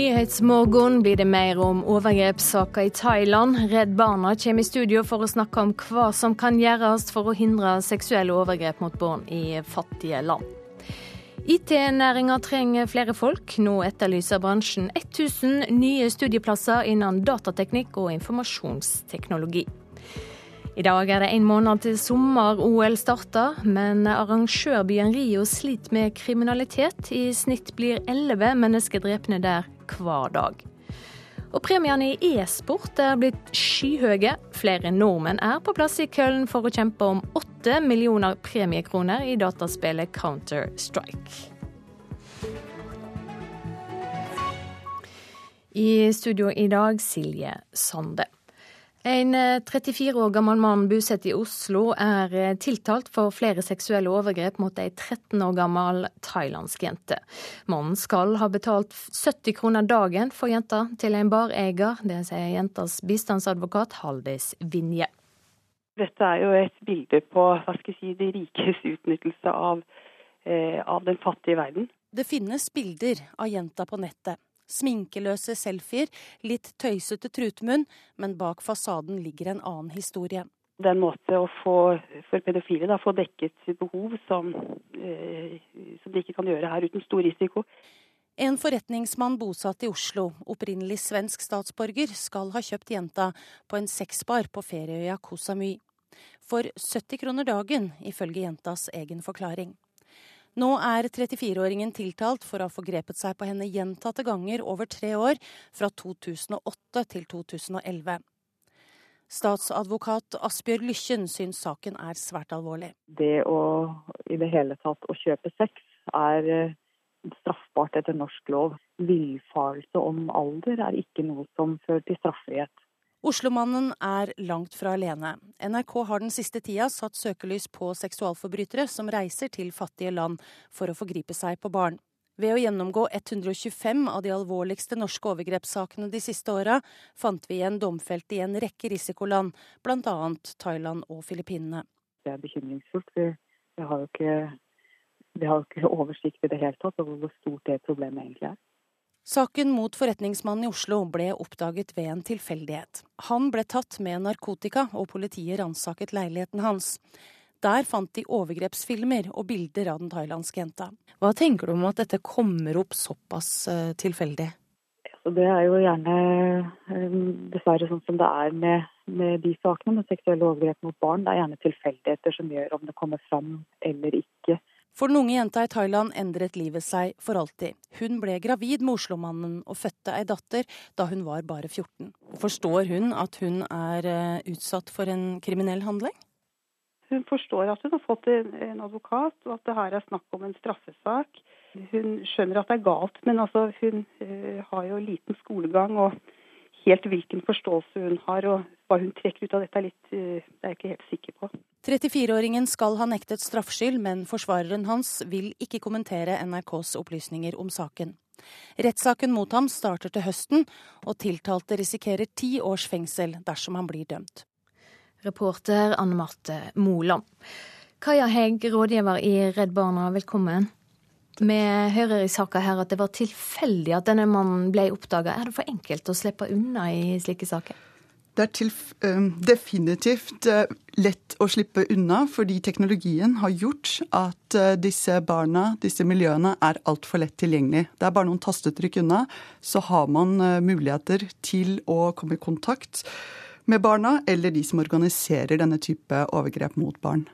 Nyhetsmorgen blir det mer om overgrepssaker i Thailand. Redd Barna kommer i studio for å snakke om hva som kan gjøres for å hindre seksuelle overgrep mot barn i fattige land. IT-næringa trenger flere folk. Nå etterlyser bransjen 1000 nye studieplasser innen datateknikk og informasjonsteknologi. I dag er det en måned til sommer-OL starter, men arrangørbyen Rio sliter med kriminalitet. I snitt blir elleve mennesker drepne der hver dag. Og premiene i e-sport er blitt skyhøye. Flere nordmenn er på plass i Köln for å kjempe om åtte millioner premiekroner i dataspillet Counter-Strike. I studio i dag Silje Sande. En 34 eh, år gammel mann bosatt i Oslo er eh, tiltalt for flere seksuelle overgrep mot ei 13 år gammel thailandsk jente. Mannen skal ha betalt 70 kroner dagen for jenta til en bareier. Det sier jentas bistandsadvokat Haldis Vinje. Dette er jo et bilde på hva skal jeg si, de rikes utnyttelse av, eh, av den fattige verden. Det finnes bilder av jenta på nettet. Sminkeløse selfier, litt tøysete trutmunn, men bak fasaden ligger en annen historie. Det er en måte å få, for pedofile da, få dekket sitt behov som, eh, som de ikke kan gjøre her uten stor risiko. En forretningsmann bosatt i Oslo, opprinnelig svensk statsborger, skal ha kjøpt jenta på en sexbar på ferieøya Koh Samui. For 70 kroner dagen, ifølge jentas egen forklaring. Nå er 34-åringen tiltalt for å ha forgrepet seg på henne gjentatte ganger over tre år, fra 2008 til 2011. Statsadvokat Asbjørg Lykken syns saken er svært alvorlig. Det å i det hele tatt å kjøpe sex er eh, straffbart etter norsk lov. Villfarelse om alder er ikke noe som fører til straffrihet. Oslomannen er langt fra alene. NRK har den siste tida satt søkelys på seksualforbrytere som reiser til fattige land for å forgripe seg på barn. Ved å gjennomgå 125 av de alvorligste norske overgrepssakene de siste åra, fant vi igjen domfelte i en rekke risikoland, bl.a. Thailand og Filippinene. Det er bekymringsfullt. Vi, vi, har jo ikke, vi har ikke oversikt i det hele tatt over hvor stort det problemet egentlig er. Saken mot forretningsmannen i Oslo ble oppdaget ved en tilfeldighet. Han ble tatt med narkotika, og politiet ransaket leiligheten hans. Der fant de overgrepsfilmer og bilder av den thailandske jenta. Hva tenker du om at dette kommer opp såpass uh, tilfeldig? Det er jo gjerne uh, dessverre sånn som det er med, med de sakene med seksuelle overgrep mot barn. Det er gjerne tilfeldigheter som gjør om det kommer fram eller ikke. For den unge jenta i Thailand endret livet seg for alltid. Hun ble gravid med Oslo-mannen og fødte ei datter da hun var bare 14. Forstår hun at hun er eh, utsatt for en kriminell handling? Hun forstår at hun har fått en advokat, og at det her er snakk om en straffesak. Hun skjønner at det er galt, men altså hun uh, har jo liten skolegang. og helt hvilken forståelse hun har og hva hun trekker ut av dette, er litt, eh, det er jeg ikke helt sikker på. 34-åringen skal ha nektet straffskyld, men forsvareren hans vil ikke kommentere NRKs opplysninger om saken. Rettssaken mot ham starter til høsten, og tiltalte risikerer ti års fengsel dersom han blir dømt. Reporter Anne Marte Moland. Kaja Hegg, rådgiver i Redd Barna, velkommen. Vi hører i saka her at det var tilfeldig at denne mannen ble oppdaga. Er det for enkelt å slippe unna i slike saker? Det er til, definitivt uh, lett å slippe unna, fordi teknologien har gjort at uh, disse barna, disse miljøene, er altfor lett tilgjengelig. Det er bare noen tastetrykk unna, så har man muligheter til å komme i kontakt med barna eller de som organiserer denne type overgrep mot barn.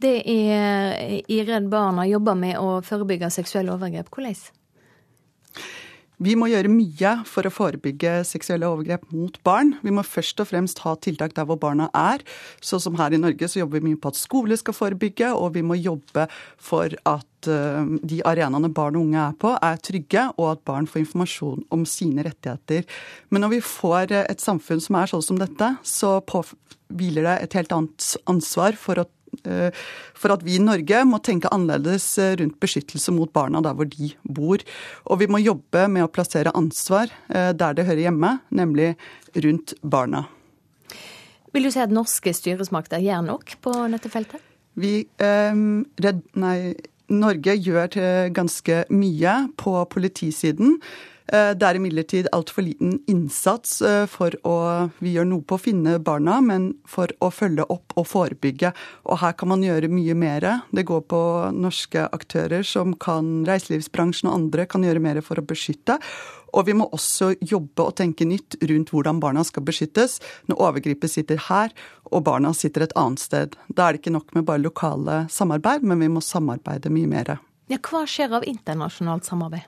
Det er i Redd Barna jobber med å forebygge seksuelle overgrep. Hvordan? Vi må gjøre mye for å forebygge seksuelle overgrep mot barn. Vi må først og fremst ha tiltak der hvor barna er. Så som her i Norge så jobber vi mye på at skole skal forebygge, og vi må jobbe for at uh, de arenaene barn og unge er på, er trygge, og at barn får informasjon om sine rettigheter. Men når vi får et samfunn som er sånn som dette, så påhviler det et helt annet ansvar for å Eh, for at vi i Norge må tenke annerledes eh, rundt beskyttelse mot barna der hvor de bor. Og vi må jobbe med å plassere ansvar eh, der det hører hjemme, nemlig rundt barna. Vil du si at norske styresmakter gjør nok på dette feltet? Vi, eh, redd, nei, Norge gjør ganske mye på politisiden. Det er imidlertid altfor liten innsats for å Vi gjør noe på å finne barna, men for å følge opp og forebygge. Og her kan man gjøre mye mer. Det går på norske aktører som kan Reiselivsbransjen og andre kan gjøre mer for å beskytte. Og vi må også jobbe og tenke nytt rundt hvordan barna skal beskyttes når overgriper sitter her og barna sitter et annet sted. Da er det ikke nok med bare lokale samarbeid, men vi må samarbeide mye mer. Ja, hva skjer av internasjonalt samarbeid?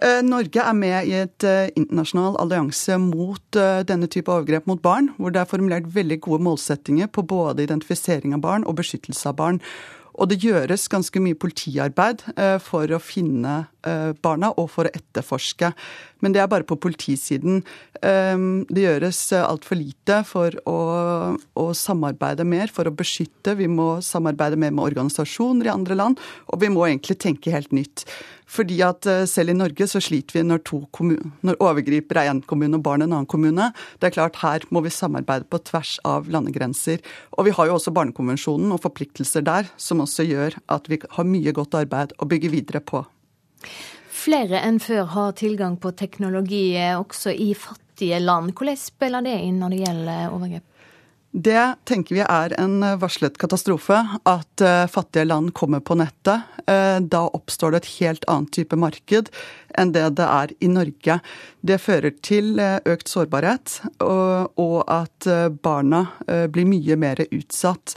Eh, Norge er med i et eh, internasjonal allianse mot eh, denne type overgrep mot barn, hvor det er formulert veldig gode målsettinger på både identifisering av barn og beskyttelse av barn. Og det gjøres ganske mye politiarbeid for å finne barna og for å etterforske. Men det er bare på politisiden. Det gjøres altfor lite for å, å, samarbeide mer, for å beskytte. Vi må samarbeide mer med organisasjoner i andre land, og vi må egentlig tenke helt nytt. Fordi at eh, selv i Norge så sliter vi når, to når overgriper er én kommune og barn en annen kommune. Det er klart Her må vi samarbeide på tvers av landegrenser. Og vi har jo også Barnekonvensjonen og forpliktelser der, som også gjør at vi har mye godt arbeid å bygge videre på. Flere enn før har tilgang på teknologi eh, også i fattige land. Hvordan spiller det inn når det gjelder overgrep? Det tenker vi er en varslet katastrofe, at eh, fattige land kommer på nettet. Eh, da oppstår det et helt annet type marked enn det det er i Norge. Det fører til eh, økt sårbarhet, og at barna blir mye mer utsatt.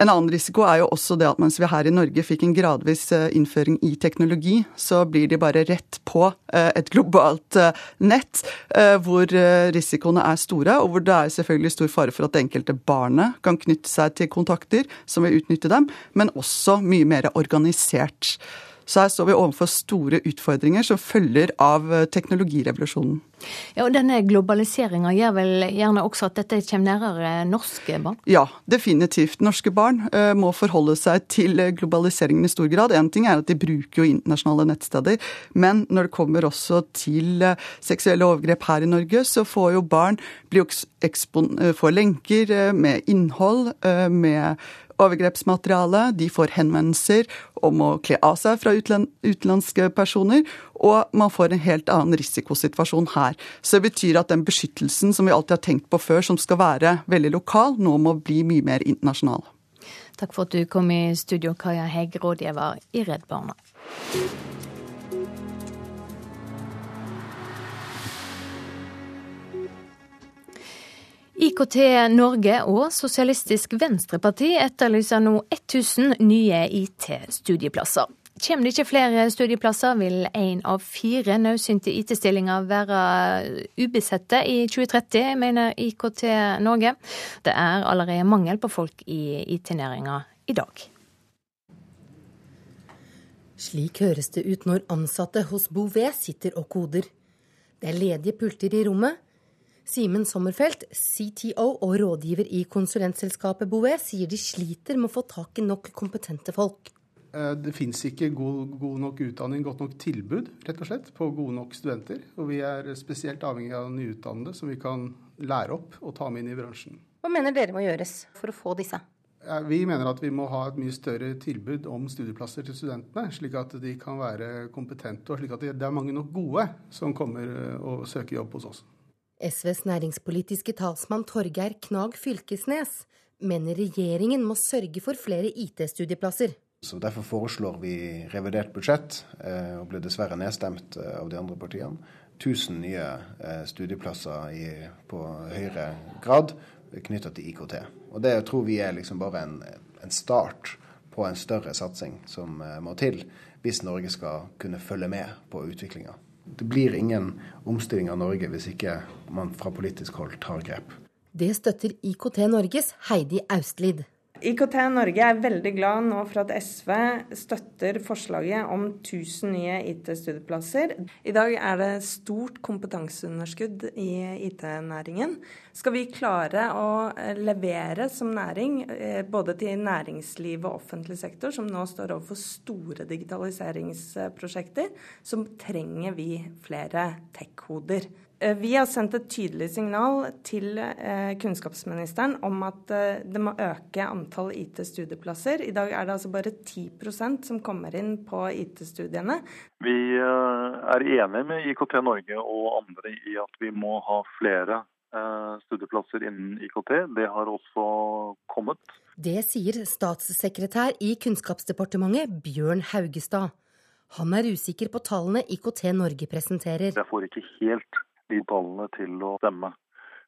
En annen risiko er jo også det at mens vi her i Norge fikk en gradvis eh, innføring i teknologi, så blir de bare rett på eh, et globalt eh, nett hvor risikoene er store, og hvor det er selvfølgelig stor fare for at det enkelte barnet kan knytte seg til kontakter som vil utnytte dem, men også mye mer organisert. Så her står vi overfor store utfordringer som følger av eh, teknologirevolusjonen. Ja, og Denne globaliseringa gjør vel gjerne også at dette kommer nærmere norske barn? Ja, definitivt. Norske barn uh, må forholde seg til globaliseringen i stor grad. En ting er at de bruker jo internasjonale nettsteder, men når det kommer også til seksuelle overgrep her i Norge, så får jo barn bli får lenker med innhold, med overgrepsmateriale. De får henvendelser om å kle av seg fra utenlandske personer. Og man får en helt annen risikosituasjon her. Så det betyr at den beskyttelsen som vi alltid har tenkt på før, som skal være veldig lokal, nå må bli mye mer internasjonal. Takk for at du kom i studio, Kaja Hegg, rådgiver i Redd Barna. IKT Norge og Sosialistisk Venstreparti etterlyser nå 1000 nye IT-studieplasser. Kommer det ikke flere studieplasser, vil én av fire nødsynte IT-stillinger være ubesette i 2030, mener IKT Norge. Det er allerede mangel på folk i IT-næringa i dag. Slik høres det ut når ansatte hos Bouvet sitter og koder. Det er ledige pulter i rommet. Simen Sommerfelt, CTO og rådgiver i konsulentselskapet Bouvet, sier de sliter med å få tak i nok kompetente folk. Eh, det fins ikke god, god, nok utdanning, godt nok tilbud rett og slett, på gode nok studenter. Og vi er spesielt avhengig av nyutdannede som vi kan lære opp og ta med inn i bransjen. Hva mener dere må gjøres for å få disse? Vi mener at vi må ha et mye større tilbud om studieplasser til studentene, slik at de kan være kompetente, og slik at det er mange nok gode som kommer eh, og søker jobb hos oss. SVs næringspolitiske talsmann Torgeir Knag Fylkesnes mener regjeringen må sørge for flere IT-studieplasser. Så Derfor foreslår vi revidert budsjett, eh, og ble dessverre nedstemt eh, av de andre partiene. 1000 nye eh, studieplasser i, på høyere grad knytta til IKT. Og Det tror vi er liksom bare en, en start på en større satsing som må til hvis Norge skal kunne følge med på utviklinga. Det blir ingen omstilling av Norge hvis ikke man fra politisk hold tar grep. Det støtter IKT Norges Heidi Austlid. IKT Norge er veldig glad nå for at SV støtter forslaget om 1000 nye IT-studieplasser. I dag er det stort kompetanseunderskudd i IT-næringen. Skal vi klare å eh, levere som næring, eh, både til næringsliv og offentlig sektor, som nå står overfor store digitaliseringsprosjekter, så trenger vi flere tech-hoder. Eh, vi har sendt et tydelig signal til eh, kunnskapsministeren om at eh, det må øke antall IT-studieplasser. I dag er det altså bare 10% som kommer inn på IT-studiene. Vi er enige med IKT Norge og andre i at vi må ha flere studieplasser innen IKT. Det har også kommet. Det sier statssekretær i Kunnskapsdepartementet Bjørn Haugestad. Han er usikker på tallene IKT Norge presenterer. Jeg får ikke helt de tallene til å stemme.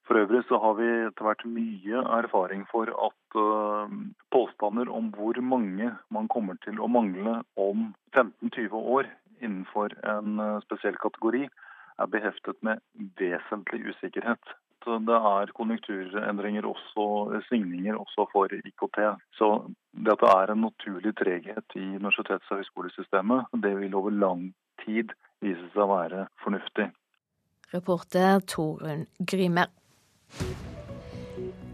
For øvrig så har vi etter hvert mye erfaring for at uh, påstander om hvor mange man kommer til å mangle om 15-20 år innenfor en uh, spesiell kategori, er beheftet med vesentlig usikkerhet. Det er konjunkturendringer også, svingninger også for IKT. Så dette er en naturlig treghet i universitets- og høyskolesystemet. Det vil over lang tid vise seg å være fornuftig. Reporter Torunn Grymer.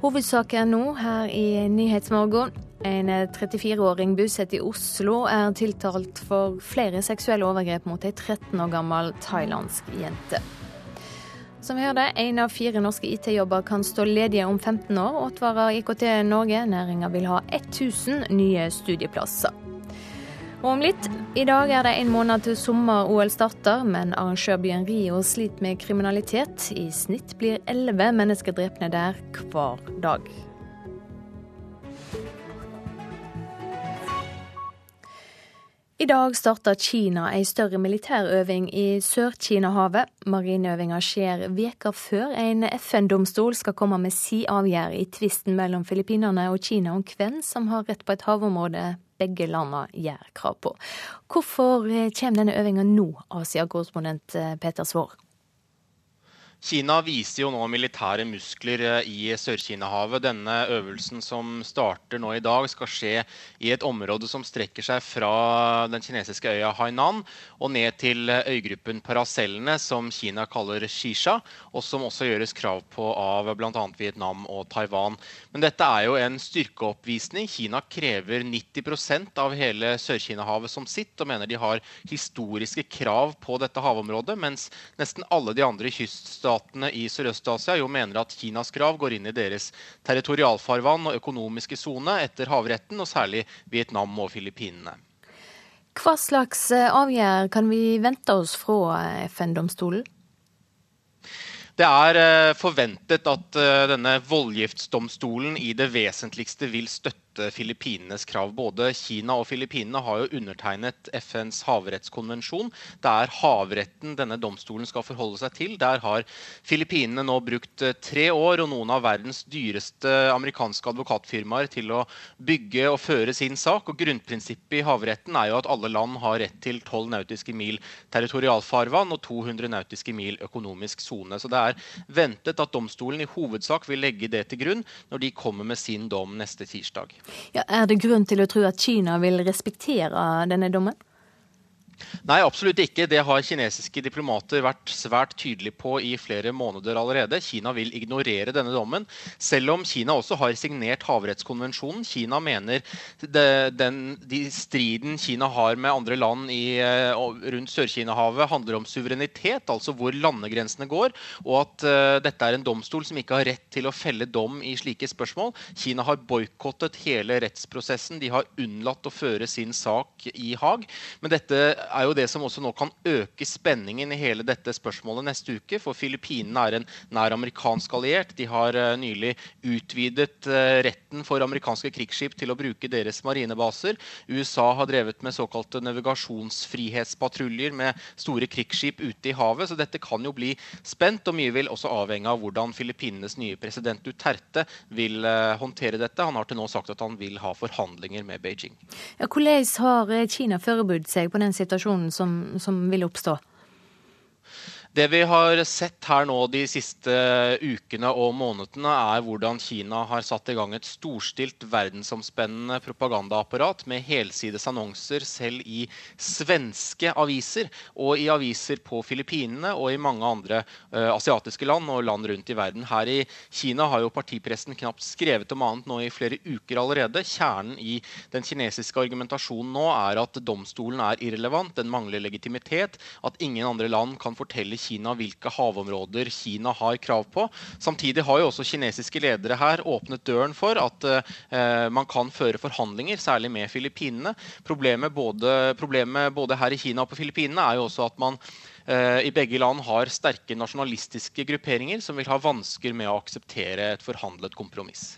Hovedsaken nå her i Nyhetsmorgen. En 34-åring bosatt i Oslo er tiltalt for flere seksuelle overgrep mot ei 13 år gammel thailandsk jente. Som vi hørte, én av fire norske IT-jobber kan stå ledige om 15 år, advarer IKT Norge. Næringa vil ha 1000 nye studieplasser. Og om litt, i dag er det en måned til sommer-OL starter, men arrangørbyen Rio sliter med kriminalitet. I snitt blir elleve mennesker drepne der hver dag. I dag starter Kina ei større militærøving i Sør-Kina-havet. Marineøvinga skjer veka før en FN-domstol skal komme med si avgjerd i tvisten mellom Filippinene og Kina om hvem som har rett på et havområde begge landene gjør krav på. Hvorfor eh, kommer denne øvinga nå, Asia-korrespondent eh, Peter Svaar? Kina viser jo nå militære muskler eh, i Sør-Kina-havet. Denne øvelsen som starter nå i dag, skal skje i et område som strekker seg fra den kinesiske øya Hainan og ned til øygruppen Paracellene, som Kina kaller Shisha, og som også gjøres krav på av bl.a. Vietnam og Taiwan. Men dette er jo en styrkeoppvisning. Kina krever 90% av hele Sør-Kina-havet som sitt, og mener de har historiske krav på dette havområdet, mens nesten alle de andre kyststatene statene i Sørøst-Asia jo mener at Kinas krav går inn i deres territorialfarvann og økonomiske sone etter havretten, og særlig Vietnam og Filippinene. Hva slags avgjør kan vi vente oss fra eh, FN-domstolen? Det er eh, forventet at denne voldgiftsdomstolen i det vesentligste vil støtte støtte Filippinenes krav. Både Kina og Filippinene har jo undertegnet FNs havrettskonvensjon. Det er havretten denne domstolen skal forholde seg til. Der har Filippinene nå brukt eh, tre år og noen av verdens dyreste amerikanske advokatfirmaer til å bygge og føre sin sak. Og Grunnprinsippet i havretten er jo at alle land har rett til 12 nautiske mil territorialfarvann og 200 nautiske mil økonomisk sone. Så det er ventet at domstolen i hovedsak vil legge det til grunn når de kommer med sin dom neste tirsdag. Ja, er det grunn til å tro at Kina vil respektere denne dommen? Nei, absolutt ikke. Det har kinesiske diplomater vært svært tydelige på i flere måneder allerede. Kina vil ignorere denne dommen, selv om Kina også har signert havrettskonvensjonen. Kina mener det, den de striden Kina har med andre land i, eh, rundt Sør-Kina-havet, handler om suverenitet, altså hvor landegrensene går, og at uh, dette er en domstol som ikke har rett til å felle dom i slike spørsmål. Kina har boikottet hele rettsprosessen. De har unnlatt å føre sin sak i Haag. Men dette er jo det som også nå kan øke spenningen i hele dette spørsmålet neste uke. For Filippinene er en nær amerikansk alliert. De har uh, nylig utvidet uh, retten for amerikanske krigsskip til å bruke deres marinebaser. USA har drevet med såkalte navigasjonsfrihetspatruljer med store krigsskip ute i havet. Så dette kan jo bli spent, og mye vil også avhenge av hvordan Filippinenes nye president Duterte vil uh, håndtere dette. Han har til nå sagt at han vil ha forhandlinger med Beijing. Ja, hvordan har Kina forberedt seg på den situasjonen? Situasjonen som, som vil oppstå? Det vi har sett her nå de siste ukene og månedene, er hvordan Kina har satt i gang et storstilt verdensomspennende propagandaapparat med helsides annonser selv i svenske aviser og i aviser på Filippinene og i mange andre uh, asiatiske land og land rundt i verden. Her i Kina har jo partipressen knapt skrevet om annet nå i flere uker allerede. Kjernen i den kinesiske argumentasjonen nå er at domstolen er irrelevant, den mangler legitimitet, at ingen andre land kan fortelle Kina hvilke havområder Kina har krav på. Samtidig har jo også kinesiske ledere her åpnet døren for at eh, man kan føre forhandlinger, særlig med Filippinene. Problemet både, problemet både her i Kina og på Filippinene er jo også at man eh, i begge land har sterke nasjonalistiske grupperinger som vil ha vansker med å akseptere et forhandlet kompromiss.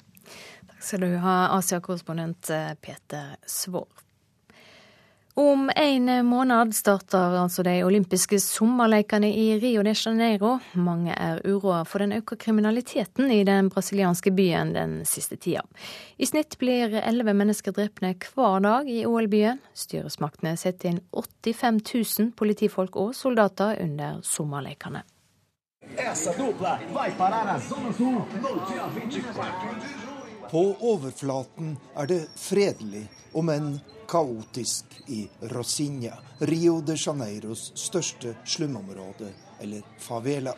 Takk skal du ha, Asia-korrespondent eh, Peter Svaar. Om en måned starter altså de olympiske sommerlekene i Rio de Janeiro. Mange er uroa for den økte kriminaliteten i den brasilianske byen den siste tida. I snitt blir elleve mennesker drepne hver dag i OL-byen. Styresmaktene setter inn 85 000 politifolk og soldater under sommerlekene. På overflaten er det fredelig, om enn kaotisk i Rosinha, Rio de Janeiros største slumområde, eller favela.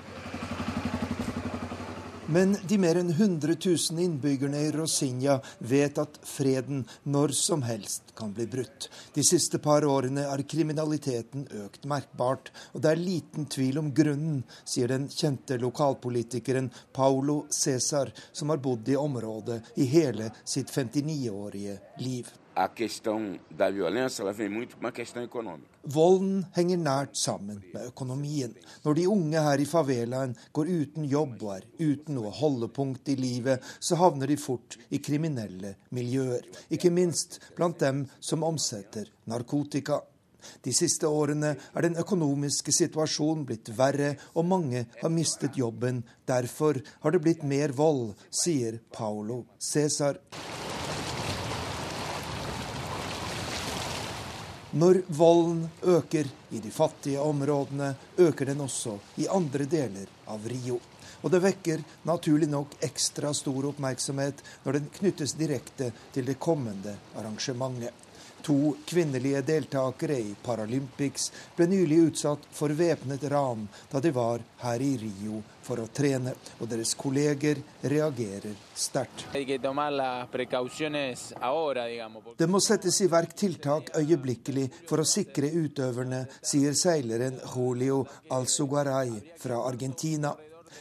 Men de mer enn 100 000 innbyggerne i Rosinha vet at freden når som helst kan bli brutt. De siste par årene har kriminaliteten økt merkbart, og det er liten tvil om grunnen, sier den kjente lokalpolitikeren Paulo Cæsar, som har bodd i området i hele sitt 59-årige liv a questão da violência ela vem muito uma questão econômica. Volden henger nært sammen med økonomien. Når de unge her i favelaen går uten jobb og er uten noe holdepunkt i livet, så havner de fort i kriminelle miljøer. Ikke minst blant dem som omsetter narkotika. De siste årene er den økonomiske situasjonen blitt verre, og mange har mistet jobben. Derfor har det blitt mer vold, sier Paulo Cæsar. Når volden øker i de fattige områdene, øker den også i andre deler av Rio. Og det vekker naturlig nok ekstra stor oppmerksomhet når den knyttes direkte til det kommende arrangementet. To kvinnelige deltakere i Paralympics ble nylig utsatt for væpnet ran da de var her i Rio for å trene, og deres kolleger reagerer sterkt. Det må settes i verk tiltak øyeblikkelig for å sikre utøverne, sier seileren Julio Alzugaray fra Argentina.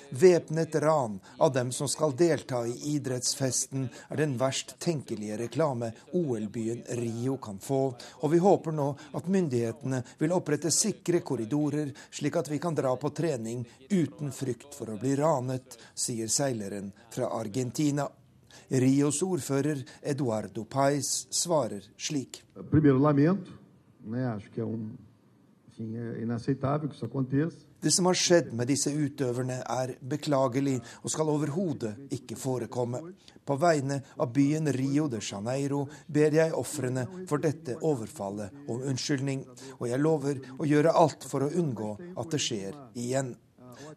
Væpnet ran av dem som skal delta i idrettsfesten, er den verst tenkelige reklame OL-byen Rio kan få, og vi håper nå at myndighetene vil opprette sikre korridorer, slik at vi kan dra på trening uten frykt for å bli ranet, sier seileren fra Argentina. Rios ordfører Eduardo Pais svarer slik. Primeiro lamento, né? Acho que é um, enfim, é inaceitável que isso aconteça. Det som har skjedd med disse utøverne er beklagelig og skal overhodet ikke forekomme. På vegne av byen Rio de Janeiro ber jeg ofrene for dette overfallet om unnskyldning, og jeg lover å gjøre alt for å unngå at det skjer igjen.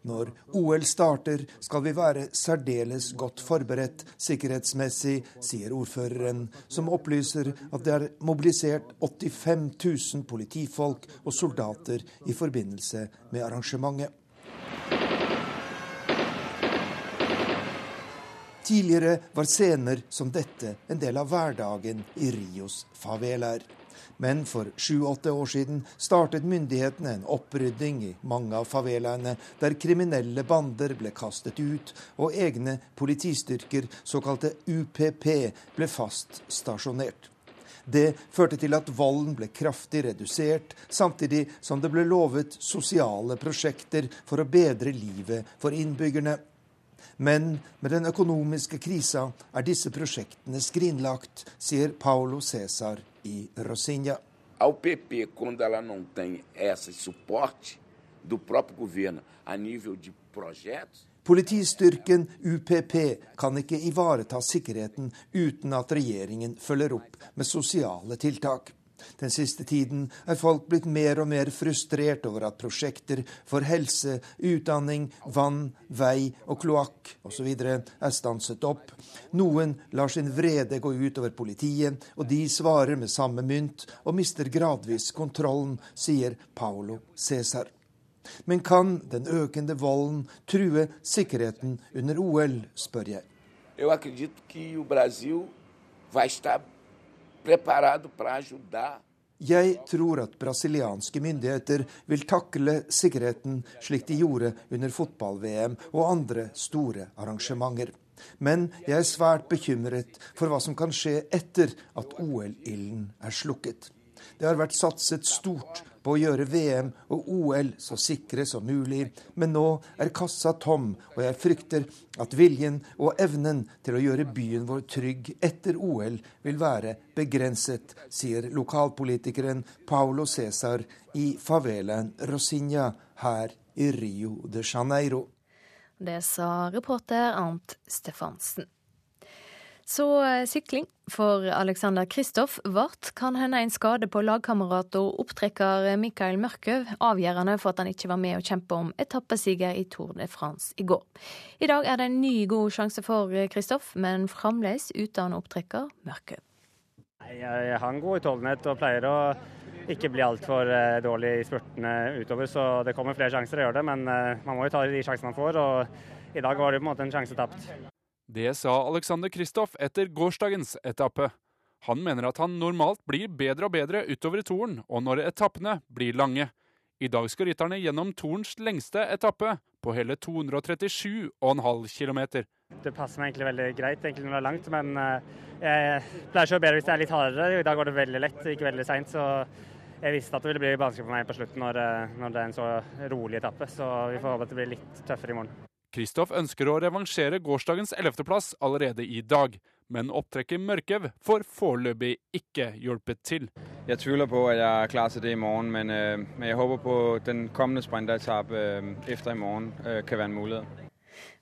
Når OL starter, skal vi være særdeles godt forberedt sikkerhetsmessig, sier ordføreren, som opplyser at det er mobilisert 85 000 politifolk og soldater i forbindelse med arrangementet. Tidligere var scener som dette en del av hverdagen i Rios favelaer. Men for sju-åtte år siden startet myndighetene en opprydding i mange av favelaene, der kriminelle bander ble kastet ut, og egne politistyrker, såkalte UPP, ble fast stasjonert. Det førte til at volden ble kraftig redusert, samtidig som det ble lovet sosiale prosjekter for å bedre livet for innbyggerne. Men med den økonomiske krisa er disse prosjektene skrinlagt, sier Paulo Cæsar e Rocinha. Ao PP, quando ela não tem esse suporte do próprio governo a nível de projetos Politistyrken UPP kan ikke ivareta sikkerheten uten at regjeringen følger opp med sosiale tiltak. Den siste tiden er folk blitt mer og mer frustrert over at prosjekter for helse, utdanning, vann, vei og kloakk osv. er stanset opp. Noen lar sin vrede gå ut over politiet, og de svarer med samme mynt og mister gradvis kontrollen, sier Paolo Cæsar. Men kan den økende volden true sikkerheten under OL, spør jeg. Jeg tror at Brasil vai estar preparado para ajudar Jeg tror at brasilianske myndigheter vil takle sikkerheten slik de gjorde under fotball-VM og andre store arrangementer. Men jeg er svært bekymret for hva som kan skje etter at OL-ilden er slukket. Det har vært satset stort på å gjøre VM og OL så sikre som mulig, men nå er kassa tom, og jeg frykter at viljen og evnen til å gjøre byen vår trygg etter OL vil være begrenset, sier lokalpolitikeren Paulo Cæsar i favelaen Rosinha her i Rio de Janeiro. Det sa reporter Arnt Stefansen. Så eh, sykling for Alexander Kristoff vart kan hende en skade på lagkamerat og opptrekker Mikael Mørkøv avgjørende for at han ikke var med å kjempe om etappesiger i Tour de France i går. I dag er det en ny god sjanse for Kristoff, men fremdeles uten opptrekker Mørkøv. Jeg har en god utholdenhet og pleier å ikke bli altfor eh, dårlig i spurtene utover, så det kommer flere sjanser å gjøre det. Men eh, man må jo ta de sjansene man får, og i dag var det på en måte en sjanse tapt. Det sa Alexander Kristoff etter gårsdagens etappe. Han mener at han normalt blir bedre og bedre utover i toren, og når etappene blir lange. I dag skal rytterne gjennom torens lengste etappe, på hele 237,5 km. Det passer meg egentlig veldig greit egentlig når det er langt, men eh, jeg pleier å bedre hvis det er litt hardere. I dag går det veldig lett, ikke veldig seint. Så jeg visste at det ville bli vanskelig for meg på slutten når, eh, når det er en så rolig etappe. Så vi får håpe at det blir litt tøffere i morgen. Kristoff ønsker å revansjere gårsdagens 11.-plass allerede i dag, men opptrekket Mørkev får foreløpig ikke hjulpet til. Jeg tviler på at jeg er klar til det i morgen, men, øh, men jeg håper på den kommende sprinteretappen øh, etter i morgen øh, kan være en mulighet.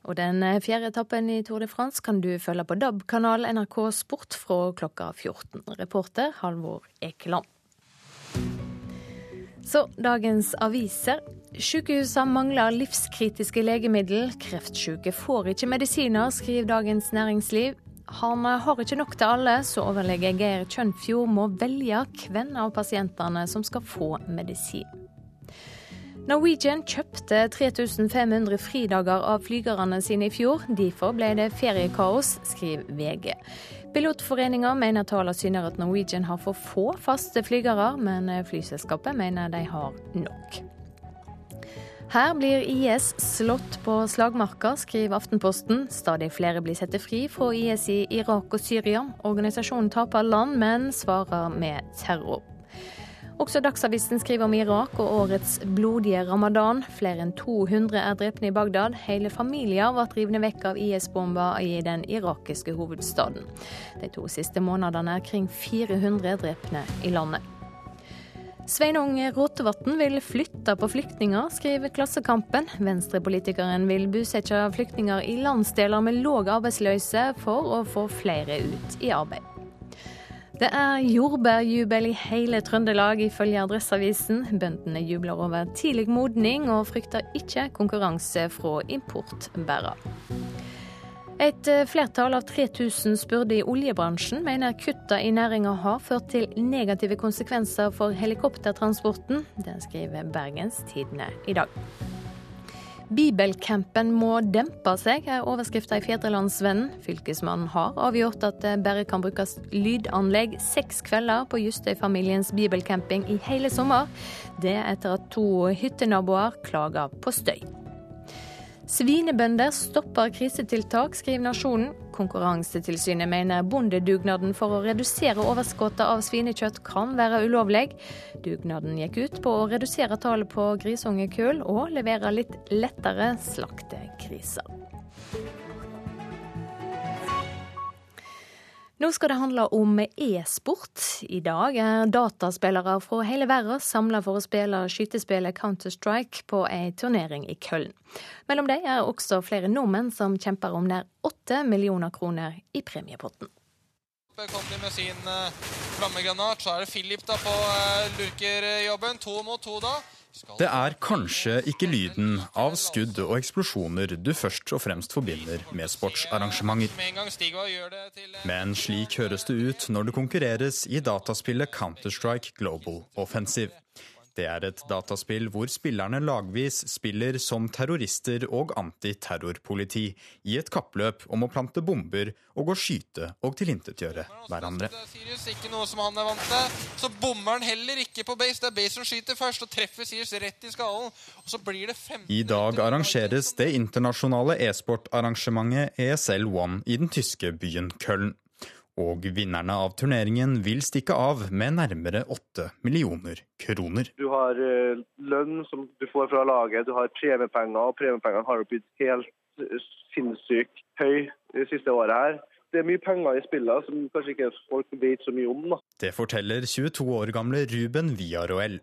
Og den fjerde etappen i Tour de France kan du følge på DAB-kanal NRK Sport fra klokka 14. Reporter Halvor Ekeland. Så dagens aviser. Sykehusene mangler livskritiske legemiddel. Kreftsyke får ikke medisiner, skriver Dagens Næringsliv. Han har ikke nok til alle, så overlege Geir Kjønfjord må velge hvem av pasientene som skal få medisin. Norwegian kjøpte 3500 fridager av flygerne sine i fjor. Derfor ble det feriekaos, skriver VG. Pilotforeninga mener tallene syner at Norwegian har for få faste flygere, men flyselskapet mener de har nok. Her blir IS slått på slagmarka, skriver Aftenposten. Stadig flere blir satt fri fra IS i Irak og Syria. Organisasjonen taper land, men svarer med terror. Også Dagsavisen skriver om Irak og årets blodige ramadan. Flere enn 200 er drepne i Bagdad. Hele familier ble rivne vekk av IS-bomber i den irakiske hovedstaden. De to siste månedene er kring 400 drepne i landet. Sveinung Rotevatn vil flytte på flyktninger, skriver Klassekampen. Venstrepolitikeren vil bosette flyktninger i landsdeler med låg arbeidsløse for å få flere ut i arbeid. Det er jordbærjubel i hele Trøndelag, ifølge Adresseavisen. Bøndene jubler over tidlig modning, og frykter ikke konkurranse fra importbærere. Et eh, flertall av 3000 spurte i oljebransjen mener kutta i næringa har ført til negative konsekvenser for helikoptertransporten. Det skriver Bergens Tidende i dag. Bibelcampen må dempe seg, er overskrifta i Fedrelandsvennen. Fylkesmannen har avgjort at det bare kan brukes lydanlegg seks kvelder på Justøy-familiens bibelcamping i hele sommer. Det etter at to hyttenaboer klager på støy. Svinebønder stopper krisetiltak, skriver Nasjonen. Konkurransetilsynet mener bondedugnaden for å redusere overskuddet av svinekjøtt kan være ulovlig. Dugnaden gikk ut på å redusere tallet på grisungekull og levere litt lettere slaktegriser. Nå skal det handle om e-sport. I dag er dataspillere fra hele verden samla for å spille skytespillet Counter-Strike på ei turnering i Køln. Mellom dem er også flere nordmenn som kjemper om nær åtte millioner kroner i premiepotten. Kommer med sin uh, flammegranat. Så er det Philip da på uh, lurkerjobben. To mot to da. Det er kanskje ikke lyden av skudd og eksplosjoner du først og fremst forbinder med sportsarrangementer. Men slik høres det ut når det konkurreres i dataspillet Counter-Strike Global Offensive. Det er et dataspill hvor spillerne lagvis spiller som terrorister og antiterrorpoliti i et kappløp om å plante bomber og å skyte og tilintetgjøre hverandre. Sirius, ikke noe som han er vant til. Så bommer han heller ikke på base. Det er base som skyter først, og treffer Sirius rett i skallen. Og så blir det 15 I dag arrangeres det internasjonale e-sportarrangementet ESL One i den tyske byen Köln. Og vinnerne av turneringen vil stikke av med nærmere åtte millioner kroner. Du har uh, lønn som du får fra laget, du har premiepenger, og premiepengene har blitt helt uh, sinnssykt høy det siste året her. Det er mye penger i spillet som kanskje ikke folk vet så mye om. Da. Det forteller 22 år gamle Ruben Viaroel.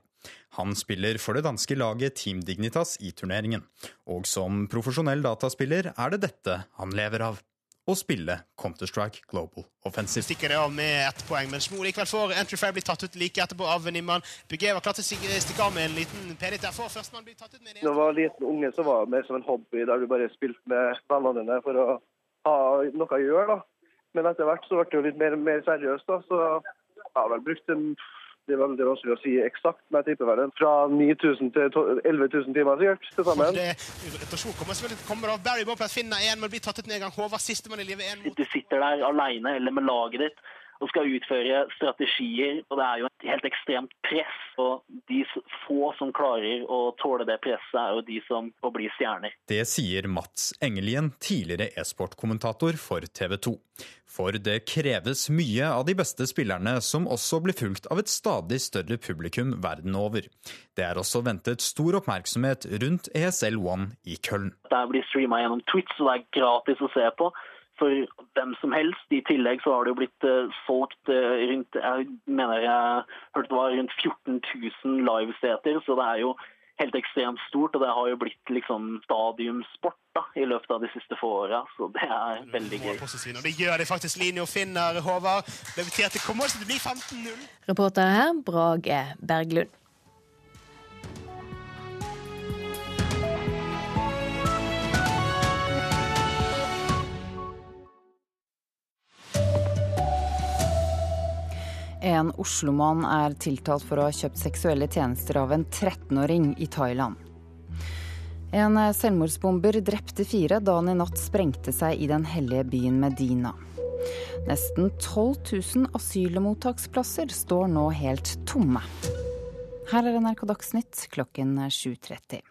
Han spiller for det danske laget Team Dignitas i turneringen, og som profesjonell dataspiller er det dette han lever av å spille Counter-Strike Global Offensive. Stikker det av med ett poeng, men Smo likevel får entry fair blir tatt ut like etterpå av Nimman. Bugé var klar til å stikke av med en liten penit derfor. Førstemann blir tatt ut med en Da jeg var liten unge, så var det mer som en hobby der du bare spilte med vennene dine for å ha noe å gjøre. da. Men etter hvert så ble det jo litt mer, mer seriøst. da, Så jeg har vel brukt en det er veldig vanskelig å si eksakt, men jeg tipper vel fra 9000 til 11 000 timer sikkert til sammen. Rotasjon kommer selvfølgelig kommer av. Barry Boplat finner én, men blir tatt ut nedgang. Håvard sistemann i livet én mot Du sitter der alene eller med laget ditt og skal utføre strategier, og det er jo et helt ekstremt press. Og de få som klarer å tåle det presset, er jo de som får bli stjerner. Det sier Mats Engelien, tidligere e-sportkommentator for TV 2. For det kreves mye av de beste spillerne, som også blir fulgt av et stadig større publikum verden over. Det er også ventet stor oppmerksomhet rundt ESL One i Køln. Det blir streama gjennom Twitch, så det er gratis å se på for hvem som helst. I tillegg så har det jo blitt uh, solgt uh, rundt jeg mener jeg hørte det var rundt 14 000 liveseter, så det er jo helt ekstremt stort. Og det har jo blitt liksom stadiumsport da, i løpet av de siste få åra, så det er veldig gøy. Og det gjør det faktisk. Linje og finner, Håvard. Det kommer til å bli 15-0. Reporter her, Brage Berglund. En oslomann er tiltalt for å ha kjøpt seksuelle tjenester av en 13-åring i Thailand. En selvmordsbomber drepte fire da han i natt sprengte seg i den hellige byen Medina. Nesten 12 000 asylmottaksplasser står nå helt tomme. Her er NRK Dagsnytt klokken 7.30.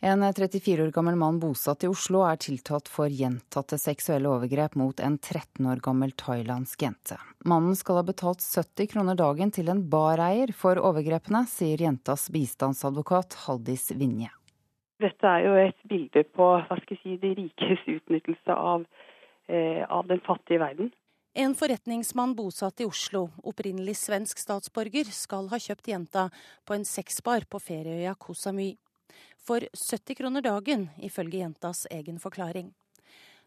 En 34 år gammel mann bosatt i Oslo er tiltalt for gjentatte seksuelle overgrep mot en 13 år gammel thailandsk jente. Mannen skal ha betalt 70 kroner dagen til en bareier for overgrepene, sier jentas bistandsadvokat Haldis Vinje. Dette er jo et bilde på hva skal jeg si, de rikes utnyttelse av, eh, av den fattige verden. En forretningsmann bosatt i Oslo, opprinnelig svensk statsborger, skal ha kjøpt jenta på en sexbar på ferieøya Koh Samui for 70 kroner dagen, ifølge jentas egen forklaring.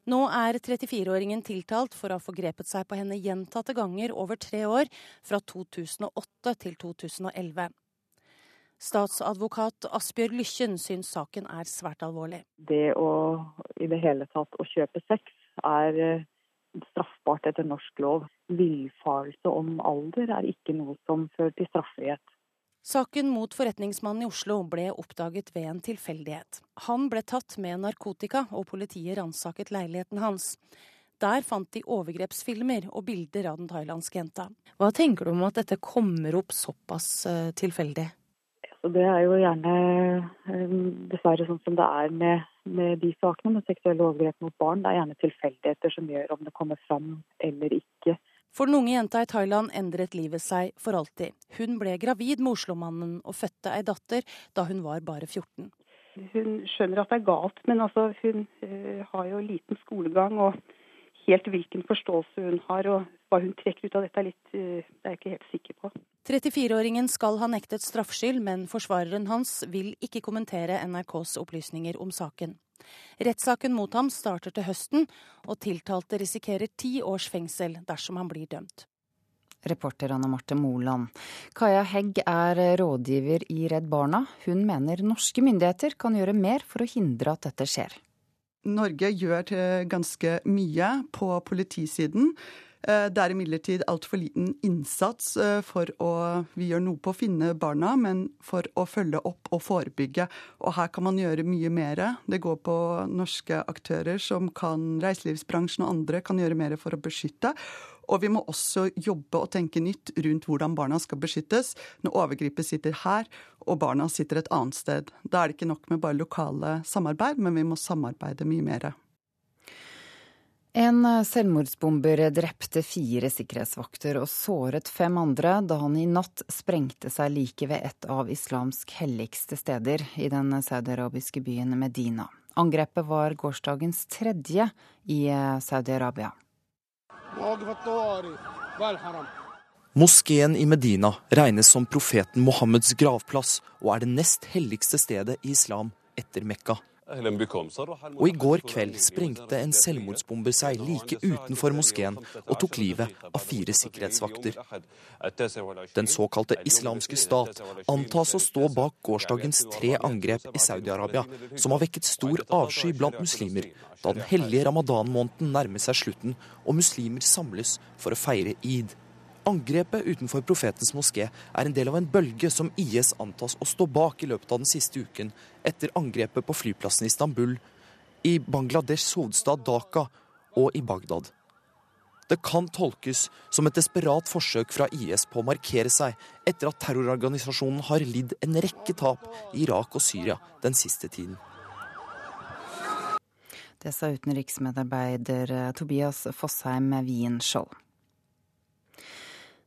Nå er 34-åringen tiltalt for å ha forgrepet seg på henne gjentatte ganger over tre år, fra 2008 til 2011. Statsadvokat Asbjørg Lykken syns saken er svært alvorlig. Det å i det hele tatt å kjøpe sex er eh, straffbart etter norsk lov. Villfarelse om alder er ikke noe som fører til straffrihet. Saken mot forretningsmannen i Oslo ble oppdaget ved en tilfeldighet. Han ble tatt med narkotika, og politiet ransaket leiligheten hans. Der fant de overgrepsfilmer og bilder av den thailandske jenta. Hva tenker du om at dette kommer opp såpass uh, tilfeldig? Det er jo gjerne um, dessverre sånn som det er med, med, de sakene med seksuelle overgrep mot barn. Det er gjerne tilfeldigheter som gjør om det kommer fram eller ikke. For den unge jenta i Thailand endret livet seg for alltid. Hun ble gravid med Oslo-mannen og fødte ei datter da hun var bare 14. Hun skjønner at det er galt, men altså, hun uh, har jo liten skolegang. og helt hvilken forståelse hun har og hva hun trekker ut av dette, er litt, uh, det er jeg ikke helt sikker på. 34-åringen skal ha nektet straffskyld, men forsvareren hans vil ikke kommentere NRKs opplysninger om saken. Rettssaken mot ham starter til høsten, og tiltalte risikerer ti års fengsel dersom han blir dømt. Reporter Anne Marte Moland. Kaja Hegg er rådgiver i Redd Barna. Hun mener norske myndigheter kan gjøre mer for å hindre at dette skjer. Norge gjør ganske mye på politisiden. Eh, det er imidlertid altfor liten innsats eh, for å Vi gjør noe på å finne barna, men for å følge opp og forebygge. Og her kan man gjøre mye mer. Det går på norske aktører som kan reiselivsbransjen og andre kan gjøre mer for å beskytte. Og vi må også jobbe og tenke nytt rundt hvordan barna skal beskyttes når overgriper sitter her og barna sitter et annet sted. Da er det ikke nok med bare lokale samarbeid, men vi må samarbeide mye mer. En selvmordsbomber drepte fire sikkerhetsvakter og såret fem andre da han i natt sprengte seg like ved et av islamsk helligste steder i den saudiarabiske byen Medina. Angrepet var gårsdagens tredje i Saudi-Arabia. Moskeen i Medina regnes som profeten Mohammeds gravplass, og er det nest helligste stedet i islam etter Mekka. Og i går kveld sprengte en selvmordsbomber seg like utenfor moskeen og tok livet av fire sikkerhetsvakter. Den såkalte islamske stat antas å stå bak gårsdagens tre angrep i Saudi-Arabia, som har vekket stor avsky blant muslimer, da den hellige ramadan-måneden nærmer seg slutten og muslimer samles for å feire id. Angrepet utenfor Profetens moské er en del av en bølge som IS antas å stå bak i løpet av den siste uken, etter angrepet på flyplassen i Istanbul, i Bangladeshs hovedstad Dhaka og i Bagdad. Det kan tolkes som et desperat forsøk fra IS på å markere seg etter at terrororganisasjonen har lidd en rekke tap i Irak og Syria den siste tiden. Det sa utenriksmedarbeider Tobias Fossheim Wienskjold.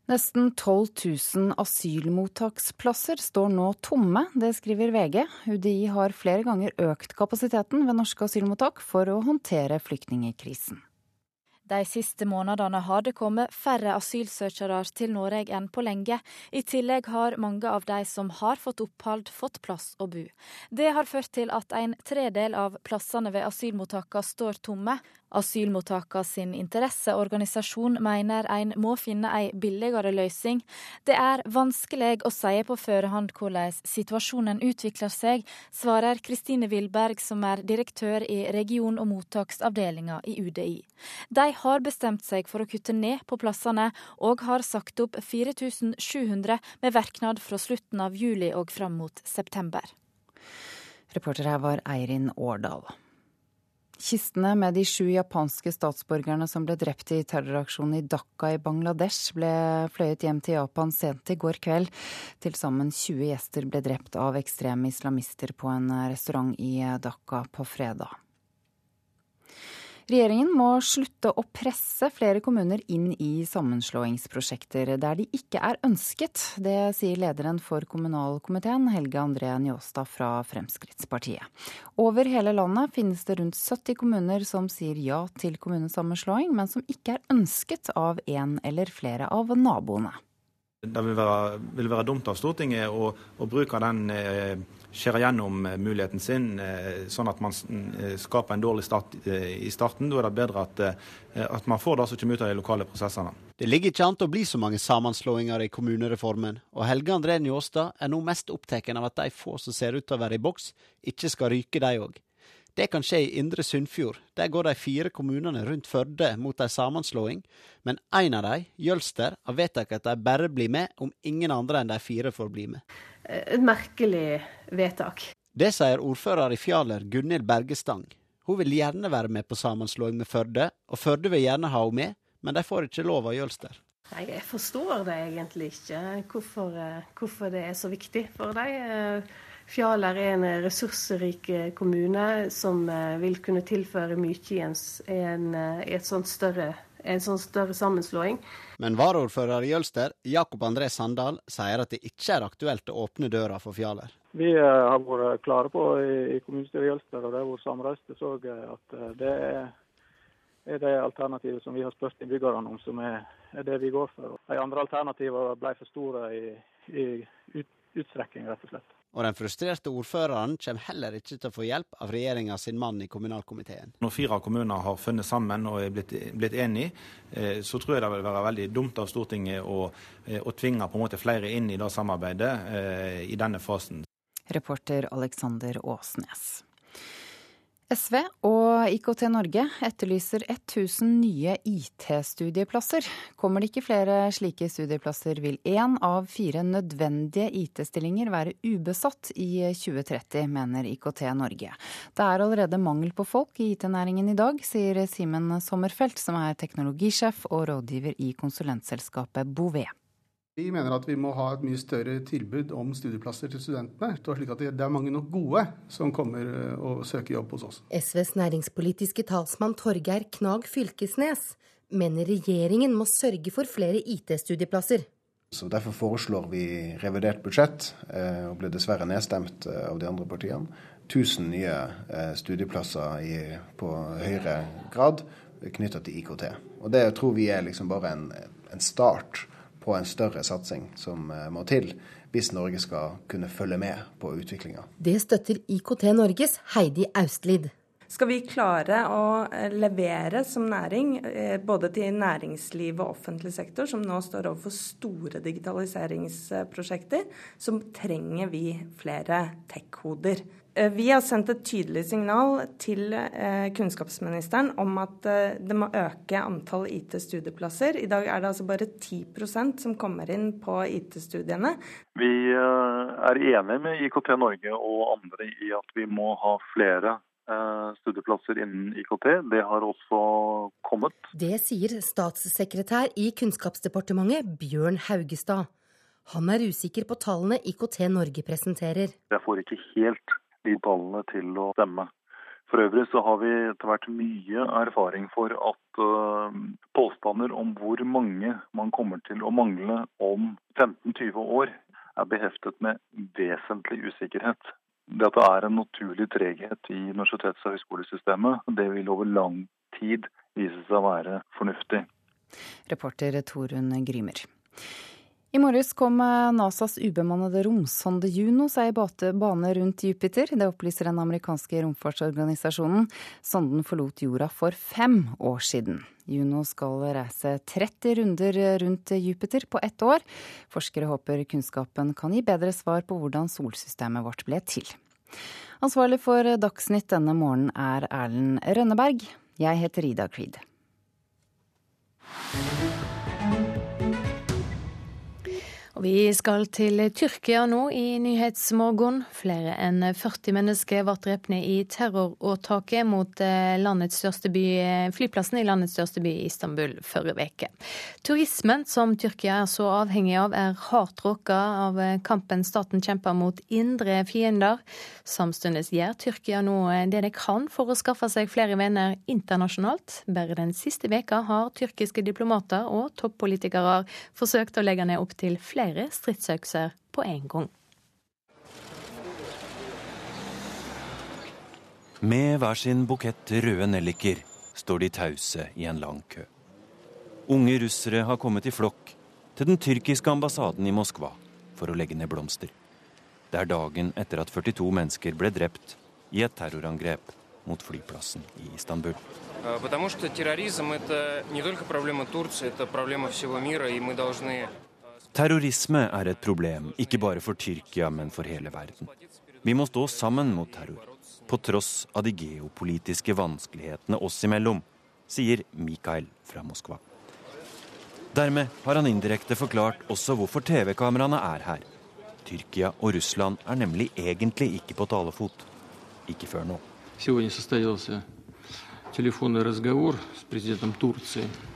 Nesten 12 000 asylmottaksplasser står nå tomme, det skriver VG. UDI har flere ganger økt kapasiteten ved norske asylmottak for å håndtere flyktningkrisen. De siste månedene har det kommet færre asylsøkere til Norge enn på lenge. I tillegg har mange av de som har fått opphold, fått plass å bo. Det har ført til at en tredel av plassene ved asylmottakene står tomme. Asylmottakene sin interesseorganisasjon mener en må finne ei billigere løsning. Det er vanskelig å si på forhånd hvordan situasjonen utvikler seg, svarer Kristine Wilberg, som er direktør i region- og mottaksavdelinga i UDI. De har bestemt seg for å kutte ned på plassene, og har sagt opp 4700 med verknad fra slutten av juli og fram mot september. Reporter her var Eirin Årdal. Kistene med de sju japanske statsborgerne som ble drept i terroraksjonen i Dhaka i Bangladesh, ble fløyet hjem til Japan sent i går kveld. Til sammen 20 gjester ble drept av ekstreme islamister på en restaurant i Dhaka på fredag. Regjeringen må slutte å presse flere kommuner inn i sammenslåingsprosjekter der de ikke er ønsket. Det sier lederen for kommunalkomiteen, Helge André Njåstad fra Fremskrittspartiet. Over hele landet finnes det rundt 70 kommuner som sier ja til kommunesammenslåing, men som ikke er ønsket av en eller flere av naboene. Det vil være, vil være dumt av Stortinget å, å bruke den eh, skjære gjennom eh, muligheten sin, eh, sånn at man eh, skaper en dårlig start i starten. Da er det bedre at, at man får det som kommer ut av de lokale prosessene. Det ligger ikke an til å bli så mange sammenslåinger i kommunereformen, og Helge André Njåstad er nå mest opptatt av at de få som ser ut til å være i boks, ikke skal ryke, de òg. Det kan skje i Indre Sunnfjord. Der går de fire kommunene rundt Førde mot ei sammenslåing, men én av dem, Jølster, har vedtatt at de bare blir med om ingen andre enn de fire får bli med. Et merkelig vedtak. Det sier ordfører i Fjaler, Gunhild Bergestang. Hun vil gjerne være med på sammenslåing med Førde, og Førde vil gjerne ha henne med, men de får ikke lov av Jølster. Jeg forstår det egentlig ikke, hvorfor, eh, hvorfor det er så viktig for dem. Fjaler er en ressursrik eh, kommune som eh, vil kunne tilføre mye i en, en, eh, et sånt større, en sånn større sammenslåing. Men varaordfører i Jølster, Jakob André Sandal, sier at det ikke er aktuelt å åpne døra for Fjaler. Vi har vært klare på i kommunestyret i Jølster, og det har vært samreiste, så at det er, er det alternativet som vi har spurt innbyggerne om, som er, er, det vi går for. De andre alternativene ble for store i, i ut, utstrekning, rett og slett. Og den frustrerte ordføreren kommer heller ikke til å få hjelp av regjeringa sin mann i kommunalkomiteen. Når fire kommuner har funnet sammen og er blitt, blitt enige, eh, så tror jeg det vil være veldig dumt av Stortinget å, eh, å tvinge på en måte flere inn i det samarbeidet eh, i denne fasen. Reporter Alexander Åsnes. SV og IKT Norge etterlyser 1000 nye IT-studieplasser. Kommer det ikke flere slike studieplasser, vil én av fire nødvendige IT-stillinger være ubesatt i 2030, mener IKT Norge. Det er allerede mangel på folk i IT-næringen i dag, sier Simen Sommerfelt, som er teknologisjef og rådgiver i konsulentselskapet Bouvet. Vi mener at vi må ha et mye større tilbud om studieplasser til studentene. slik at det er mange nok gode som kommer eh, og søker jobb hos oss. SVs næringspolitiske talsmann Torgeir Knag Fylkesnes mener regjeringen må sørge for flere IT-studieplasser. Så Derfor foreslår vi revidert budsjett, eh, og ble dessverre nedstemt eh, av de andre partiene. 1000 nye studieplasser i, på høyere grad knytta til IKT. Og Det tror vi er liksom bare en, en start på en større satsing som eh, må til hvis Norge skal kunne følge med på utviklinga. Det støtter IKT Norges Heidi Austlid. Skal vi klare å eh, levere som næring, eh, både til næringsliv og offentlig sektor, som nå står overfor store digitaliseringsprosjekter, så trenger vi flere tech-hoder. Eh, vi har sendt et tydelig signal til eh, kunnskapsministeren om at eh, det må øke antall IT-studieplasser. I dag er det altså bare 10% som kommer inn på IT-studiene. Vi er enige med IKT Norge og andre i at vi må ha flere studieplasser innen IKT. Det har også kommet. Det sier statssekretær i Kunnskapsdepartementet Bjørn Haugestad. Han er usikker på tallene IKT Norge presenterer. Jeg får ikke helt de tallene til å stemme. For øvrig så har vi etter hvert mye erfaring for at uh, påstander om hvor mange man kommer til å mangle om 15-20 år, er beheftet med vesentlig usikkerhet. Dette er en naturlig treghet i universitets- og høyskolesystemet. Det vil over lang tid vise seg å være fornuftig. Reporter Torunn Grymer. I morges kom eh, NASAs ubemannede romsonde Juno seg i bane rundt Jupiter. Det opplyser den amerikanske romfartsorganisasjonen. Sonden forlot jorda for fem år siden. Juno skal reise 30 runder rundt Jupiter på ett år. Forskere håper kunnskapen kan gi bedre svar på hvordan solsystemet vårt ble til. Ansvarlig for Dagsnytt denne morgenen er Erlend Rønneberg. Jeg heter Ida Creed. Og vi skal til Tyrkia nå i Nyhetsmorgen. Flere enn 40 mennesker ble drept i terroråtaket mot eh, by, flyplassen i landets største by, Istanbul, forrige uke. Turismen som Tyrkia er så avhengig av, er hardt råka av eh, kampen staten kjemper mot indre fiender. Samtidig gjør Tyrkia nå eh, det de kan for å skaffe seg flere venner internasjonalt. Bare den siste veka har tyrkiske diplomater og toppolitikere forsøkt å legge ned opptil flere flere stridsøkser på en gang. Med hver sin bukett røde nelliker står de tause i en lang kø. Unge russere har kommet i flokk til den tyrkiske ambassaden i Moskva for å legge ned blomster. Det er dagen etter at 42 mennesker ble drept i et terrorangrep mot flyplassen i Istanbul. Потому что терроризм это не только проблема Турции, это проблема всего мира, и мы должны Terrorisme er et problem, ikke bare for Tyrkia, men for hele verden. Vi må stå sammen mot terror, på tross av de geopolitiske vanskelighetene oss imellom, sier Mikael fra Moskva. Dermed har han indirekte forklart også hvorfor TV-kameraene er her. Tyrkia og Russland er nemlig egentlig ikke på talefot. Ikke før nå. I dag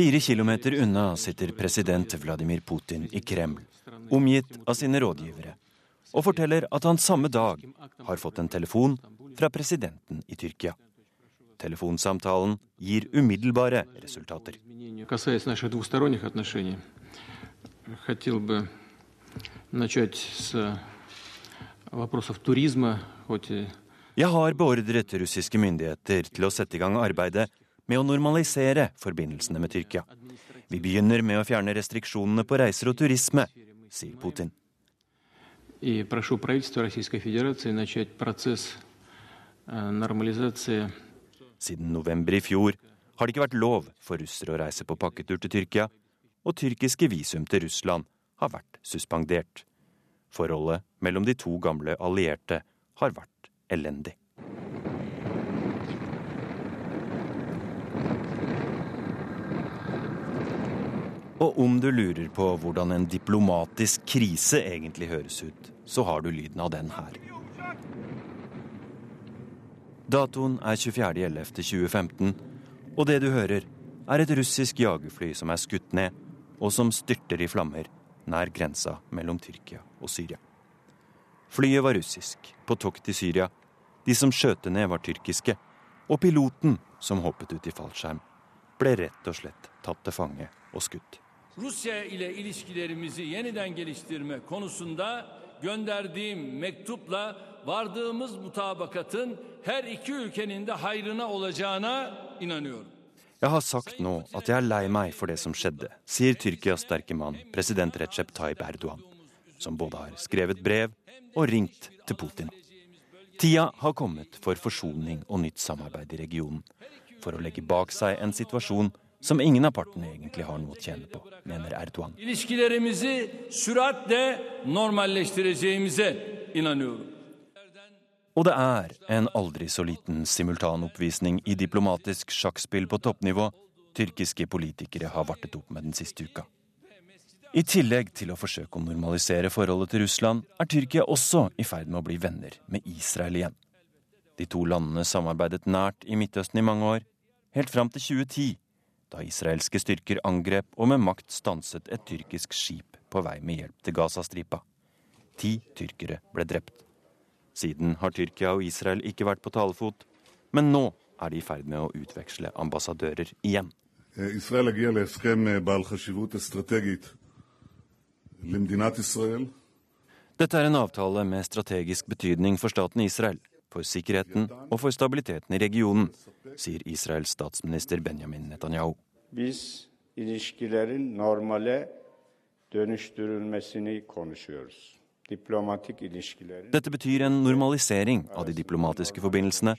Fire kilometer unna sitter president Vladimir Putin i Kreml, omgitt av sine rådgivere, og forteller at han samme dag har fått en telefon fra presidenten i Tyrkia. Telefonsamtalen gir umiddelbare resultater. Jeg har beordret russiske myndigheter til å sette i gang arbeidet med å normalisere forbindelsene med Tyrkia. Vi begynner med å fjerne restriksjonene på reiser og turisme, sier Putin. Э, Siden november i fjor har det ikke vært lov for russere å reise på pakketur til Tyrkia, og tyrkiske visum til Russland har vært suspendert. Forholdet mellom de to gamle allierte har vært elendig. Og om du lurer på hvordan en diplomatisk krise egentlig høres ut, så har du lyden av den her. Datoen er 24.11.2015, og det du hører, er et russisk jagerfly som er skutt ned, og som styrter i flammer nær grensa mellom Tyrkia og Syria. Flyet var russisk, på tokt i Syria. De som skjøt ned, var tyrkiske. Og piloten, som hoppet ut i fallskjerm, ble rett og slett tatt til fange og skutt. Rusya ile ilişkilerimizi yeniden geliştirme konusunda gönderdiğim mektupla vardığımız mutabakatın her iki ülkenin de hayrına olacağına inanıyorum. Jeg har sagt nå at jeg er lei meg for det som skjedde, sier Tyrkias sterke mann, president Recep Tayyip Erdogan, som både har skrevet brev og ringt til Putin. Tida har kommet for forsoning og nytt samarbeid i regionen, for å legge bak seg en situasjon som ingen av partene egentlig har noe å tjene på, mener Erdogan. Og det er en aldri så liten simultanoppvisning i diplomatisk sjakkspill på toppnivå tyrkiske politikere har vartet opp med den siste uka. I tillegg til å forsøke å normalisere forholdet til Russland, er Tyrkia også i ferd med å bli venner med Israel igjen. De to landene samarbeidet nært i Midtøsten i mange år, helt fram til 2010, da israelske styrker angrep og med makt stanset et tyrkisk skip på vei med hjelp til Gazastripa. Ti tyrkere ble drept. Siden har Tyrkia og Israel ikke vært på talefot, men nå er de i ferd med å utveksle ambassadører igjen. Israel dette er en avtale med strategisk betydning for staten Israel for sikkerheten og for stabiliteten i regionen, sier Israels statsminister Benjamin Netanyahu. Biz ilişkilerin normale dönüştürülmesini konuşuyoruz. Dette betyr en normalisering av de diplomatiske forbindelsene.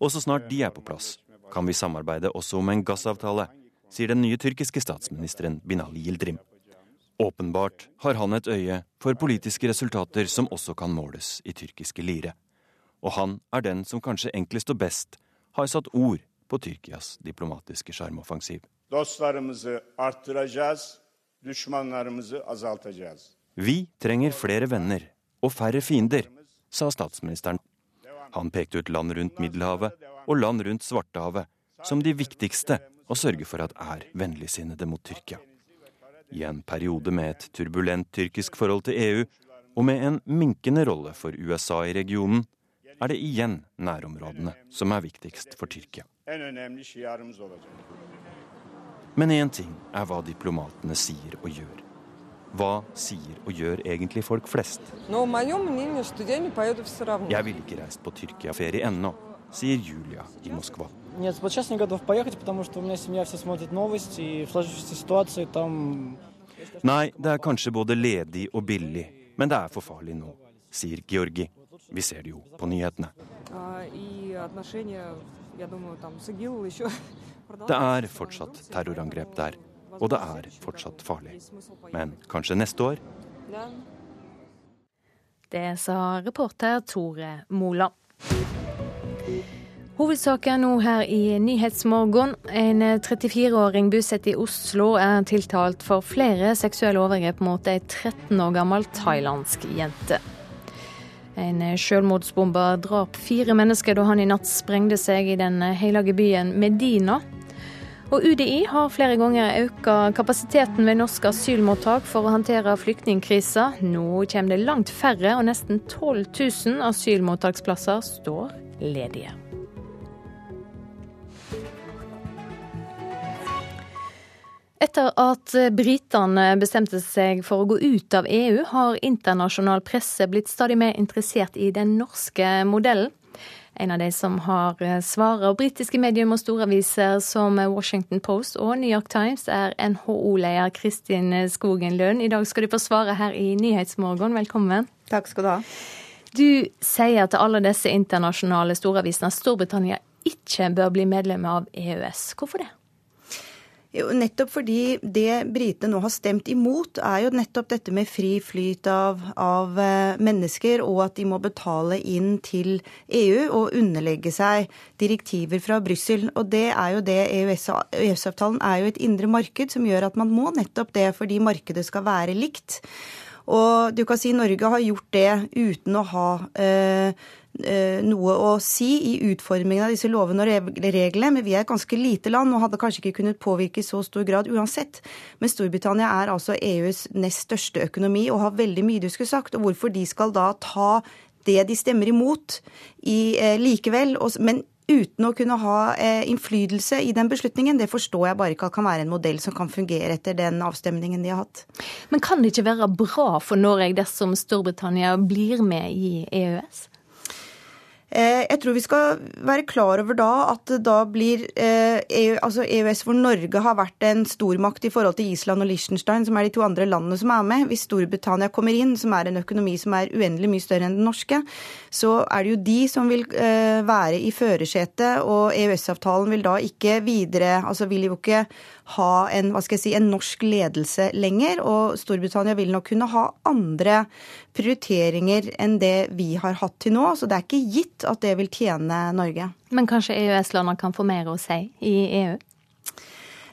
Og så snart de er på plass, kan vi samarbeide også om en gassavtale, sier den nye tyrkiske statsministeren Binali Yildirim. Åpenbart har han et øye for politiske resultater som også kan måles i tyrkiske lire. Og han er den som kanskje enklest og best har satt ord på Tyrkias diplomatiske sjarmoffensiv. Vi trenger flere venner og færre fiender, sa statsministeren. Han pekte ut land rundt Middelhavet og land rundt Svartehavet som de viktigste å sørge for at er vennligsinnede mot Tyrkia. I en periode med et turbulent tyrkisk forhold til EU og med en minkende rolle for USA i regionen, er det igjen nærområdene som er viktigst for Tyrkia. Men én ting er hva diplomatene sier og gjør. Hva sier og gjør egentlig folk flest? Jeg ville ikke reist på Tyrkia-ferie ennå, sier Julia i Moskva. Nei, det er kanskje både ledig og billig, men det er for farlig nå, sier Georgi. Vi ser det jo på nyhetene. Det er fortsatt terrorangrep der. Og det er fortsatt farlig. Men kanskje neste år? Det sa reporter Tore Mola. Hovedsaken nå her i Nyhetsmorgen. En 34-åring bosatt i Oslo er tiltalt for flere seksuelle overgrep mot ei 13 år gammel thailandsk jente. En selvmordsbomber drap fire mennesker da han i natt sprengte seg i den hellige byen Medina. Og UDI har flere ganger økt kapasiteten ved norske asylmottak for å håndtere flyktningkrisa. Nå kommer det langt færre, og nesten 12 000 asylmottaksplasser står ledige. Etter at britene bestemte seg for å gå ut av EU, har internasjonal presse blitt stadig mer interessert i den norske modellen. En av de som har eh, svaret, britiske medium og storaviser som Washington Post og New York Times, er NHO-leder Kristin Skogen Lund. I dag skal du få svare her i Nyhetsmorgen. Velkommen. Takk skal du ha. Du sier til alle disse internasjonale storavisene at Storbritannia ikke bør bli medlem av EØS. Hvorfor det? Nettopp fordi det britene nå har stemt imot, er jo nettopp dette med fri flyt av, av, eh, mennesker, og at de må betale inn til EU og underlegge seg direktiver fra Brussel. Og det er jo det EØS-avtalen er jo et indre marked som gjør at man må nettopp det fordi markedet skal være likt. Og du kan si Norge har gjort det uten å ha Eh, noe å si i utformingen av disse lovene og reglene, men vi er et ganske lite land og hadde kanskje ikke kunnet påvirke i så stor grad uansett. Men Storbritannia er altså EUs nest største økonomi og har veldig mye du skulle sagt. Og hvorfor de skal da ta det de stemmer imot i, eh, likevel, men uten å kunne ha eh, innflytelse i den beslutningen, det forstår jeg bare ikke at kan være en modell som kan fungere etter den avstemningen de har hatt. Men kan det ikke være bra for Norge dersom Storbritannia blir med i EØS? Eh, jeg tror vi skal være klar over da at da blir eh, EU, altså EØS hvor Norge har vært en stormakt i forhold til Island og Liechtenstein, som er de to andre landene som er med. Hvis Storbritannia kommer inn, som er en økonomi som er uendelig mye større enn den norske, så er det jo de som vil eh, være i førersetet, og EØS-avtalen vil da ikke videre Altså vil jo ikke ha en, hva skal jeg si, en norsk ledelse lenger. Og Storbritannia vil nok kunne ha andre prioriteringer enn det vi har hatt til nå. Så det er ikke gitt at det vil tjene Norge. Men kanskje EØS-landene kan få mer å si i EU?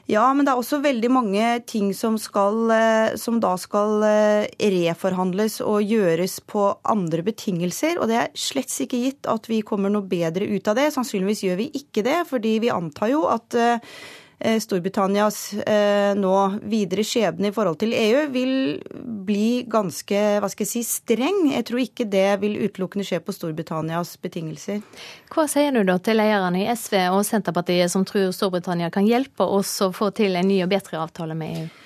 Ja, men det er også veldig mange ting som, skal, eh, som da skal eh, reforhandles og gjøres på andre betingelser. Og det er slett ikke gitt at vi kommer noe bedre ut av det. Sannsynligvis gjør vi ikke det, fordi vi antar jo at eh, Storbritannias eh, nå videre skjebne i forhold til EU vil bli ganske hva skal jeg si, streng. Jeg tror ikke det vil utelukkende skje på Storbritannias betingelser. Hva sier du da til lederne i SV og Senterpartiet som tror Storbritannia kan hjelpe oss å få til en ny og bedre avtale med EU?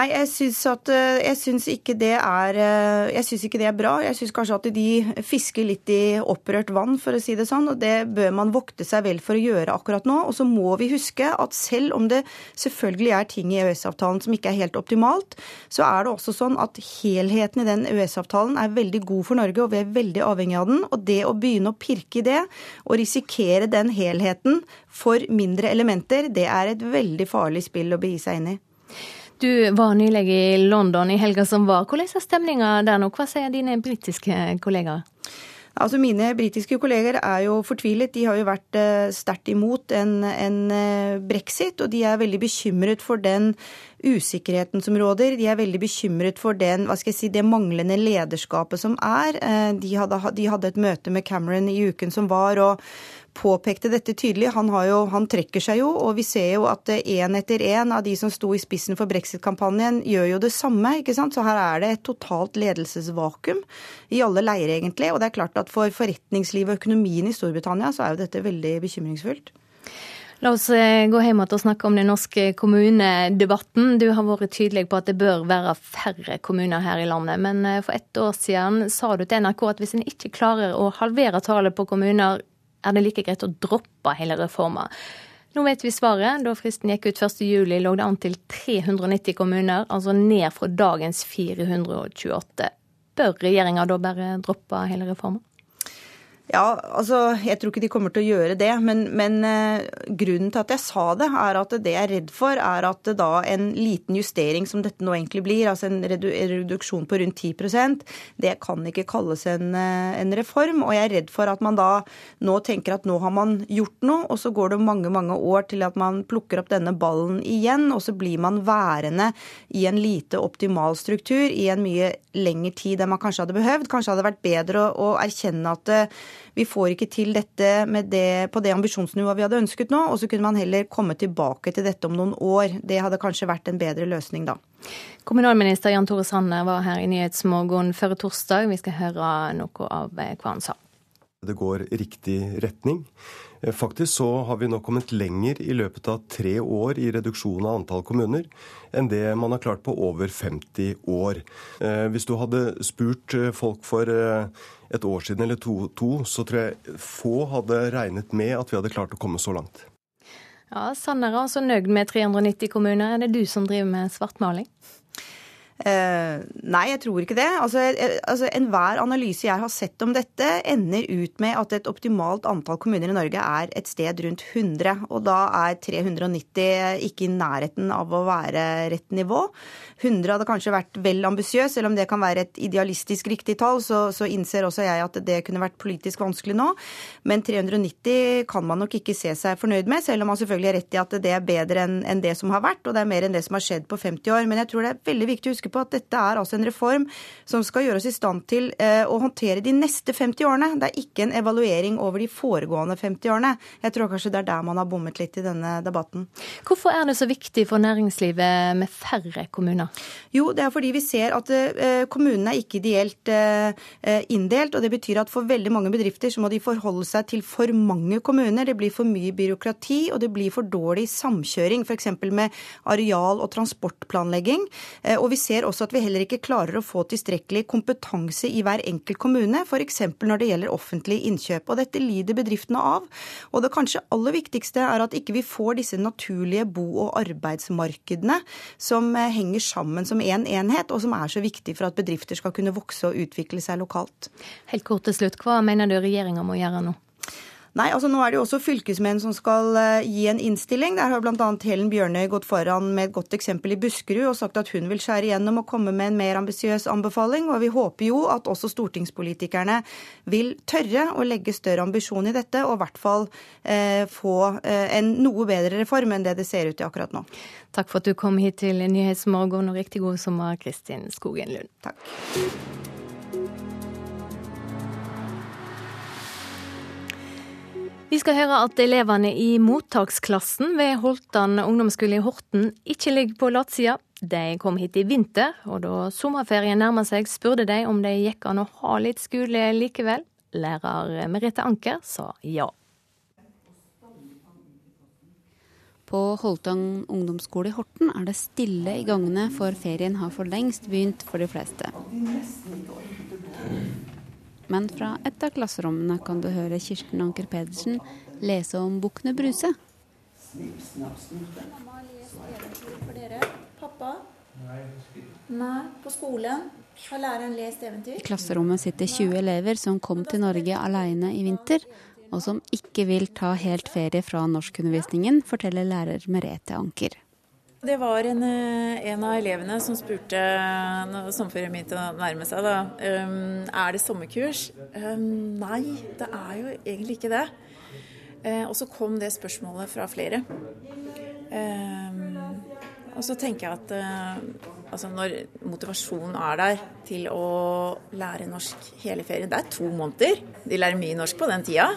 Nei, jeg syns, at, eh, jeg syns ikke det er eh, Jeg syns ikke det er bra. Jeg syns kanskje at de fisker litt i opprørt vann, for å si det sånn. Og det bør man vokte seg vel for å gjøre akkurat nå. Og så må vi huske at selv om det selvfølgelig er ting i EØS-avtalen som ikke er helt optimalt, så er det også sånn at helheten i den EØS-avtalen er veldig god for Norge, og vi er veldig avhengig av den. Og det å begynne å pirke i det, og risikere den helheten for mindre elementer, det er et veldig farlig spill å begi seg inn i. Du var nylig i London i helga som var. Hvordan er stemninga der nå? Hva sier dine britiske kollegaer? Altså Mine britiske kolleger er jo fortvilet. De har jo vært eh, sterkt imot en, en, eh, brexit, og de er veldig bekymret for den usikkerheten som råder. De er veldig bekymret for den, hva skal jeg si, det manglende lederskapet som er. Eh, de hadde, de hadde et møte med Cameron i uken som var. og påpekte dette tydelig. Han, jo, han, trekker seg jo, og vi ser jo at én etter én av de som sto i spissen for brexit-kampanjen, gjør jo det samme. ikke sant? Så her er det et totalt ledelsesvakuum i alle leirer, egentlig. Og det er klart at for forretningslivet og økonomien i Storbritannia så er jo dette veldig bekymringsfullt. La oss eh, gå hjem og snakke om den norske kommunedebatten. Du har vært tydelig på at det bør være færre kommuner her i landet. Men eh, for ett år siden sa du til NRK at hvis en ikke klarer å halvere tallet på kommuner er det like greit å droppe hele reforma. Nå vet vi svaret. Da fristen gikk ut 1.7, lå det an til 390 kommuner, altså ned fra dagens 428. Bør regjeringa da bare droppe hele reforma? Ja, altså, Jeg tror ikke de kommer til å gjøre det. Men, men eh, grunnen til at jeg sa det, er at det jeg er redd for, er at da en liten justering som dette nå egentlig blir, altså en redu reduksjon på rundt 10% det kan ikke kalles en, uh, en, reform. Og jeg er redd for at man da nå tenker at nå har man gjort noe, og så går det mange, mange år til at man plukker opp denne ballen igjen, og så blir man værende i en lite optimal struktur i en mye lengre tid enn man kanskje hadde behøvd. Kanskje hadde det vært bedre å, å erkjenne at uh, vi får ikke til dette det, på det ambisjonsnivået vi hadde ønsket nå, og så kunne man heller komme tilbake til dette om noen år. Det hadde kanskje vært en bedre løsning da. Kommunalminister Jan Tore Sanner var her i Nyhetsmorgen før torsdag. Vi skal høre noe av hva han sa. Det går riktig retning. Eh, faktisk så har vi nå kommet lenger i løpet av tre år i reduksjon av antall kommuner enn det man har klart på over 50 år. Eh, hvis du hadde spurt eh, folk for et år siden eller to, to, så tror jeg få hadde regnet med at vi hadde klart å komme så langt. Ja, Sanner er altså nøyd med 390 kommuner. Er det du som driver med svartmaling? Eh, nei, jeg tror ikke det. Altså, altså, Enhver analyse jeg har sett om dette, ender ut med at et optimalt antall kommuner i Norge er et sted rundt 100. Og da er 390 ikke i nærheten av å være rett nivå. 100 hadde kanskje vært vel ambisiøs, selv om det kan være et idealistisk riktig tall, så, så, innser også jeg at det kunne vært politisk vanskelig nå. Men 390 kan man nok ikke se seg fornøyd med, selv om man selvfølgelig har rett i at det er bedre enn, enn det som har vært, og det er mer enn det som har skjedd på 50 år. Men jeg tror det er veldig viktig å huske på at dette er altså en reform som skal gjøre oss i stand til eh, å håndtere de neste 50 årene. Det er ikke en evaluering over de foregående 50 årene. Jeg tror kanskje det er der man har bommet litt i denne debatten. Hvorfor er det så viktig for næringslivet med færre kommuner? Jo, det er fordi vi ser at eh, kommunene er ikke ideelt eh, inndelt. og Det betyr at for veldig mange bedrifter så må de forholde seg til for mange kommuner. Det blir for mye byråkrati, og det blir for dårlig samkjøring, f.eks. med areal- og transportplanlegging. Og vi ser også at vi heller ikke klarer å få tilstrekkelig kompetanse i hver enkelt kommune, f.eks. når det gjelder offentlige innkjøp. Og dette lider bedriftene av. Og det kanskje aller viktigste er at ikke vi får disse naturlige bo- og arbeidsmarkedene som eh, henger sammen som én en enhet, og som er så viktig for at bedrifter skal kunne vokse og utvikle seg lokalt. Helt kort til slutt, hva mener du regjeringa må gjøre nå? Nei, altså nå er det jo også fylkesmenn som skal eh, gi en innstilling. Der har bl.a. Helen Bjørnøy gått foran med et godt eksempel i Buskerud og sagt at hun vil skjære igjennom og komme med en mer ambisiøs anbefaling. Og vi håper jo at også stortingspolitikerne vil tørre å legge større ambisjon i dette, og i hvert fall eh, få eh, en noe bedre reform enn det det ser ut til akkurat nå. Takk for at du kom hit til Nyhetsmorgen, og riktig god sommer, Kristin Skogen Lund. Takk. Vi skal høre at elevene i mottaksklassen ved Holtan ungdomsskole i Horten ikke ligger på latsida. De kom hit i vinter, og da sommerferien nærma seg, spurte de om det gikk an å ha litt skole likevel. Lærer Merete Anker sa ja. På Holtang ungdomsskole i Horten er det stille i gangene, for ferien har for lengst begynt for de fleste. Men fra et av klasserommene kan du høre Kirsten Anker Pedersen lese om Bukkene Bruse. Mamma har lest eventyr for dere. Pappa? Nei. På skolen? Har læreren lest eventyr? I klasserommet sitter 20 elever som kom til Norge alene i vinter, og som ikke vil ta helt ferie fra norskundervisningen, forteller lærer Merete Anker. Det var en, eh, en, av elevene som spurte når sommerferien begynte å nærme seg, da. Um, er det sommerkurs? Um, nei, det er jo egentlig ikke det. Uh, og så kom det spørsmålet fra flere. Um, og så tenker jeg at uh, altså når motivasjonen er der til å lære norsk hele ferien Det er to måneder. De lærer mye norsk på den tida.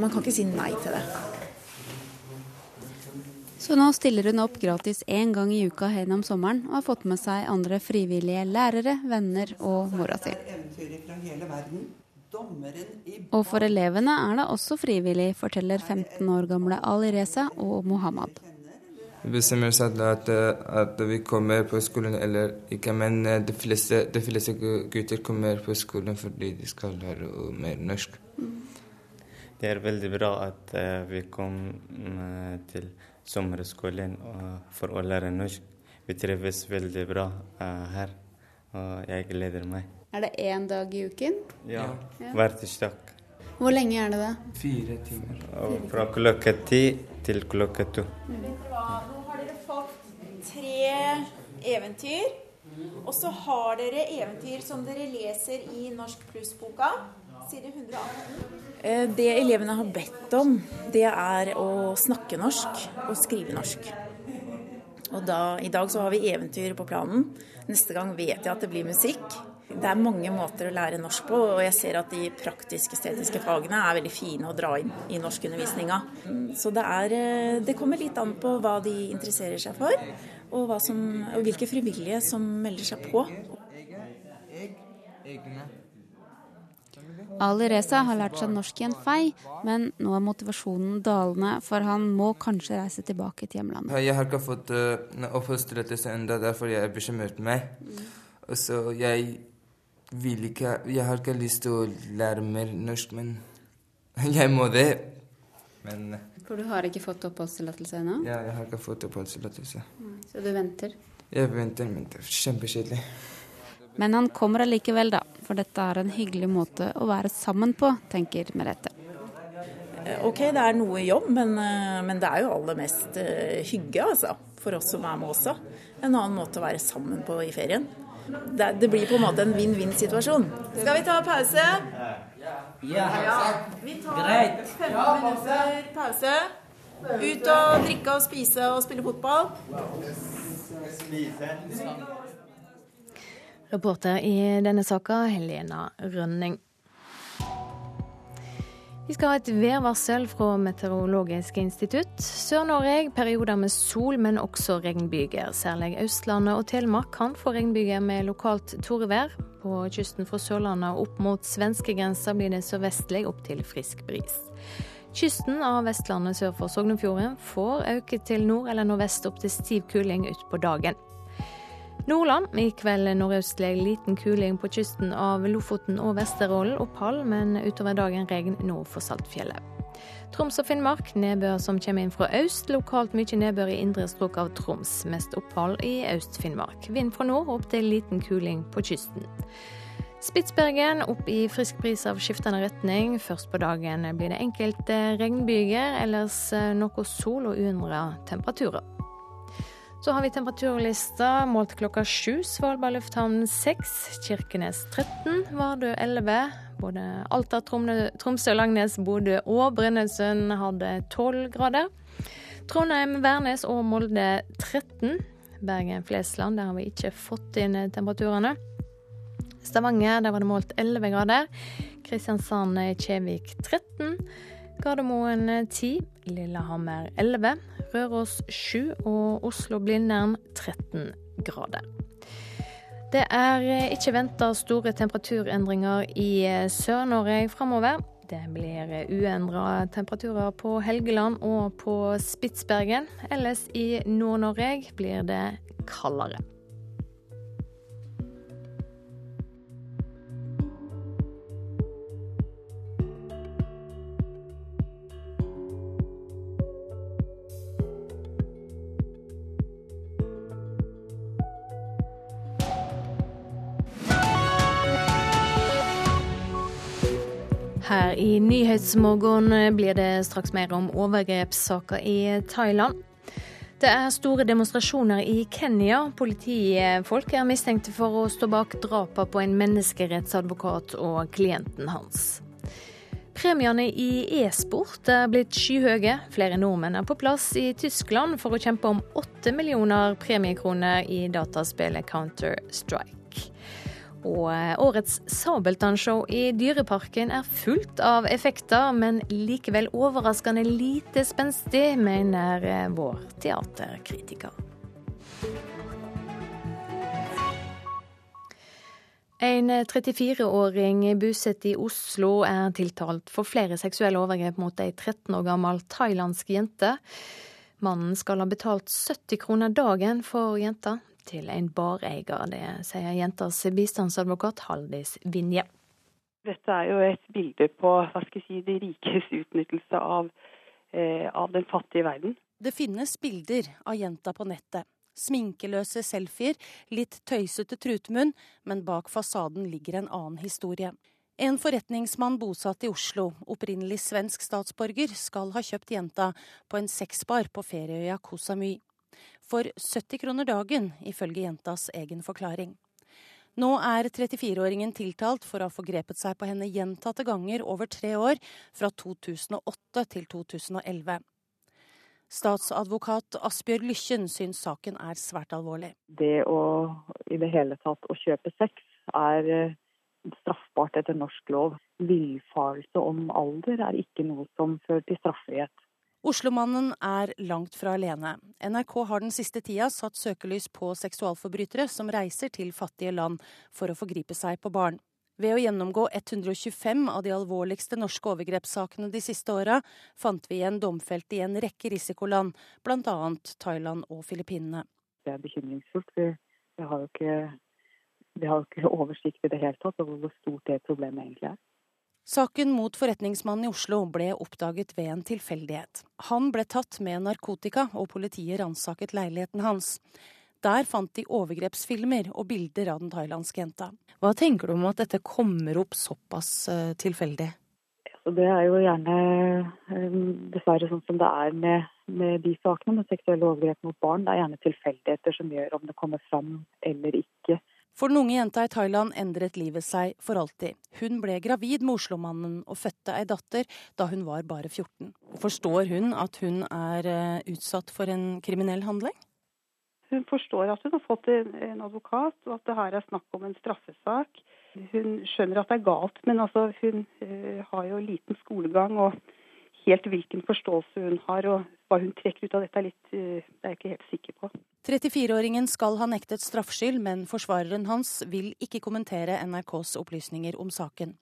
Man kan ikke si nei til det. Så nå stiller hun opp gratis én gang i uka gjennom sommeren, og har fått med seg andre frivillige lærere, venner og mora si. Og for elevene er det også frivillig, forteller 15 år gamle Ali Reza og Mohammed. Vi bestemmer oss at, at, vi kommer på skolen eller ikke, men de fleste, de fleste, gutter kommer på skolen fordi de skal lære mer norsk. Det er veldig bra at vi kom til sommerskolen for å lære norsk. Vi trives veldig bra her, og jeg gleder meg. Er det én dag i uken? Ja, ja. hver tirsdag. Hvor lenge er det da? Fire timer. Og fra klokka ti til klokka to. Nå har dere fått tre eventyr. Og så har dere eventyr som dere leser i Norsk pluss-boka, side 118. Eh, det elevene har bedt om, det er å snakke norsk og skrive norsk. Og da, I dag så har vi eventyr på planen. Neste gang vet jeg at det blir musikk. Det er mange måter å lære norsk på, og jeg ser at de praktisk-estetiske fagene er veldig fine å dra inn i norskundervisninga. Så det, er, eh, det kommer litt an på hva de interesserer seg for, og, som, og hvilke frivillige som melder seg på. Ali Reza har lært seg norsk i en fei, men nå er motivasjonen dalende, for han må kanskje reise tilbake til hjemlandet. Jeg har ikke fått uh, oppholdstillatelse ennå, derfor jeg bekymret meg. Mm. Og så jeg vil ikke Jeg har ikke lyst til å lære mer norsk, men jeg må det. Men For du har ikke fått oppholdstillatelse ennå? Ja, jeg har ikke fått oppholdstillatelse. Så du venter? Jeg venter, men det er kjempekjedelig. Men han kommer allikevel, da. For dette er en hyggelig måte å være sammen på, tenker Merete. Eh, OK, det er noe jobb, men, eh, men, det er jo aller mest uh, hygge, altså. For oss som er med også. En annen måte å være sammen på i ferien. Det, det blir på en måte en vinn-vinn-situasjon. Skal vi ta pause? Ja. ja. Vi tar 15 minutter pause. Ut og drikke og spise og spille fotball. Reporter i denne saka, Helena Rønning. Vi skal ha et værvarsel fra Meteorologisk institutt. Sør-Norge perioder med sol, men også regnbyger. Særlig Østlandet og Telemark kan få regnbyger med lokalt torevær. På kysten fra Sørlandet opp mot svenskegrensa blir det sørvestlig opp til frisk bris. Kysten av Vestlandet sør for Sognefjorden får øke til nord eller nordvest opp til stiv kuling utpå dagen. Nordland i kveld nordøstlig liten kuling på kysten av Lofoten og Vesterålen opphold, men utover dagen regn nord for Saltfjellet. Troms og Finnmark nedbør som kommer inn fra øst. Lokalt mye nedbør i indre strøk av Troms. Mest opphold i Øst-Finnmark. Vind fra nord opp til liten kuling på kysten. Spitsbergen opp i frisk bris av skiftende retning. Først på dagen blir det enkelte regnbyger, ellers noe sol og uendra temperaturer. Så har vi temperaturlista målt klokka sju. Svalbard lufthavn seks, Kirkenes 13, Vardø 11. Både Alta, Tromsø, Langnes, Bodø og Brønnøysund hadde 12 grader. Trondheim, Værnes og Molde 13. Bergen, Flesland, der har vi ikke fått inn temperaturene. Stavanger, der var det målt 11 grader. Kristiansand, Kjevik 13. Gardermoen 10, Lillehammer 11, Røros 7 og Oslo-Blindern 13 grader. Det er ikke venta store temperaturendringer i Sør-Norge framover. Det blir uendra temperaturer på Helgeland og på Spitsbergen. Ellers i Nord-Norge blir det kaldere. Her i Nyhetsmorgen blir det straks mer om overgrepssaker i Thailand. Det er store demonstrasjoner i Kenya. Politifolk er mistenkte for å stå bak drapene på en menneskerettsadvokat og klienten hans. Premiene i e-sport er blitt skyhøye. Flere nordmenn er på plass i Tyskland for å kjempe om åtte millioner premiekroner i dataspillet Counter-Strike. Og eh, årets Sabeltannshow i Dyreparken er fullt av effekter, men likevel overraskende lite spenstig, mener eh, vår teaterkritiker. En 34-åring bosatt i Oslo er tiltalt for flere seksuelle overgrep mot ei 13 år gammel thailandsk jente. Mannen skal ha betalt 70 kroner dagen for jenta til en bareier. Det sier jentas bistandsadvokat Haldis Vinje. Dette er jo et bilde på hva skal jeg si, de rikes utnyttelse av, eh, av den fattige verden. Det finnes bilder av jenta på nettet. Sminkeløse selfier, litt tøysete trutmunn, men bak fasaden ligger en annen historie. En forretningsmann bosatt i Oslo, opprinnelig svensk statsborger, skal ha kjøpt jenta på en sexbar på ferieøya Koh Samui for 70 kroner dagen, ifølge jentas egen forklaring. Nå er 34-åringen tiltalt for å ha forgrepet seg på henne gjentatte ganger over tre år, fra 2008 til 2011. Statsadvokat Asbjørg Lykken syns saken er svært alvorlig. Det å i det hele tatt å kjøpe sex er eh, straffbart etter norsk lov. Villfarelse om alder er ikke noe som fører til straffrihet. Oslomannen er langt fra alene. NRK har den siste tida satt søkelys på seksualforbrytere som reiser til fattige land for å forgripe seg på barn. Ved å gjennomgå 125 av de alvorligste norske overgrepssakene de siste åra, fant vi igjen domfelte i en rekke risikoland, bl.a. Thailand og Filippinene. Det er bekymringsfullt. Vi, har jo ikke, vi har ikke oversikt i det hele tatt over hvor stort det problemet egentlig er. Saken mot forretningsmannen i Oslo ble oppdaget ved en tilfeldighet. Han ble tatt med narkotika, og politiet ransaket leiligheten hans. Der fant de overgrepsfilmer og bilder av den thailandske jenta. Hva tenker du om at dette kommer opp såpass uh, tilfeldig? Så det er jo gjerne dessverre sånn som det er med, med de sakene med seksuelle overgrep mot barn. Det er gjerne tilfeldigheter som gjør om det kommer fram eller ikke. For den unge jenta i Thailand endret livet seg for alltid. Hun ble gravid med Oslo-mannen og fødte ei datter da hun var bare 14. Forstår hun at hun er eh, utsatt for en kriminell handling? Hun forstår at hun har fått en advokat, og at det her er snakk om en straffesak. Hun skjønner at det er galt, men altså hun uh, har jo liten skolegang. og helt hvilken forståelse hun har og hva hun trekker ut av dette, er, litt, uh, det er jeg ikke helt sikker på. 34-åringen skal ha nektet straffskyld, men forsvareren hans vil ikke kommentere NRKs opplysninger om saken.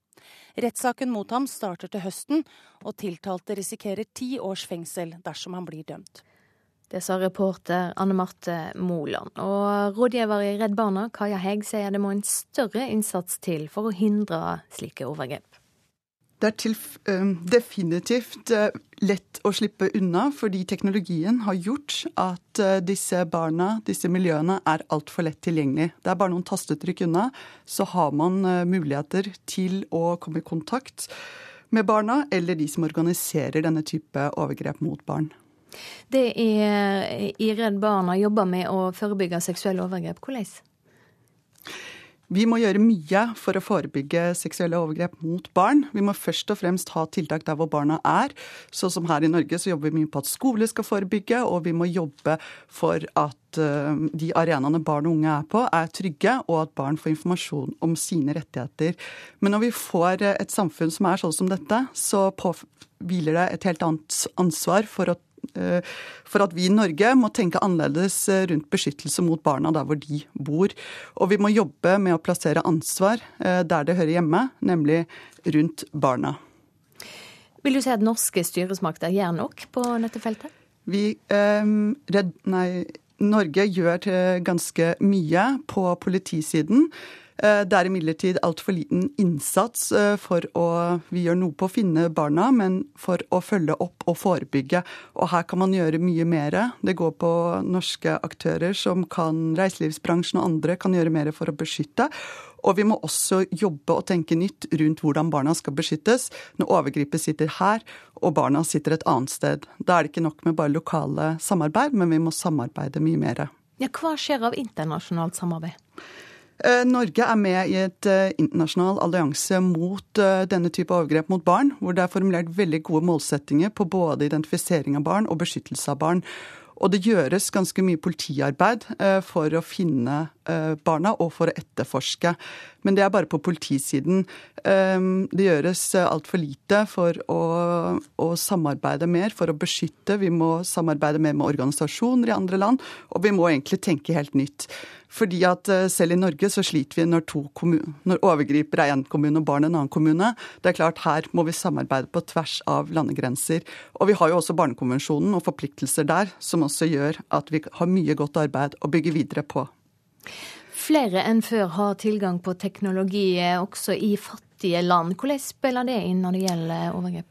Rettssaken mot ham starter til høsten, og tiltalte risikerer ti års fengsel dersom han blir dømt. Det sa reporter Anne Marte Moland. Og rådgiver i Redd Barna, Kaja Hegg, sier det må en større innsats til for å hindre slike overgrep. Det er til, definitivt lett å slippe unna, fordi teknologien har gjort at disse barna, disse miljøene, er altfor lett tilgjengelig. Det er bare noen tastetrykk unna, så har man muligheter til å komme i kontakt med barna eller de som organiserer denne type overgrep mot barn. Det er i Redd Barna jobber med å forebygge seksuelle overgrep. Hvordan? Vi må gjøre mye for å forebygge seksuelle overgrep mot barn. Vi må først og fremst ha tiltak der hvor barna er. Så som her i Norge så jobber vi mye på at skole skal forebygge, og vi må jobbe for at eh, de arenaene barn og unge er på, er trygge, og at barn får informasjon om sine rettigheter. Men når vi får et samfunn som er sånn som dette, så hviler det et helt annet ansvar for å for at vi i Norge må tenke annerledes eh, rundt beskyttelse mot barna der hvor de bor. Og vi må jobbe med å plassere ansvar eh, der det hører hjemme, nemlig rundt barna. Vil du si at norske styresmakter gjør nok på dette feltet? Vi, eh, redd, nei, Norge gjør ganske mye på politisiden. Eh, det er imidlertid altfor liten innsats eh, for å Vi gjør noe på å finne barna, men for å følge opp og forebygge. Og her kan man gjøre mye mer. Det går på norske aktører som kan Reiselivsbransjen og andre kan gjøre mer for å beskytte. Og vi må også jobbe og tenke nytt rundt hvordan barna skal beskyttes når overgripet sitter her og barna sitter et annet sted. Da er det ikke nok med bare lokale samarbeid, men vi må samarbeide mye mer. Ja, hva skjer av internasjonalt samarbeid? Eh, Norge er med i et eh, internasjonal allianse mot eh, denne type overgrep mot barn, hvor det er formulert veldig gode målsettinger på både identifisering av barn og beskyttelse av barn. Og det gjøres ganske mye politiarbeid for å finne barna og for å etterforske. Men det er bare på politisiden. Det gjøres altfor lite for å, å, samarbeide mer, for å beskytte. Vi må samarbeide mer med organisasjoner i andre land, og vi må egentlig tenke helt nytt. Fordi at eh, selv i Norge så sliter vi når, når overgriper er én kommune og barn en annen kommune. Det er klart Her må vi samarbeide på tvers av landegrenser. Og vi har jo også Barnekonvensjonen og forpliktelser der, som også gjør at vi har mye godt arbeid å bygge videre på. Flere enn før har tilgang på teknologi også i fattige land. Hvordan spiller det inn når det gjelder overgrep?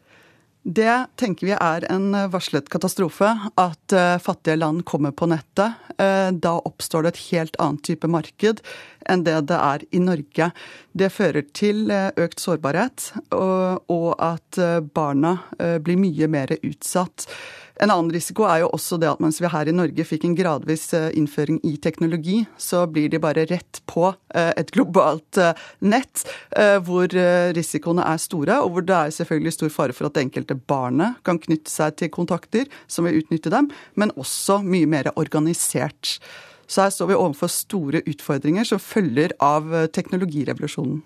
Det tenker vi er en varslet katastrofe. At uh, fattige land kommer på nettet. Uh, da oppstår det et helt annet type marked enn det det er i Norge. Det fører til økt sårbarhet, og at barna blir mye mer utsatt. En annen risiko er jo også det at mens vi her i Norge fikk en gradvis eh, innføring i teknologi, så blir de bare rett på eh, et globalt eh, nett hvor risikoene er store, og hvor det er selvfølgelig stor fare for at det enkelte barnet kan knytte seg til kontakter som vil utnytte dem, men også mye mer organisert. Så her står vi overfor store utfordringer som følger av eh, teknologirevolusjonen.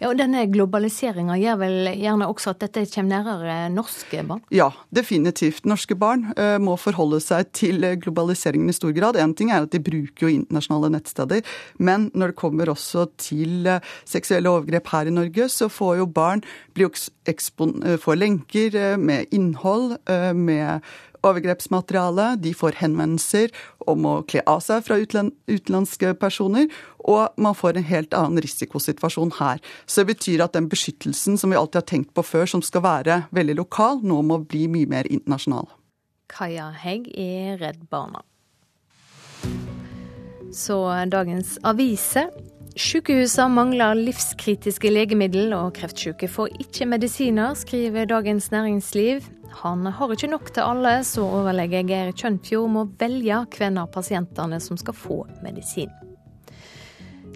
Ja, og Denne globaliseringa gjør vel gjerne også at dette kommer nærmere norske barn? Ja, definitivt. Norske barn uh, må forholde seg til globaliseringen i stor grad. Én ting er at de bruker jo internasjonale nettsteder, men når det kommer også til seksuelle overgrep her i Norge, så får jo barn får lenker med innhold, med overgrepsmateriale. De får henvendelser om å kle av seg fra utenlandske personer. Og man får en helt annen risikosituasjon her. Så det betyr at den beskyttelsen som vi alltid har tenkt på før, som skal være veldig lokal, nå må bli mye mer internasjonal. Kaja Hegg i Redd Barna. Så dagens aviser. Sykehusene mangler livskritiske legemiddel, og kreftsyke får ikke medisiner, skriver Dagens Næringsliv. Han har ikke nok til alle, så overlege Geir Kjønfjord må velge hvem av pasientene som skal få medisin.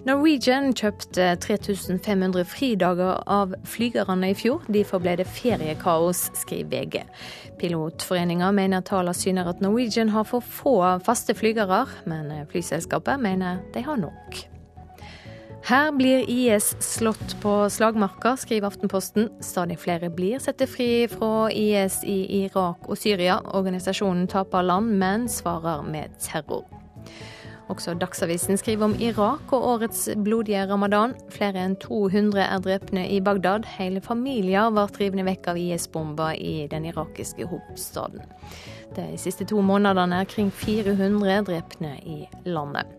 Norwegian kjøpte 3500 fridager av flygerne i fjor. Derfor ble det feriekaos, skriver VG. Pilotforeninga mener tallene syner at Norwegian har for få faste flygere, men flyselskapet mener de har nok. Her blir IS slått på slagmarka, skriver Aftenposten. Stadig flere blir satt fri fra IS i Irak og Syria. Organisasjonen taper land, men svarer med terror. Også Dagsavisen skriver om Irak og årets blodige ramadan. Flere enn 200 er drepne i Bagdad. Hele familier ble rivne vekk av IS-bomber i den irakiske hovedstaden. De siste to månedene er kring 400 drepne i landet.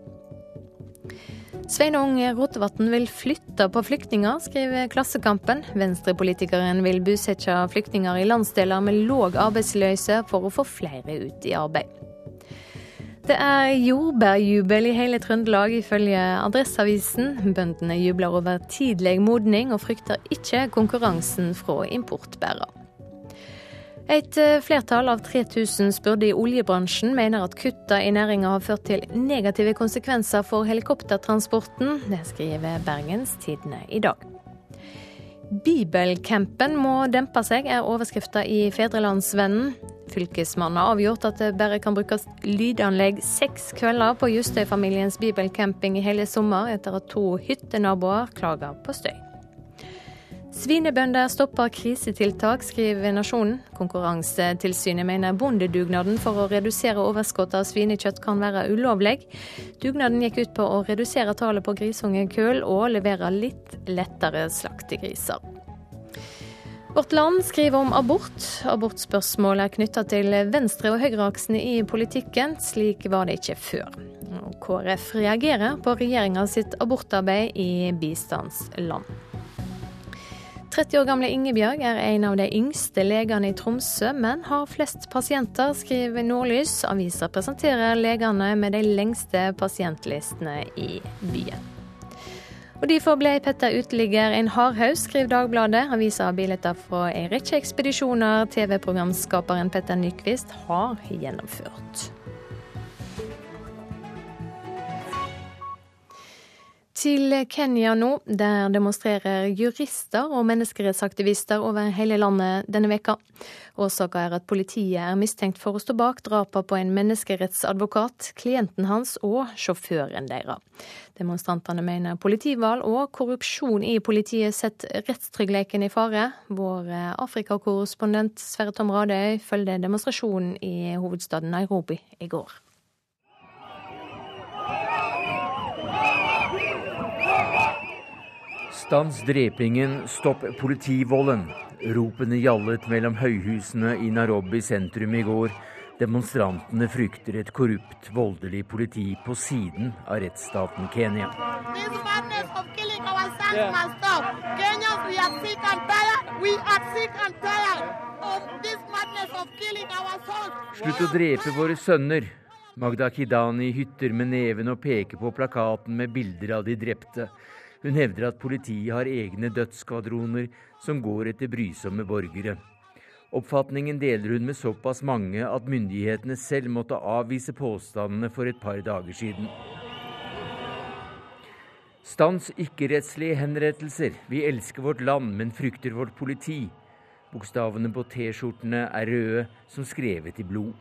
Sveinung Rotevatn vil flytte på flyktninger, skriver Klassekampen. Venstrepolitikeren vil bosette flyktninger i landsdeler med låg arbeidsløse for å få flere ut i arbeid. Det er jordbærjubel i hele Trøndelag, ifølge Adresseavisen. Bøndene jubler over tidlig modning, og frykter ikke konkurransen fra importbærer. Et eh, flertall av 3000 spurte i oljebransjen mener at kutta i næringa har ført til negative konsekvenser for helikoptertransporten. Det skriver Bergens Tidende i dag. Bibelcampen må dempe seg, er overskrifta i Fedrelandsvennen. Fylkesmannen har avgjort at det bare kan brukes lydanlegg seks kvelder på Justøy-familiens bibelcamping i hele sommer, etter at to hyttenaboer klager på støy. Svinebønder stopper krisetiltak, skriver Nasjonen. Konkurransetilsynet mener bondedugnaden for å redusere overskuddet av svinekjøtt kan være ulovlig. Dugnaden gikk ut på å redusere tallet på grisungekull og levere litt lettere slaktegriser. Vårt Land skriver om abort. Abortspørsmål er knytta til venstre- og høyreaksene i politikken. Slik var det ikke før. KrF reagerer på regjeringa sitt abortarbeid i bistandsland. 30 år gamle Ingebjørg er en av de yngste legene i Tromsø, men har flest pasienter, skriver Nordlys. Avisa presenterer legene med de lengste pasientlistene i byen. Og Derfor ble Petter uteligger en hardhaus, skriver Dagbladet. Avisa har bilder fra en rekke ekspedisjoner TV-programskaperen Petter Nyquist har gjennomført. Til Kenya nå, der demonstrerer jurister og menneskerettsaktivister over hele landet denne veka. Årsaken er at politiet er mistenkt for å stå bak drapene på en menneskerettsadvokat, klienten hans og sjåføren deres. Demonstrantene mener politivalg og korrupsjon i politiet setter rettstryggheten i fare. Vår Afrikakorrespondent Sverre Tom Radøy følger demonstrasjonen i hovedstaden Nairobi i går. Stans drepingen, stopp politivolden. Ropene gjallet mellom høyhusene i Nairobi sentrum i går. Demonstrantene frykter et korrupt, voldelig politi på siden av rettsstaten Kenya. Slutt å drepe våre sønner. Magda Kidani hytter med neven og peker på plakaten med bilder av de drepte. Hun hevder at politiet har egne dødsskvadroner som går etter brysomme borgere. Oppfatningen deler hun med såpass mange at myndighetene selv måtte avvise påstandene for et par dager siden. Stans ikke-rettslige henrettelser. Vi elsker vårt land, men frykter vårt politi. Bokstavene på T-skjortene er røde, som skrevet i blod.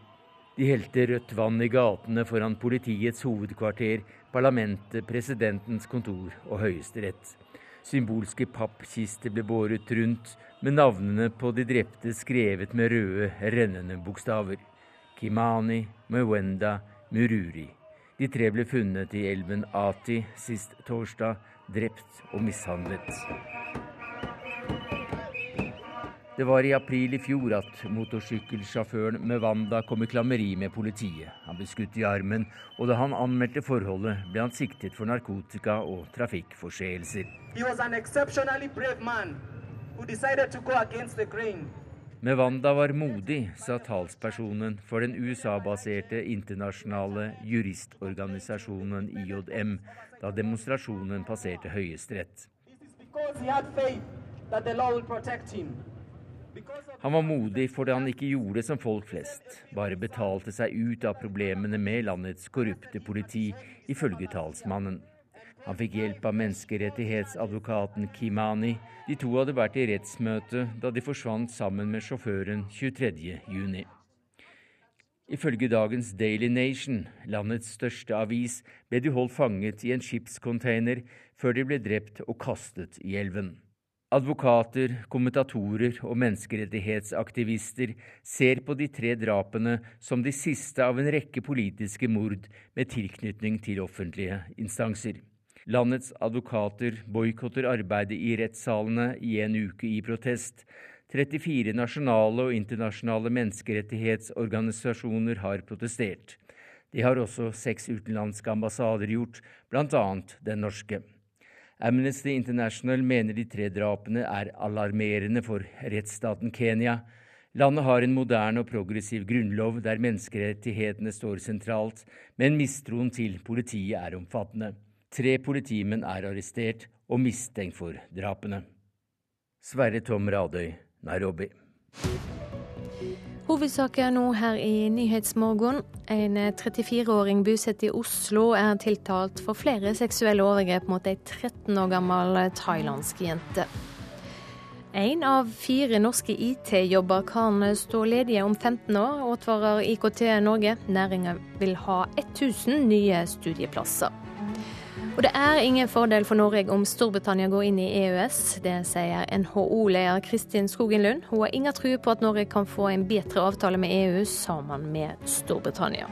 De helte rødt vann i gatene foran politiets hovedkvarter, parlamentet, presidentens kontor og Høyesterett. Symbolske pappkister ble båret rundt, med navnene på de drepte skrevet med røde, rennende bokstaver. Kimani, Mwenda, Mururi. De tre ble funnet i elven Ati sist torsdag, drept og mishandlet. Det var i april i fjor at motorsykkelsjåføren Mewanda kom i klammeri med politiet. Han ble skutt i armen, og da han anmeldte forholdet, ble han siktet for narkotika og trafikkforseelser. Mewanda var modig, sa talspersonen for den USA-baserte internasjonale juristorganisasjonen IJM da demonstrasjonen passerte Høyesterett. Han var modig fordi han ikke gjorde som folk flest, bare betalte seg ut av problemene med landets korrupte politi, ifølge talsmannen. Han fikk hjelp av menneskerettighetsadvokaten Kimani. De to hadde vært i rettsmøte da de forsvant sammen med sjåføren 23.6. Ifølge dagens Daily Nation, landets største avis, ble de holdt fanget i en skipscontainer før de ble drept og kastet i elven. Advokater, kommentatorer og menneskerettighetsaktivister ser på de tre drapene som de siste av en rekke politiske mord med tilknytning til offentlige instanser. Landets advokater boikotter arbeidet i rettssalene i en uke i protest. 34 nasjonale og internasjonale menneskerettighetsorganisasjoner har protestert. Det har også seks utenlandske ambassader gjort, bl.a. den norske. Amnesty International mener de tre drapene er alarmerende for rettsstaten Kenya. Landet har en moderne og progressiv grunnlov der menneskerettighetene står sentralt, men mistroen til politiet er omfattende. Tre politimenn er arrestert og mistenkt for drapene. Sverre Tom Radøy, Nairobi. Hovedsaker nå her i Nyhetsmorgen. En 34-åring bosatt i Oslo er tiltalt for flere seksuelle overgrep mot ei 13 år gammel thailandsk jente. Én av fire norske IT-jobber kan stå ledige om 15 år, advarer IKT Norge. Næringa vil ha 1000 nye studieplasser. Og det er ingen fordel for Norge om Storbritannia går inn i EØS. Det sier NHO-leder Kristin Skogen Lund. Hun har ingen tro på at Norge kan få en bedre avtale med EU sammen med Storbritannia.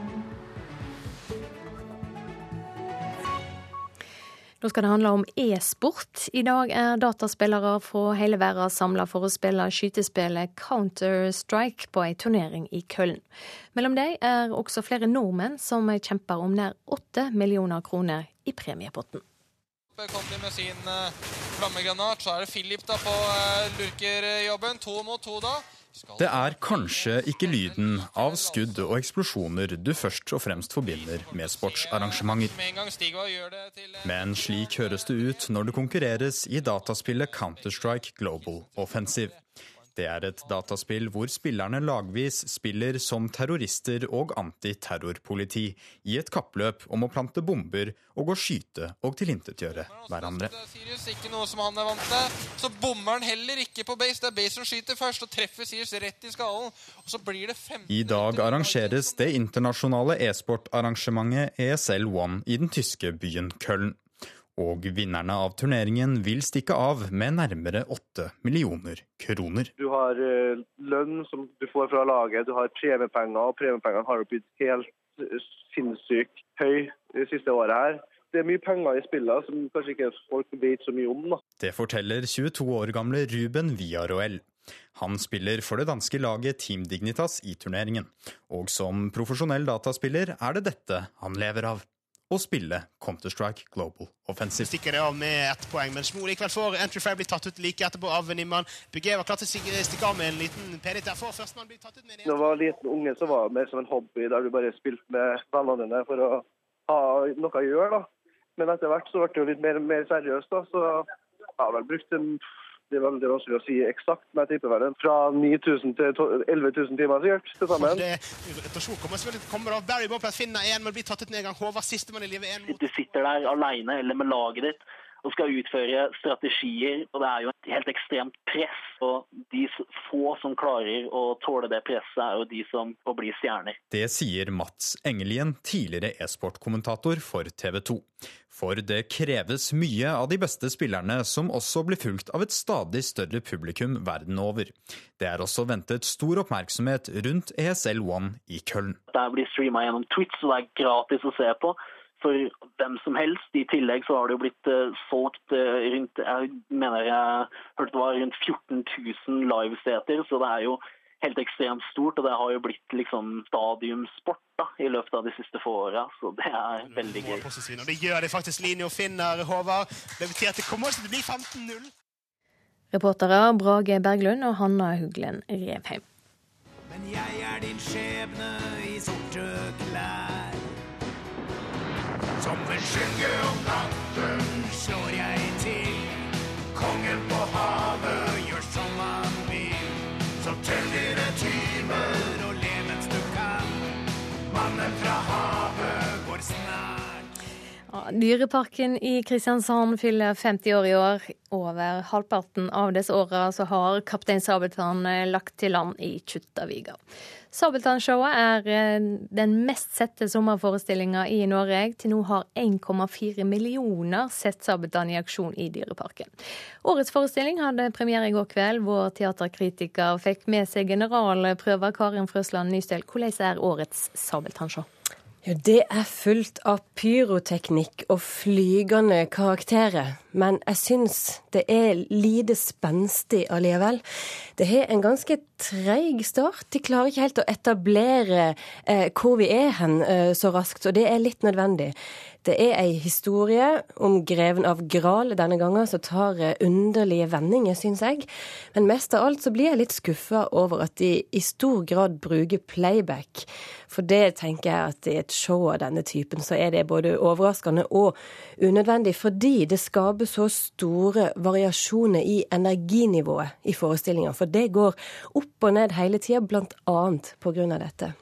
Nå skal det handle om e-sport. I dag er dataspillere fra hele verden samla for å spille skytespillet Counter-Strike på en turnering i Køln. Mellom dem er også flere nordmenn som kjemper om nær åtte millioner kroner i premiepotten. Kom de med sin uh, flammegranat, så er det Philip da på uh, lurkerjobben. To mot to da. Det er kanskje ikke lyden av skudd og eksplosjoner du først og fremst forbinder med sportsarrangementer. Men slik høres det ut når det konkurreres i dataspillet Counter-Strike Global Offensive. Det er et dataspill hvor spillerne lagvis spiller som terrorister og antiterrorpoliti i et kappløp om å plante bomber og å skyte og tilintetgjøre hverandre. Sirius, ikke noe som han er vant til. Så bommer han heller ikke på base. Det er base som skyter først, og treffer Sirius rett i skallen. Og så blir det 15 I dag arrangeres det internasjonale e-sportarrangementet ESL One i den tyske byen Köln. Og vinnerne av turneringen vil stikke av med nærmere åtte millioner kroner. Du har uh, lønn som du får fra laget, du har premiepenger, og premiepengene har blitt helt uh, sinnssykt høy det siste året her. Det er mye penger i spillet som kanskje ikke folk vet så mye om. Da. Det forteller 22 år gamle Ruben Viaroel. Han spiller for det danske laget Team Dignitas i turneringen, og som profesjonell dataspiller er det dette han lever av å spille Counter-Strike Global Offensive. Stikker det av med ett poeng, men Smo likevel får entry fair bli tatt ut like etterpå av Nimman. BG var klar til å stikke av med en liten PDT. For førstemann blir tatt ut med en Da jeg var liten unge, så var det mer som en hobby der du bare spilte med vennene dine for å ha noe å gjøre. da. Men etter hvert så ble det jo litt mer, mer seriøst. da, Så jeg har vel brukt en det er veldig vanskelig å si eksakt, men jeg tipper vel fra 9000 til 11 000 timer sikkert til sammen. Det, rotasjon kommer selvfølgelig kommer av Barry Boplat finner én, men blir tatt ut ned en gang. Håvard sistemann i livet. En mot... Du sitter der alene eller med laget ditt og skal utføre strategier. og Det er jo et helt ekstremt press. og De få som klarer å tåle det presset, er jo de som får bli stjerner. Det sier Mats Engelien, tidligere e-sportkommentator for TV 2. For det kreves mye av de beste spillerne, som også blir fulgt av et stadig større publikum verden over. Det er også ventet stor oppmerksomhet rundt ESL One i Køln. Det blir streama gjennom Twitch, så det er gratis å se på for hvem som helst. I tillegg så har det jo blitt uh, solgt uh, rundt jeg mener jeg hørte det var rundt 14 000 livesteter, så det er jo helt ekstremt stort. Og det har jo blitt liksom stadiumsport da, i løpet av de siste få åra, så det er veldig gøy. Det gjør det faktisk. Linjo finner Håvard. Det betyr at det kommer til å bli 15-0. Reportere Brage Berglund og Hanna Huglen Revheim. Men jeg er din skjebne i sorte klær. Som en skygge om natten slår jeg Dyreparken i Kristiansand fyller 50 år i år. Over halvparten av disse åra så har Kaptein Sabeltann eh, lagt til land i Kjuttaviga. Sabeltannshowet er eh, den mest sette sommerforestillinga i Norge. Til nå har 1,4 millioner sett Sabeltann i aksjon i Dyreparken. Årets forestilling hadde premiere i går kveld. Vår teaterkritiker fikk med seg generalprøver Karin Frøsland Nystøl. Hvordan er årets Sabeltannshow? Ja, det er fullt av pyroteknikk og flygende karakterer. Men jeg syns det er lite spenstig allikevel. Det har en ganske treig start. De klarer ikke helt å etablere eh, hvor vi er hen eh, så raskt, og det er litt nødvendig. Det er ei historie om greven av Gral denne gangen som tar eh, underlige vendinger, syns jeg. Men mest av alt så blir jeg litt skuffa over at de i stor grad bruker playback. For det tenker jeg at i et show av denne typen så er det både overraskende og unødvendig, fordi det skaper så store variasjoner i energinivået i forestillinga. For det går opp og ned hele tida, grunn av dette.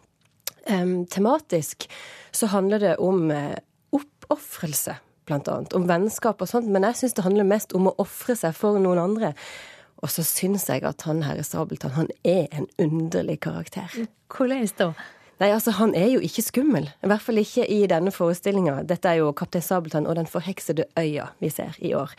Um, tematisk så handler det om uh, oppofrelse, annet. Om vennskap og sånt. Men jeg syns det handler mest om å ofre seg for noen andre. Og så syns jeg at han herre Sabeltann, han er en underlig karakter. Hvordan da? Nei, altså Han er jo ikke skummel. I hvert fall ikke i denne forestillinga. Dette er jo Kaptein Sabeltann og Den forheksede øya vi ser i år.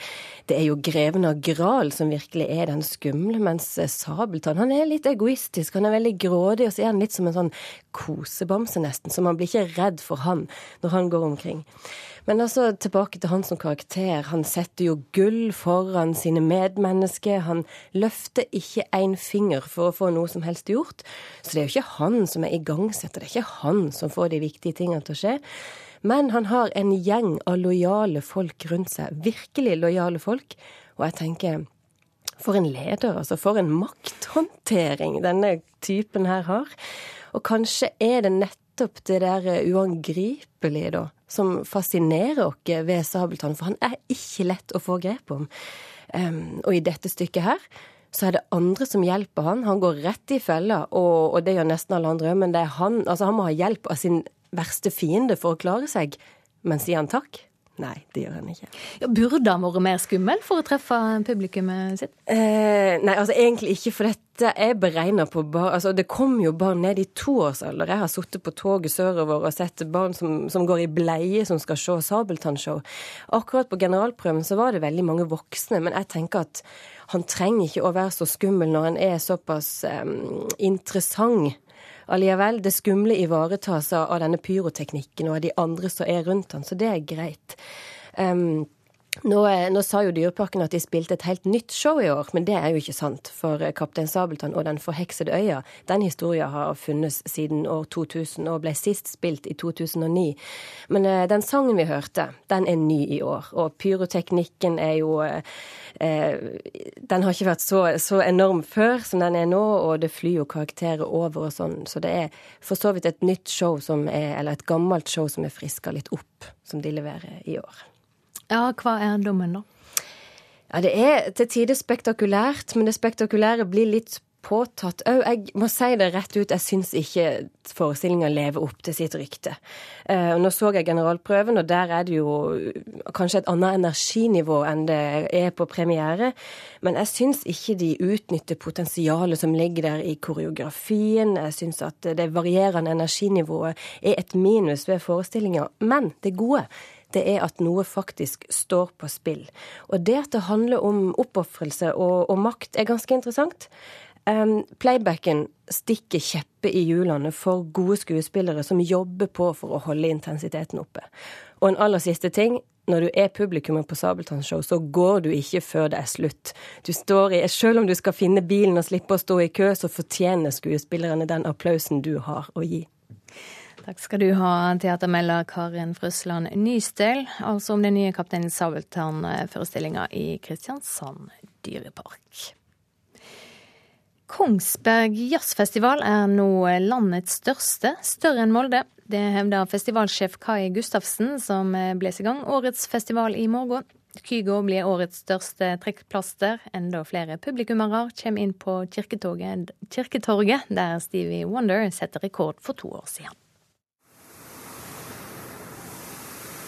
Det er jo greven av Gral som virkelig er den skumle, mens Sabeltann han er litt egoistisk. Han er veldig grådig, og så er han litt som en sånn kosebamse, nesten. Så man blir ikke redd for han når han går omkring. Men altså, tilbake til han som karakter. Han setter jo gull foran sine medmennesker. Han løfter ikke en finger for å få noe som helst gjort. Så det er jo ikke han som er igangsetter. Det er ikke han som får de viktige tingene til å skje. Men han har en gjeng av lojale folk rundt seg. Virkelig lojale folk. Og jeg tenker for en leder, altså. For en makthåndtering denne typen her har. Og kanskje er det nettopp det der uangripelige, da, som fascinerer oss ved Sabeltann, for han er ikke lett å få grep om. Um, og i dette stykket her så er det andre som hjelper han. Han går rett i fella, og, og det gjør nesten alle andre òg, men det er han, altså han må ha hjelp av sin verste fiende for å klare seg. Men sier han takk? Nei, det gjør han ikke. Ja, burde han vært mer skummel for å treffe publikummet sitt? Eh, nei, altså egentlig ikke, for dette er beregna på barn Altså, det kom jo barn ned i toårsalder. Jeg har sittet på toget sørover og sett barn som, som går i bleie, som skal se sabeltannshow. Akkurat på generalprøven så var det veldig mange voksne, men jeg tenker at han trenger ikke å være så skummel når han er såpass eh, interessant allikevel. Det skumle ivaretas av denne pyroteknikken og av de andre som er rundt han, så det er greit. Um, nå, nå, sa jo Dyreparken at de spilte et helt nytt show i år, men det er jo ikke sant. For Kaptein Sabeltann og Den forheksede øya, den historien har funnes siden år 2000 og ble sist spilt i 2009. Men eh, den sangen vi hørte, den er ny i år. Og pyroteknikken er jo eh, Den har ikke vært så, så, enorm før som den er nå, og det flyr jo karakterer over og sånn. Så det er for så vidt et nytt show som er, eller et gammelt show som er friska litt opp, som de leverer i år. Ja, hva er dommen, da? Ja, Det er til tider spektakulært, men det spektakulære blir litt påtatt òg. Jeg må si det rett ut, jeg syns ikke forestillinga lever opp til sitt rykte. Uh, nå så jeg generalprøven, og der er det jo kanskje et annet energinivå enn det er på premiere. Men jeg syns ikke de utnytter potensialet som ligger der i koreografien. Jeg syns at det varierende energinivået er et minus ved forestillinga. Men det gode det er at noe faktisk står på spill. Og det at det handler om oppofrelse og, og, makt, er ganske interessant. Um, playbacken stikker kjeppe i hjulene for gode skuespillere som jobber på for å holde intensiteten oppe. Og en aller siste ting. Når du er publikummet på Sabeltannshow, så går du ikke før det er slutt. Du står i, Selv om du skal finne bilen og slippe å stå i kø, så fortjener skuespillerne den applausen du har å gi. Takk skal du ha, teatermelder Karin Frøsland Nystøl, altså om den nye Kaptein Sabeltann-forestillinga i Kristiansand dyrepark. Kongsberg jazzfestival er nå landets største, større enn Molde. Det hevder festivalsjef Kai Gustavsen, som blåser i gang årets festival i morgen. Kygo blir årets største trekkplaster. Enda flere publikummere kommer inn på Kirketorget, der Stevie Wonder setter rekord for to år siden.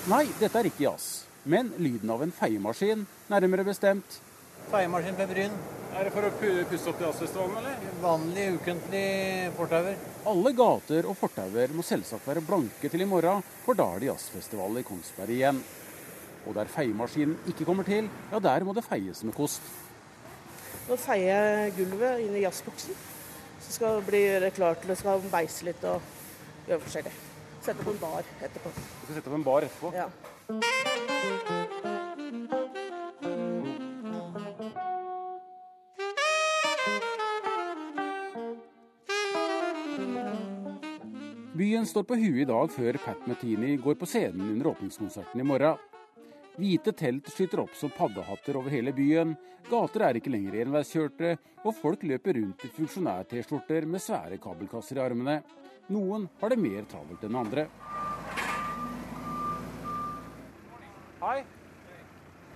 Nei, dette er ikke jazz, men lyden av en feiemaskin, nærmere bestemt. Feiemaskin ved Bryn. Er det for å pusse opp jazzfestivalen, eller? Vanlig, ukentlig fortauer. Alle gater og fortauer må selvsagt være blanke til i morgen, for da er det jazzfestival i Kongsberg igjen. Og der feiemaskinen ikke kommer til, ja der må det feies med kost. Nå feier jeg gulvet inn i jazzboksen. Så skal det bli klart til skal beise litt og gjøre forskjellig. Sette på en bar etterpå. Du skal sette på en bar etterpå? Ja. Byen står på huet i dag før Pat Metini går på scenen under åpningskonserten i morgen. Hvite telt skyter opp som paddehatter over hele byen, gater er ikke lenger enveiskjørte, og folk løper rundt i funksjonær-T-skjorter med svære kabelkasser i armene. Noen har det mer travelt enn andre. Hei.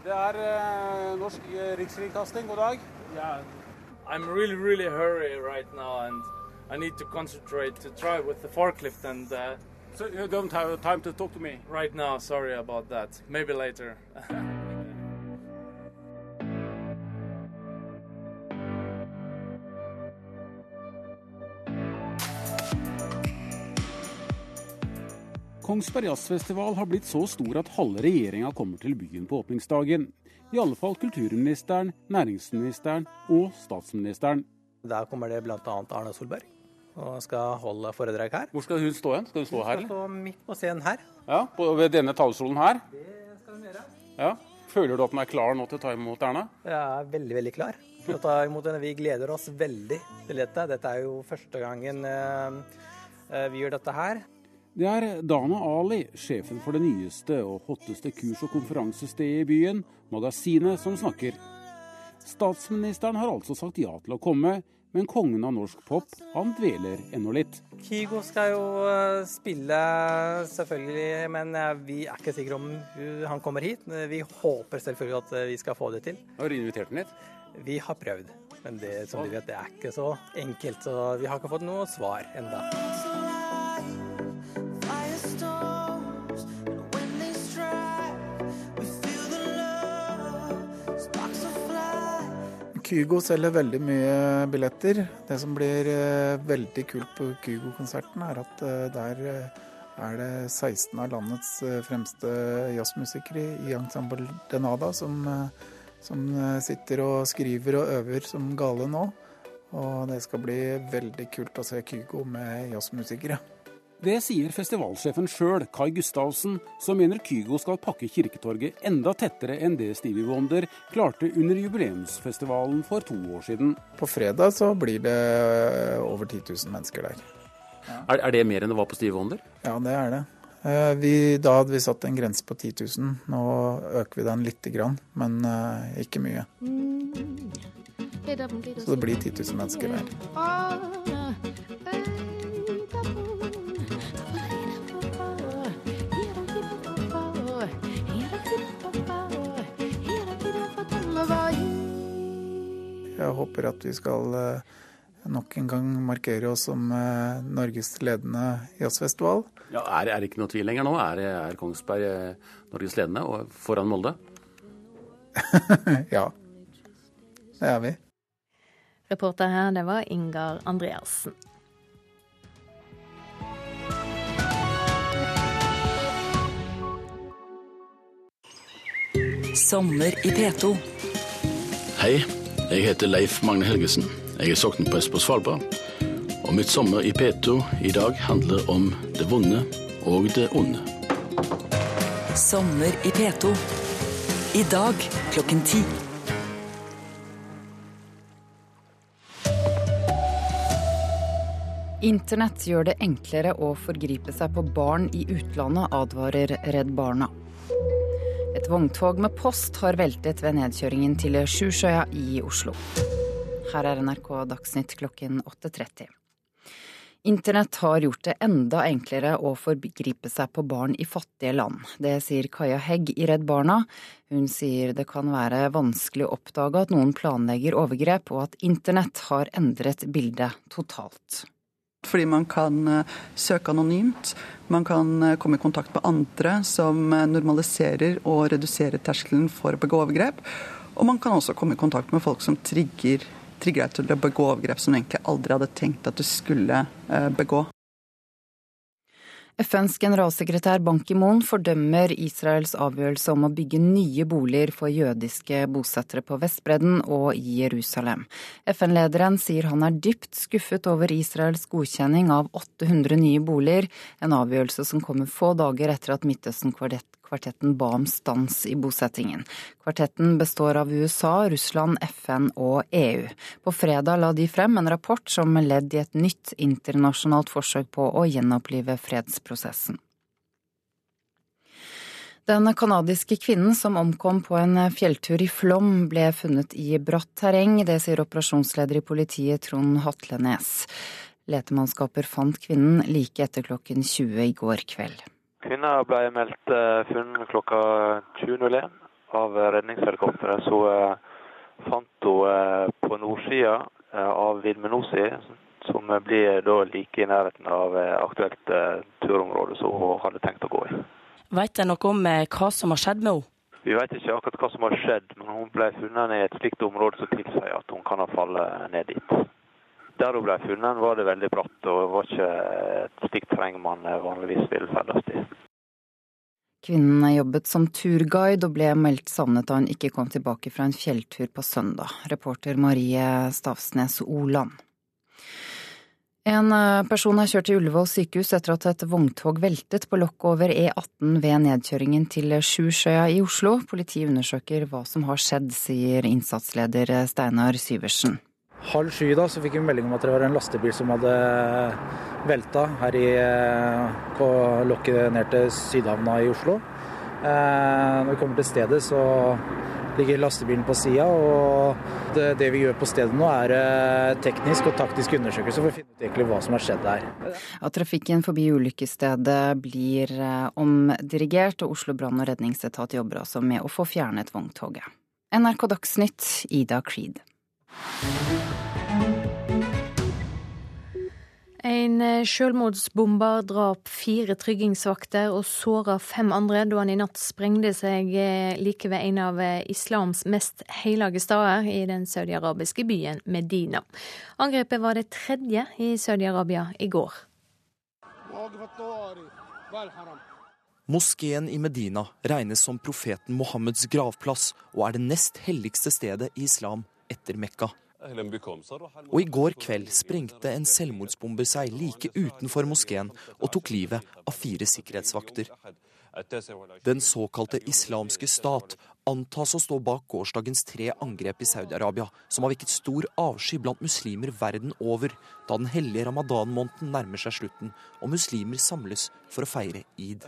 Det er uh, Norsk Rikskringkasting. God dag. Yeah, I'm really, really hurry right now, and I need to concentrate to try with the forklift and. Uh, so you don't have time to talk to me right now. Sorry about that. Maybe later. Kongsberg Jazzfestival har blitt så stor at halve regjeringa kommer til byen på åpningsdagen. I alle fall kulturministeren, næringsministeren og statsministeren. Der kommer det bl.a. Arne Solberg og skal holde foredrag her. Hvor skal hun stå hen? Skal hun stå her? Hun skal stå midt på scenen her. Ja, på, Ved denne talerstolen her? Det skal hun gjøre. Ja. Føler du at den er klar nå til å ta imot Erna? Jeg er veldig, veldig klar til å ta imot henne. Vi gleder oss veldig til dette. Dette er jo første gangen eh, vi gjør dette her. Det er Dana Ali, sjefen for det nyeste og hotteste kurs- og konferansestedet i byen, Magasinet, som snakker. Statsministeren har altså sagt ja til å komme, men kongen av norsk pop, han dveler ennå litt. Kygo skal jo spille, selvfølgelig, men vi er ikke sikre om han kommer hit. Vi håper selvfølgelig at vi skal få det til. Har du invitert ham hit? Vi har prøvd, men det, som du vet, det er ikke så enkelt. Så vi har ikke fått noe svar ennå. Kygo selger veldig mye billetter. Det som blir veldig kult på Kygo-konserten, er at der er det 16 av landets fremste jazzmusikere i Ensemble Denada som, som sitter og skriver og øver som gale nå. Og det skal bli veldig kult å se Kygo med jazzmusikere. Det sier festivalsjefen sjøl, Kai Gustavsen, som mener Kygo skal pakke Kirketorget enda tettere enn det Stevie Wonder klarte under jubileumsfestivalen for to år siden. På fredag så blir det over 10 000 mennesker der. Ja. Er, er, det mer enn det var på Stevie Wonder? Ja, det er det. Vi, da hadde vi satt en grense på 10 000. Nå øker vi den lite grann, men uh, ikke mye. Så det blir 10 000 mennesker der. Jeg håper at vi skal nok en gang markere oss som Norges ledende jazzfestival. Ja, er, det ikke noe tvil lenger nå? Er, er Kongsberg Norges ledende og foran Molde? ja, det er vi. Reporter her, det var Ingar Andreassen. Sommer i P2. Hei, jeg heter Leif Magne Helgesen. Jeg er sokneprest på Svalbard. Og mitt sommer i P2 i dag handler om det vonde og det onde. Sommer i P2. I dag klokken ti. Internett gjør det enklere å forgripe seg på barn i utlandet, advarer Redd Barna. Et vogntog med post har veltet ved nedkjøringen til Sjusjøya i Oslo. Her er NRK Dagsnytt klokken 8.30. Internett har gjort det enda enklere å forgripe seg på barn i fattige land. Det sier Kaja Hegg i Redd Barna. Hun sier det kan være vanskelig å oppdage at noen planlegger overgrep, og at internett har endret bildet totalt. Fordi man kan eh, søke anonymt, man kan eh, komme i kontakt med andre som eh, normaliserer og reduserer terskelen for å begå overgrep. Og man kan også komme i kontakt med folk som trigger trigger deg til å begå overgrep som du egentlig aldri hadde tenkt at du skulle begå. FNs generalsekretær Ban Ki-moon fordømmer Israels avgjørelse om å bygge nye boliger for jødiske bosettere på Vestbredden og i Jerusalem. FN-lederen sier han er dypt skuffet over Israels godkjenning av 800 nye boliger, en avgjørelse som kommer få dager etter at Midtøsten Kvartetten ba om stans i bosettingen. Kvartetten består av USA, Russland, FN og EU. På fredag la de frem en rapport som ledd i et nytt internasjonalt forsøk på å gjenopplive fredsprosessen. Den canadiske kvinnen som omkom på en fjelltur i Flom, ble funnet i bratt terreng. Det sier operasjonsleder i politiet Trond Hatlenes. Letemannskaper fant kvinnen like etter klokken 20 i går kveld. Kvinna ble meldt uh, funnet klokka 20.01 av redningshelikopteret. Så uh, fant hun uh, på nordsida av Vidmenosi, som blir da like i nærheten av aktuelt turområde som hun hadde tenkt å gå i. Vet dere noe om hva som har skjedd med henne? Vi vet ikke akkurat hva som har skjedd, men hun ble funnet i et slikt område som tilsier at hun kan ha falt ned dit. Der hun ble funnet, var det veldig bratt, og var ikke et slikt terreng man vanligvis vil ferdes i. Kvinnen jobbet som turguide og ble meldt savnet da hun ikke kom tilbake fra en fjelltur på søndag. Reporter Marie Stavsnes Oland. En eh, person er kjørt til Ullevål sykehus etter at et vogntog veltet på lokket over E18 ved nedkjøringen til Sjusjøya i Oslo. Politiet undersøker hva som har skjedd, sier innsatsleder Steinar Syversen halv sju da, så fikk vi melding om at det var en lastebil som hadde velta her i, på lokket ned til Sydhavna i Oslo. Eh, når vi kommer til stedet, så ligger lastebilen på sida. Og det, det, vi gjør på stedet nå, er eh, teknisk og taktisk undersøkelse for å finne ut egentlig hva som har skjedd her. At trafikken forbi ulykkesstedet blir eh, omdirigert, og Oslo brann- og redningsetat jobber også med å få fjernet vogntoget. NRK Dagsnytt, Ida Creed. En eh, selvmordsbomber drap fire tryggingsvakter og såra fem andre da han i natt sprengte seg eh, like ved en av eh, islams mest hellige steder i den saudiarabiske byen Medina. Angrepet var det tredje i Saudi-Arabia i går. Moskeen i Medina regnes som profeten Mohammeds gravplass og er det nest helligste stedet i islam etter Mekka. Og i går kveld sprengte en selvmordsbomber seg like utenfor moskeen og tok livet av fire sikkerhetsvakter. Den såkalte islamske stat antas å stå bak gårsdagens tre angrep i Saudi-Arabia, som har vekket stor avsky blant muslimer verden over, da den hellige ramadan-måneden nærmer seg slutten og muslimer samles for å feire id.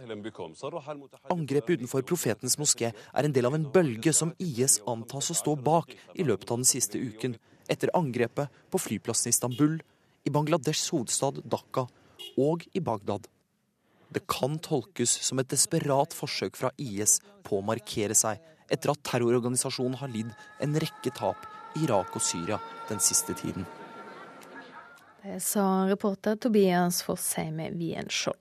Angrepet utenfor Profetens moské er en del av en bølge som IS antas å stå bak i løpet av den siste uken, etter angrepet på flyplassen i Istanbul, i Bangladeshs hovedstad Dhaka og i Bagdad. Det kan tolkes som et desperat forsøk fra IS på å markere seg etter at terrororganisasjonen har lidd en rekke tap i Irak og Syria den siste tiden. Det sa reporter Tobias Fossheim Wienskjold.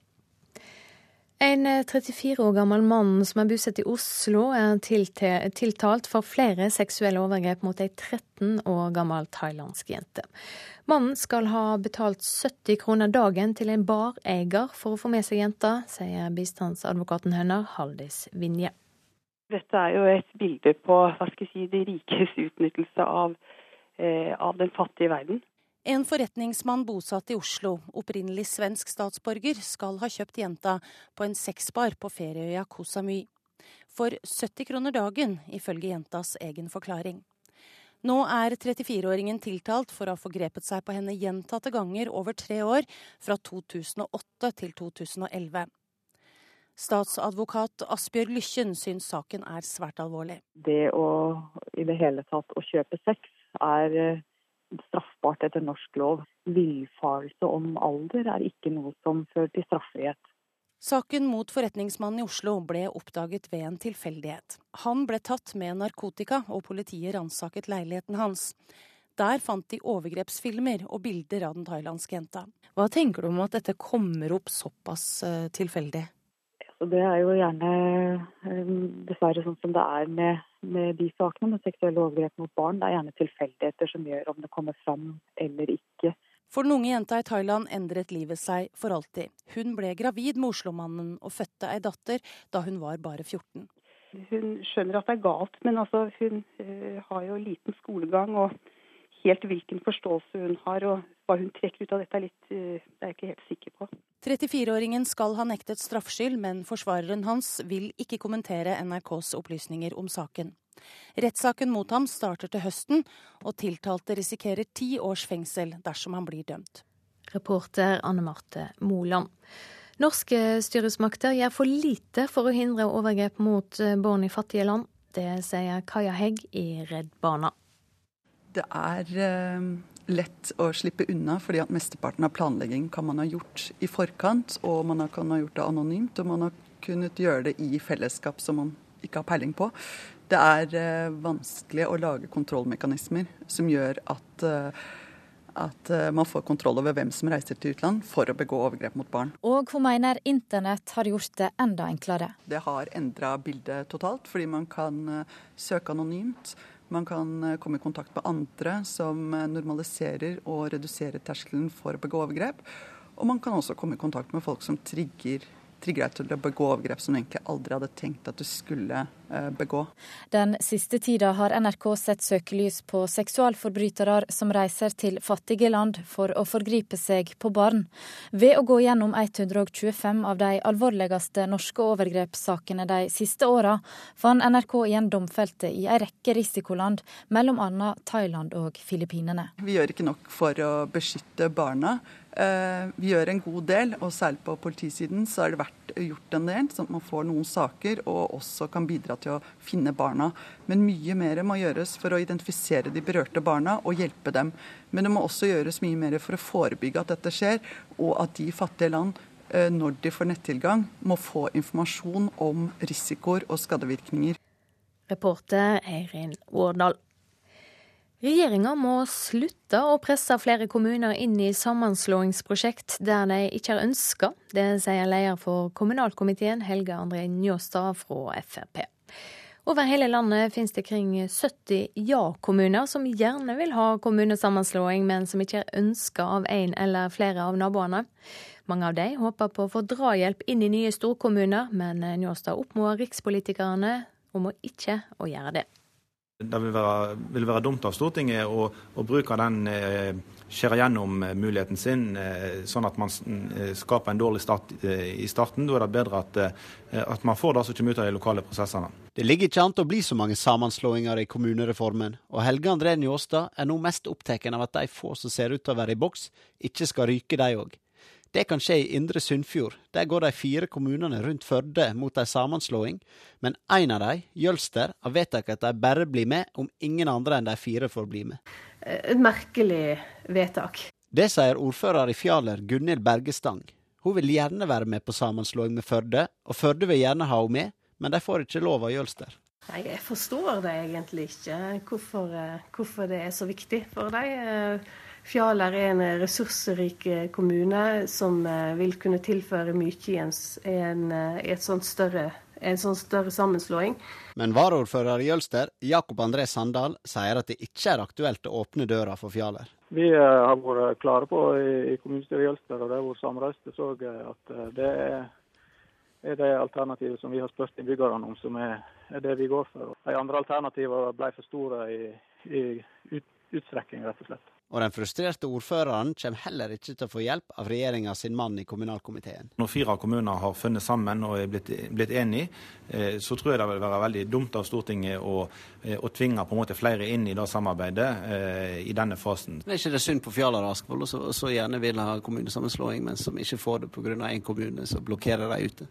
En 34 år gammel mann som er bosatt i Oslo, er tiltalt for flere seksuelle overgrep mot ei 13 år gammel thailandsk jente. Mannen skal ha betalt 70 kroner dagen til en bareier for å få med seg jenta, sier bistandsadvokaten hennes, Haldis Vinje. Dette er jo et bilde på hva skal jeg si, de rikes utnyttelse av, eh, av den fattige verden. En forretningsmann bosatt i Oslo, opprinnelig svensk statsborger, skal ha kjøpt jenta på en sexbar på ferieøya Kosamy. For 70 kroner dagen, ifølge jentas egen forklaring. Nå er 34-åringen tiltalt for å ha forgrepet seg på henne gjentatte ganger over tre år, fra 2008 til 2011. Statsadvokat Asbjørg Lykken syns saken er svært alvorlig. Det å i det hele tatt å kjøpe sex er eh, straffbart etter norsk lov. Villfarelse om alder er ikke noe som fører til straffrihet. Saken mot forretningsmannen i Oslo ble oppdaget ved en tilfeldighet. Han ble tatt med narkotika, og politiet ransaket leiligheten hans. Der fant de overgrepsfilmer og bilder av den thailandske jenta. Hva tenker du om at dette kommer opp såpass uh, tilfeldig? Så det er jo gjerne um, dessverre sånn som det er med, med, de sakene med seksuelle overgrep mot barn. Det er gjerne tilfeldigheter som gjør om det kommer fram eller ikke. For den unge jenta i Thailand endret livet seg for alltid. Hun ble gravid med Oslo-mannen og fødte ei datter da hun var bare 14. Hun skjønner at det er galt, men altså, hun uh, har jo liten skolegang. og helt hvilken forståelse hun har og hva hun trekker ut av dette, er litt, uh, det er jeg ikke helt sikker på. 34-åringen skal ha nektet straffskyld, men forsvareren hans vil ikke kommentere NRKs opplysninger om saken. Rettssaken mot ham starter til høsten, og tiltalte risikerer ti års fengsel dersom han blir dømt. Reporter Anne Marte Moland. Norske styresmakter gjør for lite for å hindre overgrep mot eh, barn i fattige land. Det sier Kaja Hegg i Redd Barna. Det er eh, lett å slippe unna, fordi at mesteparten av planlegging kan man ha gjort i forkant. Og man kan ha gjort det anonymt, og man har kunnet gjøre det i fellesskap som man ikke har peiling på. Det er eh, vanskelig å lage kontrollmekanismer som gjør at, eh, at man får kontroll over hvem som reiser til utland for å begå overgrep mot barn. Og hun mener internett har gjort det enda enklere. Det har endra bildet totalt, fordi man kan søke anonymt. Man kan komme i kontakt med andre som normaliserer og reduserer terskelen for å begå overgrep. Og man kan også komme i kontakt med folk som trigger trigger deg til å begå overgrep som du egentlig aldri hadde tenkt at du skulle eh, begå. Den siste tida har NRK sett søkelys på seksualforbrytere som reiser til fattige land for å forgripe seg på barn. Ved å gå gjennom 125 av de alvorligste norske overgrepssakene de siste åra, fant NRK igjen domfelte i en rekke risikoland, bl.a. Thailand og Filippinene. Vi gjør ikke nok for å beskytte barna. Eh, vi gjør en god del, og særlig på politisiden så har det vært gjort en del, sånn at man får noen saker og også kan bidra til å finne barna. Men mye mer må gjøres for å identifisere de berørte barna og hjelpe dem. Men det må også gjøres mye mer for å forebygge at dette skjer, og at de fattige land eh, når de får nettilgang, må få informasjon om risikoer og skadevirkninger. Reporter Eirin Årdal. Regjeringa må slutte å presse flere kommuner inn i sammenslåingsprosjekt der de ikke er ønska. Det sier leder for kommunalkomiteen Helge André Njåstad fra Frp. Over hele landet finnes det kring 70 ja-kommuner som gjerne vil ha kommunesammenslåing, men som ikke er ønska av en eller flere av naboene. Mange av de håper på å få drahjelp inn i nye storkommuner, men Njåstad oppmoder rikspolitikerne om å ikke å gjøre det. Det vil være, vil være, dumt av Stortinget å, å bruke den eh, skjære gjennom muligheten sin, eh, sånn at man eh, skaper en dårlig start eh, i starten. Da er det bedre at, eh, at man får det som kommer ut av de lokale prosessene. Det ligger ikke an til å bli så mange sammenslåinger i kommunereformen, og Helge André Njåstad er nå mest opptatt av at de få som ser ut til å være i boks, ikke skal ryke, de òg. Det kan skje i Indre Sunnfjord. Der går de fire kommunene rundt Førde mot ei sammenslåing, men én av dem, Jølster, har vedtatt at de bare blir med om ingen andre enn de fire får bli med. Et merkelig vedtak. Det sier ordfører i Fjaler, Gunhild Bergestang. Hun vil gjerne være med på sammenslåing med Førde, og Førde vil gjerne ha henne med, men de får ikke lov av Jølster. Nei, Jeg forstår det egentlig ikke, hvorfor, eh, hvorfor det er så viktig for dem. Fjaler er en ressursrik eh, kommune som eh, vil kunne tilføre mye i en, en, eh, et sånt større en sånn større sammenslåing. Men varaordfører i Jølster, Jakob André Sandal, sier at det ikke er aktuelt å åpne døra for Fjaler. Vi har vært klare på i, kommunestyret i Jølster, og det har vært samreiste òg, at det er, er det alternativet som vi har spurt innbyggerne om, som er, er, det vi går for. De andre alternativene ble for store i, i ut, utstrekning, rett og slett. Og den frustrerte ordføreren kommer heller ikke til å få hjelp av regjeringa sin mann i kommunalkomiteen. Når fire kommuner har funnet sammen og er blitt, blitt enige, eh, så tror jeg det vil være veldig dumt av Stortinget å, eh, å tvinge på en måte flere inn i det samarbeidet eh, i denne fasen. Det er ikke det synd på Fjaler og Askvoll, som så gjerne vil ha kommunesammenslåing, men som ikke får det pga. én kommune som blokkerer dem ute?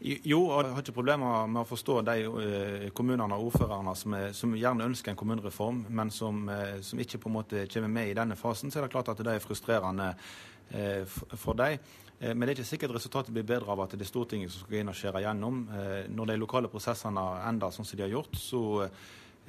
Jo, og jeg har ikke problemer med å forstå de uh, kommunene og ordførerne som, er, som, gjerne ønsker en kommunereform, men som, uh, som, ikke på en måte kommer med i denne fasen. Så er det klart at det er frustrerende uh, for dem. Men det er ikke sikkert resultatet blir bedre av at det er Stortinget som skal inn og skjære gjennom. Når de lokale prosessene ender sånn som de har gjort, så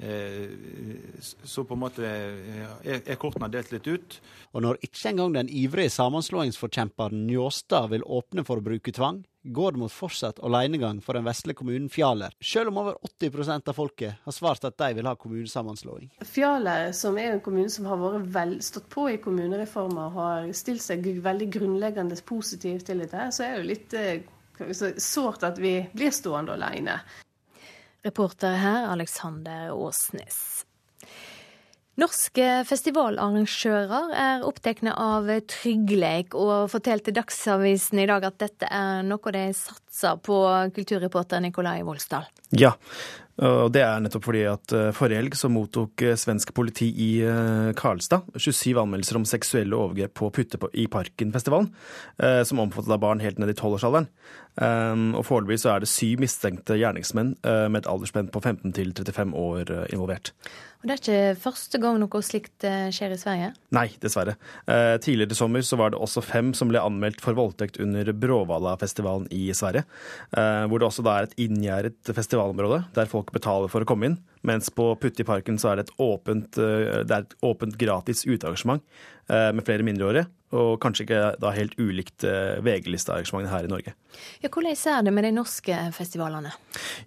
så på en måte er kortene delt litt ut. Og når ikke engang den ivrige sammenslåingsforkjemperen Njåstad vil åpne for å bruke tvang, går det mot fortsatt alenegang for den vesle kommunen Fjaler, selv om over 80% av folket har svart at de vil ha kommunesammenslåing. Fjaler, som er en kommune som har vært vel, stått på i kommunereformer, har stilt seg veldig grunnleggende positivt til dette, så er det jo litt eh, sårt at vi blir stående alene. Reporter her Alexander Åsnes. Norske festivalarrangører er opptatt av tryggleik, og fortalte Dagsavisen i dag at dette er noe de satser på, kulturreporter Nikolai Volsdal. Ja, og Det er nettopp fordi at eh, forrige helg så mottok eh, svensk politi i eh, Karlstad 27 anmeldelser om seksuelle overgrep på Putte i Parken-festivalen, som omfattet av barn helt ned i tolvårsalderen. Og Foreløpig så er det syv mistenkte gjerningsmenn med et aldersspenn på 15 til 35 år involvert. Og Det er ikke første gang noe slikt skjer i Sverige? Nei, dessverre. Eh, tidligere i sommer så var det også fem som ble anmeldt for voldtekt under Bråvalla-festivalen i Sverige. Eh, hvor det også da er et inngjerdet festivalområde der folk betaler for å komme inn. Mens på Putti parken så er det et åpent, det er et åpent gratis utearrangement med flere mindreårige og kanskje ikke da helt ulikt eh, VG-listearrangementene her i Norge. Ja, hvordan er det med de norske festivalene?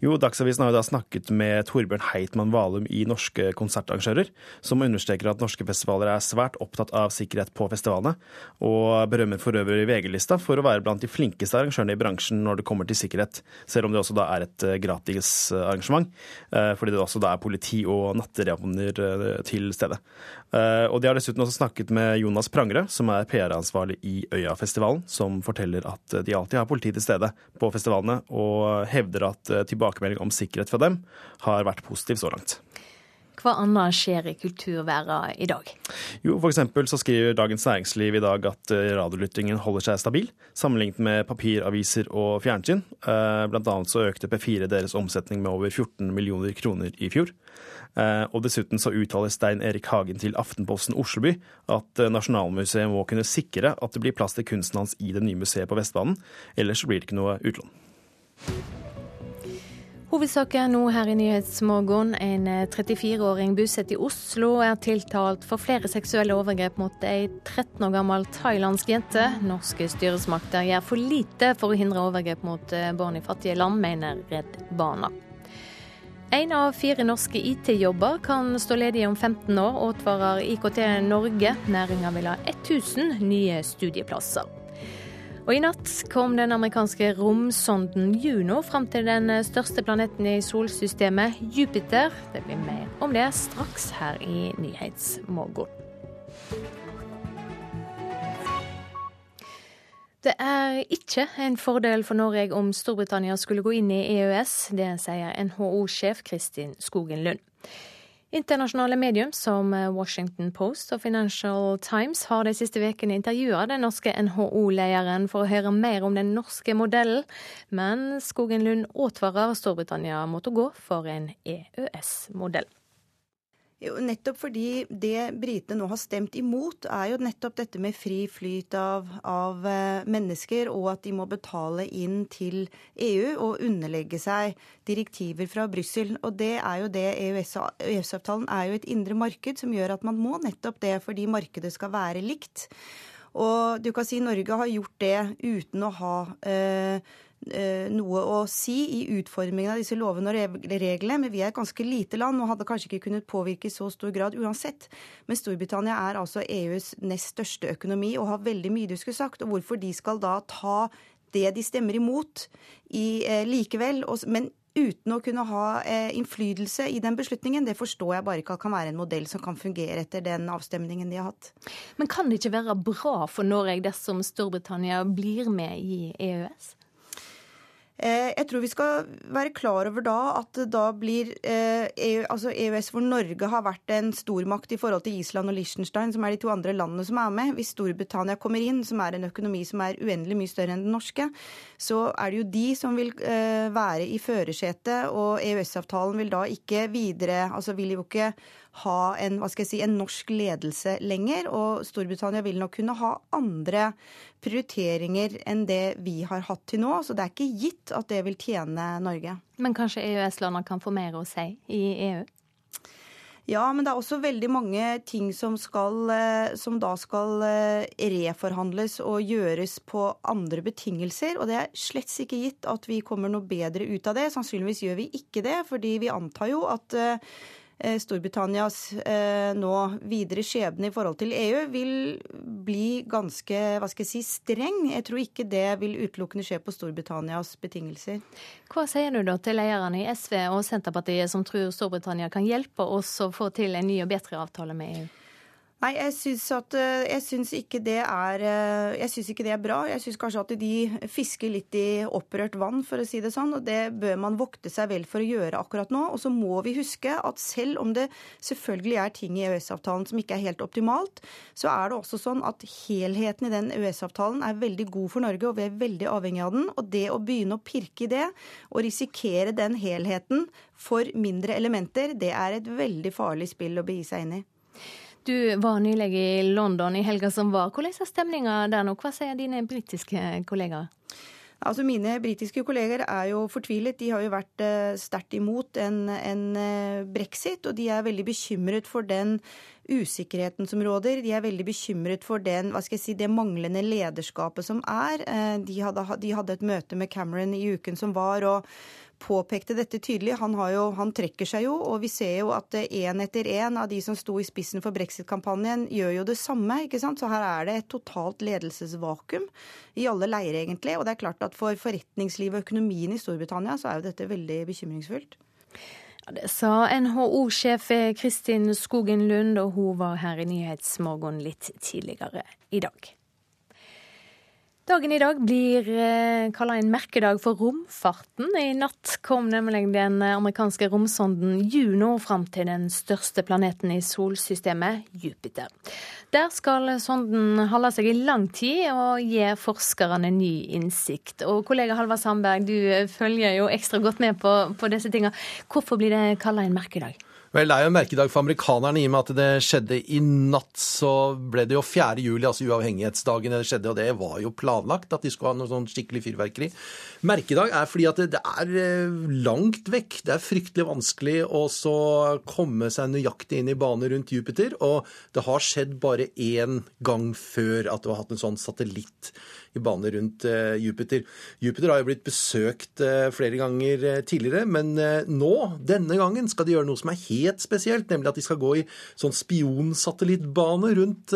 Jo, Dagsavisen har jo da snakket med Torbjørn Heitmann Valum i Norske konsertarrangører, som understreker at norske festivaler er svært opptatt av sikkerhet på festivalene, og berømmer for øvrig VG-lista for å være blant de flinkeste arrangørene i bransjen når det kommer til sikkerhet, selv om det også da er et eh, gratis arrangement, eh, fordi det også da er politi og natteravner til stede. Og de har dessuten også snakket med Jonas Prangre, som er PR-ansvarlig i Øyafestivalen, som forteller at de alltid har politi til stede på festivalene, og hevder at eh, tilbakemelding om sikkerhet fra dem har vært positiv så langt. Hva annet skjer i kulturværa i dag? Jo, for så skriver Dagens Næringsliv i dag at eh, radiolyttingen holder seg stabil, sammenlignet med papiraviser og fjernsyn. Eh, blant annet så økte P4 deres omsetning med over 14 millioner kroner i fjor. Eh, og dessuten så uttaler Stein Erik Hagen til Aftenposten Osleby at Nasjonalmuseet må kunne sikre at det blir plass til kunsten hans i det nye museet på Vestbanen, ellers så blir det ikke noe utlån. Hovedsaker nå her i Nyhetsmorgen. En 34-åring eh, bosatt i Oslo er tiltalt for flere seksuelle overgrep mot ei 13 år gammel thailandsk jente. Norske styresmakter gjør for lite for å hindre overgrep mot barn i fattige land, mener Redd Barna. Én av fire norske IT-jobber kan stå ledige om 15 år, advarer IKT Norge. Næringa vil ha 1000 nye studieplasser. Og I natt kom den amerikanske romsonden Juno fram til den største planeten i solsystemet, Jupiter. Det blir mer om det straks her i Nyhetsmorgen. Det er ikke en fordel for Norge om Storbritannia skulle gå inn i EØS. Det sier NHO-sjef Kristin Skogen Lund. Internasjonale medium som Washington Post og Financial Times har de siste ukene intervjua den norske NHO-lederen for å høre mer om den norske modellen, men Skogen Lund advarer Storbritannia mot å gå for en EØS-modell. Nettopp fordi det britene nå har stemt imot, er jo nettopp dette med fri flyt av, av, eh, mennesker, og at de må betale inn til EU og underlegge seg direktiver fra Brussel. Og det er jo det EØS-avtalen er jo et indre marked som gjør at man må nettopp det fordi markedet skal være likt. Og du kan si Norge har gjort det uten å ha Eh, noe å si i utformingen av disse lovene og reglene. Men vi er et ganske lite land og hadde kanskje ikke kunnet påvirke i så stor grad uansett. Men Storbritannia er altså EUs nest største økonomi og har veldig mye de skulle sagt. Og hvorfor de skal da ta det de stemmer imot i, eh, likevel, og, men uten å kunne ha eh, innflytelse i den beslutningen, det forstår jeg bare ikke at kan være en modell som kan fungere etter den avstemningen de har hatt. Men kan det ikke være bra for Norge dersom Storbritannia blir med i EØS? Eh, jeg tror vi skal være klar over da at da blir eh, EU, altså EØS, hvor Norge har vært en stormakt i forhold til Island og Liechtenstein, som er de to andre landene som er med. Hvis Storbritannia kommer inn, som er en økonomi som er uendelig mye større enn den norske, så er det jo de som vil eh, være i førersetet, og EØS-avtalen vil da ikke videre Altså vil jo ikke ha en, hva skal jeg si, en norsk ledelse lenger. Og Storbritannia vil nok kunne ha andre prioriteringer enn det vi har hatt til nå. Så det er ikke gitt at det vil tjene Norge. Men kanskje EØS-landene kan få mer å si i EU? Ja, men det er også veldig mange ting som, skal, eh, som da skal eh, reforhandles og gjøres på andre betingelser. Og det er slett ikke gitt at vi kommer noe bedre ut av det. Sannsynligvis gjør vi ikke det, fordi vi antar jo at eh, Storbritannias eh, nå videre skjebne i forhold til EU vil bli ganske hva skal jeg si, streng. Jeg tror ikke det vil utelukkende skje på Storbritannias betingelser. Hva sier du da til lederne i SV og Senterpartiet som tror Storbritannia kan hjelpe oss å få til en ny og bedre avtale med EU? Nei, jeg syns, at, eh, jeg syns ikke det er eh, Jeg syns ikke det er bra. Jeg syns kanskje at de fisker litt i opprørt vann, for å si det sånn. Og det bør man vokte seg vel for å gjøre akkurat nå. Og så må vi huske at selv om det selvfølgelig er ting i EØS-avtalen som ikke er helt optimalt, så er det også sånn at helheten i den EØS-avtalen er veldig god for Norge, og vi er veldig avhengig av den. Og det å begynne å pirke i det, og risikere den helheten for mindre elementer, det er et veldig farlig spill å begi seg inn i. Du var nylig i London i helga som var. Hvordan er stemninga der nå? Hva sier dine britiske kollegaer? Altså Mine britiske kolleger er jo fortvilet. De har jo vært eh, sterkt imot en, en, eh, brexit, og de er veldig bekymret for den usikkerheten som råder. De er veldig bekymret for den, hva skal jeg si, det manglende lederskapet som er. Eh, de hadde, de hadde et møte med Cameron i uken som var. og påpekte dette tydelig. Han, jo, han, trekker seg jo, og vi ser jo at én etter én av de som sto i spissen for brexit-kampanjen, gjør jo det samme. ikke sant? Så her er det et totalt ledelsesvakuum i alle leirer, egentlig. Og det er klart at for forretningslivet og økonomien i Storbritannia så er jo dette veldig bekymringsfullt. Ja, det sa NHO-sjef Kristin Skogen Lund, og hun var her i Nyhetsmorgen litt tidligere i dag. Dagen i dag blir eh, kalla en merkedag for romfarten. I natt kom nemlig den amerikanske romsonden Juno fram til den største planeten i solsystemet, Jupiter. Der skal sonden holde seg i lang tid og gi forskerne ny innsikt. Og kollega Halvard Sandberg, du følger jo ekstra godt med på, på disse tinga. Hvorfor blir det kalla en merkedag? Vel, Det er jo en merkedag for amerikanerne i og med at det skjedde i natt. Så ble det jo 4. juli, altså uavhengighetsdagen det skjedde, og det var jo planlagt at de skulle ha noe sånn skikkelig fyrverkeri. Merkedag er fordi at det er eh, langt vekk. Det er fryktelig vanskelig å så komme seg nøyaktig inn i bane rundt Jupiter. Og det har skjedd bare én gang før at du har hatt en sånn satellitt i bane rundt eh, Jupiter. Jupiter har jo blitt besøkt eh, flere ganger eh, tidligere, men nå, denne gangen, skal de gjøre noe som er helt spesielt, nemlig at de skal gå i sånn spionsatellittbane rundt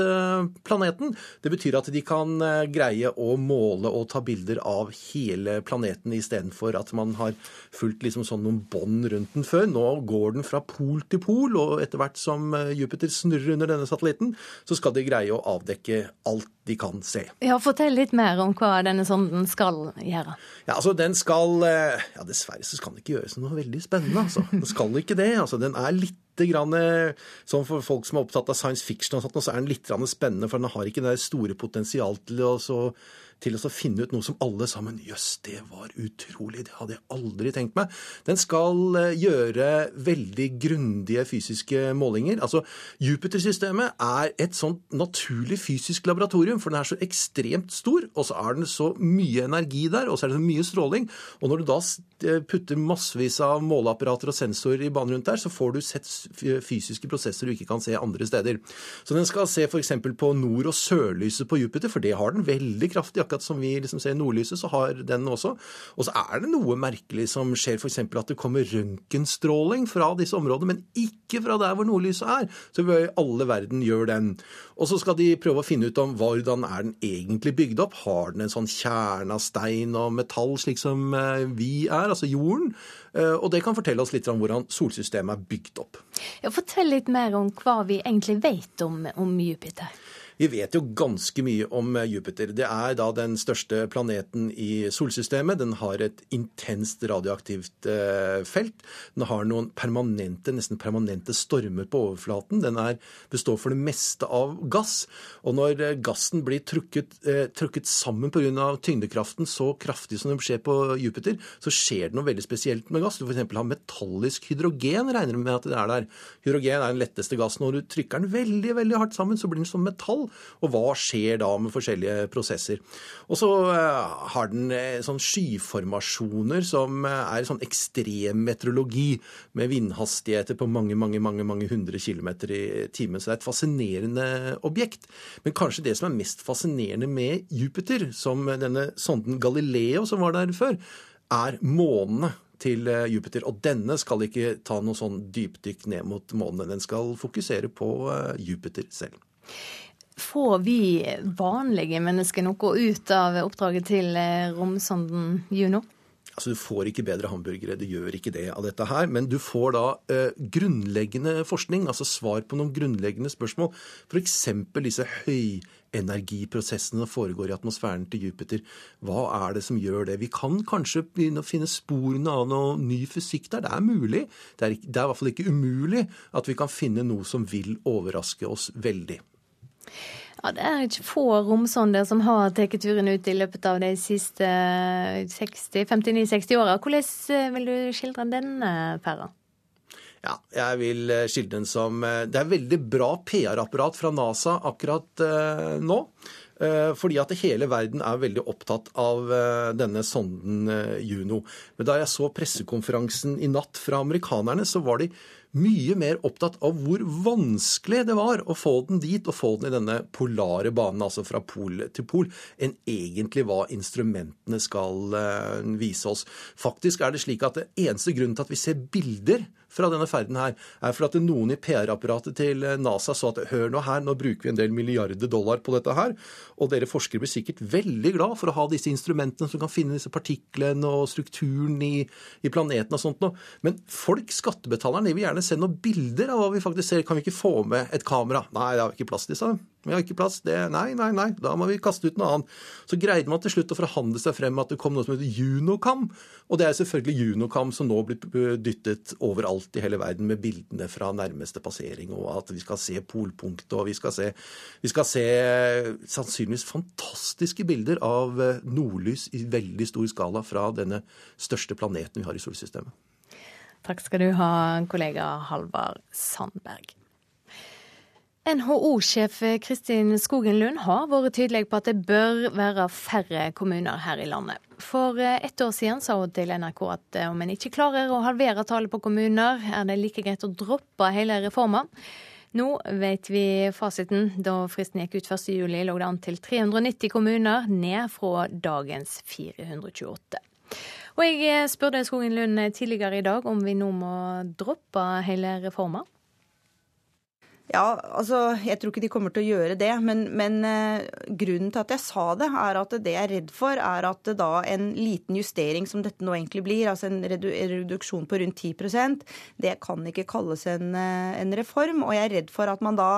planeten. Det betyr at de kan greie å måle og ta bilder av hele planeten istedenfor at man har fulgt liksom sånn noen bånd rundt den før. Nå går den fra pol til pol, og etter hvert som Jupiter snurrer under denne satellitten, så skal de greie å avdekke alt de kan se. Ja, Fortell litt mer om hva denne sonden skal gjøre. Ja, altså Den skal eh, Ja, dessverre så skal den ikke gjøres noe veldig spennende, altså. Den skal ikke det. altså Den er litt grann, sånn For folk som er opptatt av science fiction, og sånt, så er den litt spennende, for den har ikke det store potensial til å så til å finne ut noe som alle sammen Jøss, det var utrolig, det hadde jeg aldri tenkt meg. Den skal eh, gjøre veldig grundige fysiske målinger. Altså, Jupiter-systemet er et sånt naturlig fysisk laboratorium, for den er så ekstremt stor, og så er den så mye energi der, og så er det så mye stråling. Og når du da eh, putter massevis av måleapparater og sensorer i banen rundt der, så får du sett fysiske prosesser du ikke kan se andre steder. Så den skal se f.eks. på nord- og sørlyset på Jupiter, for det har den veldig kraftig akkurat som vi liksom ser nordlyset, så har den også. Og så er det noe merkelig som skjer, f.eks. at det kommer røntgenstråling fra disse områdene, men ikke fra der hvor nordlyset er. Så vi i alle verden gjør den. Og så skal de prøve å finne ut om hvordan er den egentlig bygd opp. Har den en sånn kjerne av stein og metall, slik som eh, vi er, altså jorden? Eh, og det kan fortelle oss litt om hvordan solsystemet er bygd opp. Ja, fortell litt mer om hva vi egentlig vet om, om Jupiter. Vi vet jo ganske mye om eh, Jupiter. Det er da den største planeten i solsystemet. Den har et intenst radioaktivt eh, felt. Den har noen permanente, nesten permanente stormer på overflaten. Den er, består for det meste av gass. Og når eh, gassen blir trukket, eh, trukket sammen pga. tyngdekraften så kraftig som det skjer på Jupiter, så skjer det noe veldig spesielt med gass. Du f.eks. har metallisk hydrogen, regner du med at det er der. Hydrogen er den letteste gassen. Når du trykker den veldig veldig hardt sammen, så blir den som metall. Og hva skjer da med forskjellige prosesser? Og så eh, har den eh, sånn skyformasjoner som eh, er sånn ekstremmeteorologi, med vindhastigheter på mange, mange, mange, mange hundre kilometer i timen. Så det er et fascinerende objekt. Men kanskje det som er mest fascinerende med Jupiter, som denne sonden Galileo som var der før, er månene til Jupiter. Og denne skal ikke ta noe sånn dypdykk ned mot månen. Den skal fokusere på Jupiter selv. Får vi vanlige mennesker noe ut av oppdraget til eh, romsonden Juno? Altså, Du får ikke bedre hamburgere, du gjør ikke det av dette her. Men du får da eh, grunnleggende forskning, altså svar på noen grunnleggende spørsmål. F.eks. disse høyenergiprosessene som foregår i atmosfæren til Jupiter. Hva er det som gjør det? Vi kan kanskje begynne å finne sporene av noe ny fysikk der. Det er mulig. Det er, det er i hvert fall ikke umulig at vi kan finne noe som vil overraske oss veldig. Ja, Det er ikke få romsonder som har tatt turen ut i løpet av de siste 59-60 åra. Hvordan eh, vil du skildre denne pæra? Ja, jeg vil eh, skildre den som eh, Det er veldig bra PR-apparat fra NASA akkurat nå. Fordi at hele verden er veldig opptatt av denne sonden Juno. Men da jeg så pressekonferansen i natt fra amerikanerne, så var de mye mer opptatt av hvor vanskelig det var å få den dit, og få den i denne polare banen, altså fra pol til pol, enn egentlig hva instrumentene skal uh, vise oss. Faktisk er det slik at det eneste grunnen til at vi ser bilder fra denne ferden her, er for at noen i PR-apparatet til NASA sa at hør nå her, nå bruker vi en del milliarder dollar på dette her, og dere forskere blir sikkert veldig glad for å ha disse instrumentene som kan finne disse partiklene og strukturen i, i planeten og sånt noe. Men folk, skattebetalerne, de vil gjerne se noen bilder av hva vi faktisk ser. Kan vi ikke få med et kamera? Nei, det har vi ikke plass til, sa de. Vi har ikke plass. Det, nei, nei, nei. Da må vi kaste ut noe annet. Så greide man til slutt å forhandle seg frem med at det kom noe som heter Junocam. Og det er selvfølgelig Junocam som nå blir dyttet overalt i hele verden med bildene fra nærmeste passering, og at vi skal se polpunktet, og vi skal se, vi skal se sannsynligvis fantastiske bilder av nordlys i veldig stor skala fra denne største planeten vi har i solsystemet. Takk skal du ha, kollega Halvard Sandberg. NHO-sjef Kristin Skogen Lund har vært tydelig på at det bør være færre kommuner her i landet. For ett år siden sa hun til NRK at om en ikke klarer å halvere tallet på kommuner, er det like greit å droppe hele reformen. Nå vet vi fasiten. Da fristen gikk ut 1.7, lå det an til 390 kommuner, ned fra dagens 428. Og jeg spurte Skogen Lund tidligere i dag om vi nå må droppe hele reformen. Ja, altså, Jeg tror ikke de kommer til å gjøre det. Men, men eh, grunnen til at jeg sa det, er at det jeg er redd for, er at da en liten justering som dette nå egentlig blir, altså en redu reduksjon på rundt 10% det kan ikke kalles en, uh, en, reform. Og jeg er redd for at man da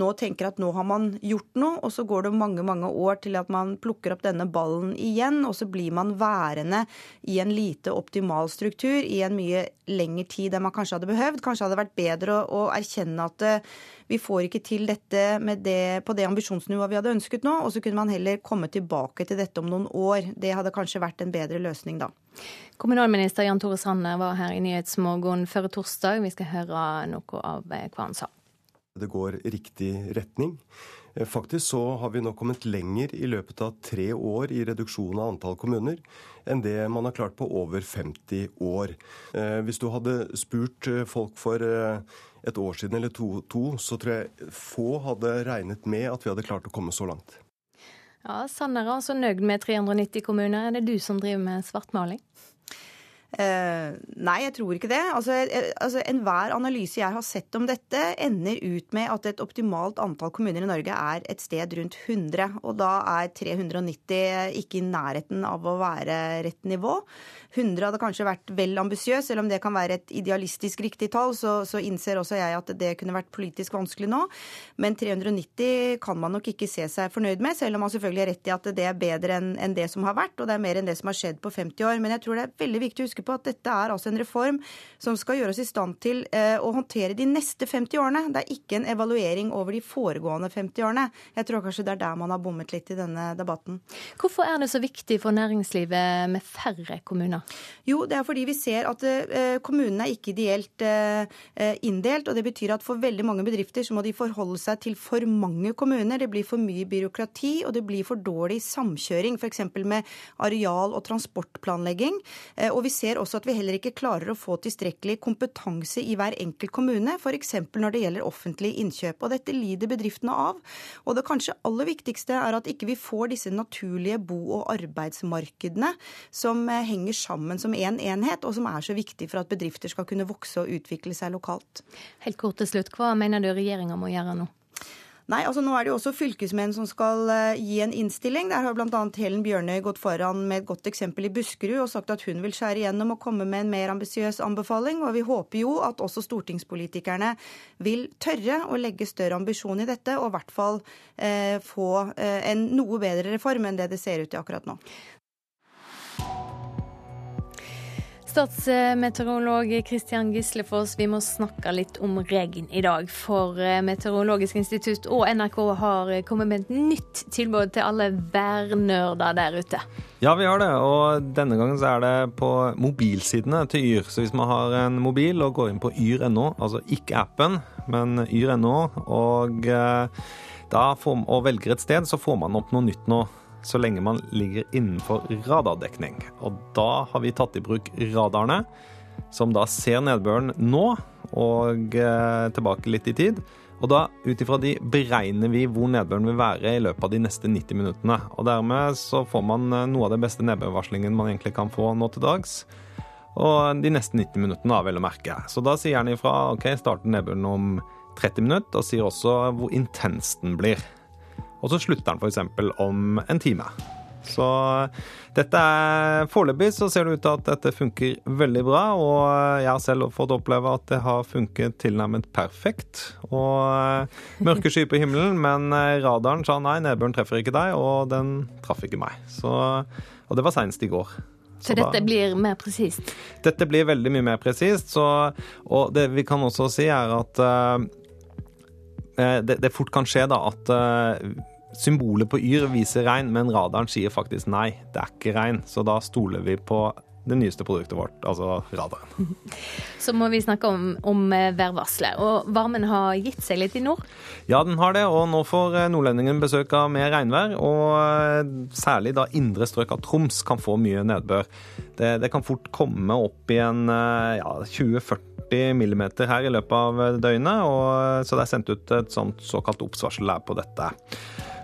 nå tenker at nå har man gjort noe, og så går det mange mange år til at man plukker opp denne ballen igjen, og så blir man værende i en lite optimal struktur i en mye lengre tid enn man kanskje hadde behøvd. Kanskje hadde det vært bedre å, å erkjenne at uh, vi får ikke til dette det, på det ambisjonsnivået vi hadde ønsket nå, og så kunne man heller komme tilbake til dette om noen år. Det hadde kanskje vært en bedre løsning da. Kommunalminister Jan Tore Sanner var her i Nyhetsmorgen før torsdag. Vi skal høre noe av eh, hva han sa. Det går riktig retning. Eh, faktisk så har vi nå kommet lenger i løpet av tre år i reduksjon av antall kommuner enn det man har klart på over 50 år. Eh, hvis du hadde spurt folk for et år siden eller to, to, så tror jeg få hadde regnet med at vi hadde klart å komme så langt. Ja, Sanner er altså nøyd med 390 kommuner. Er det du som driver med svartmaling? Eh, nei, jeg tror ikke det. Altså, altså, Enhver analyse jeg har sett om dette, ender ut med at et optimalt antall kommuner i Norge er et sted rundt 100. Og da er 390 ikke i nærheten av å være rett nivå. 100 hadde kanskje vært vel ambisiøs, selv om det kan være et idealistisk riktig tall, så, så, innser også jeg at det kunne vært politisk vanskelig nå. Men 390 kan man nok ikke se seg fornøyd med, selv om man selvfølgelig er rett i at det er bedre enn en det som har vært, og det er mer enn det som har skjedd på 50 år. Men jeg tror det er veldig viktig å huske på at dette er altså en reform som skal gjøre oss i stand til eh, å håndtere de neste 50 årene. Det er ikke en evaluering over de foregående 50 årene. Jeg tror kanskje det er der man har bommet litt i denne debatten. Hvorfor er det så viktig for næringslivet med færre kommuner? Jo, det er fordi vi ser at eh, kommunene er ikke ideelt eh, inndelt. og Det betyr at for veldig mange bedrifter så må de forholde seg til for mange kommuner. Det blir for mye byråkrati, og det blir for dårlig samkjøring, f.eks. med areal- og transportplanlegging. Og vi ser også at vi heller ikke klarer å få tilstrekkelig kompetanse i hver enkelt kommune, f.eks. når det gjelder offentlig innkjøp. Og dette lider bedriftene av. Og det kanskje aller viktigste er at ikke vi får disse naturlige bo- og arbeidsmarkedene som henger sammen sammen som én en enhet, og som er så viktig for at bedrifter skal kunne vokse og utvikle seg lokalt. Helt kort til slutt, hva mener du regjeringa må gjøre nå? Nei, altså Nå er det jo også fylkesmenn som skal uh, gi en innstilling. Der har bl.a. Helen Bjørnøy gått foran med et godt eksempel i Buskerud og sagt at hun vil skjære igjennom og komme med en mer ambisiøs anbefaling. Og vi håper jo at også stortingspolitikerne vil tørre å legge større ambisjon i dette, og i hvert fall eh, få uh, en noe bedre reform enn det det ser ut til akkurat nå. Statsmeteorolog Kristian Gislefoss, vi må snakke litt om regn i dag. For eh, Meteorologisk institutt og NRK har kommet med et nytt tilbud til alle værnerder der ute. Ja, vi har det. Og denne gangen så er det på mobilsidene til Yr. Så hvis man har en mobil og går inn på yr.no, altså ikke appen, men yr.no, og, eh, og velger et sted, så får man opp noe nytt nå så lenge man ligger innenfor radardekning. Og da har vi tatt i bruk radarene, som da ser nedbøren nå og eh, tilbake litt i tid. Og da, ut ifra de, beregner vi hvor nedbøren vil være i løpet av de neste 90 minuttene. Og dermed så får man eh, noe av det beste nedbørvarslingen man egentlig kan få nå til dags. Og de neste 90 minuttene, da, vel å merke. Så da sier han ifra OK, starter nedbøren om 30 minutter, og sier også hvor intens den blir. Og så slutter den f.eks. om en time. Så dette er Foreløpig så ser det ut til at dette funker veldig bra, og jeg har selv fått oppleve at det har funket tilnærmet perfekt. Og eh, mørke skyer på himmelen, men eh, radaren sa nei, nedbøren treffer ikke deg, og den traff ikke meg. Så, og det var seinest i går. Så, så dette da, blir mer presist? Dette blir veldig mye mer presist. Og det vi kan også si, er at uh, det, det, fort kan skje da at Symbolet på Yr viser regn, men radaren sier faktisk nei, det er ikke regn. Så da stoler vi på det nyeste produktet vårt, altså radaren. Så må vi snakke om, om eh, værvarselet. Og varmen har gitt seg litt i nord? Ja, den har det. Og nå får eh, nordlendingen besøk av mer regnvær. Og eh, særlig da indre strøk av Troms kan få mye nedbør. Det, det kan fort komme opp i en ja, 20-40 millimeter her i løpet av døgnet. Og, så det er sendt ut et sånt såkalt oppsvarsel her på dette.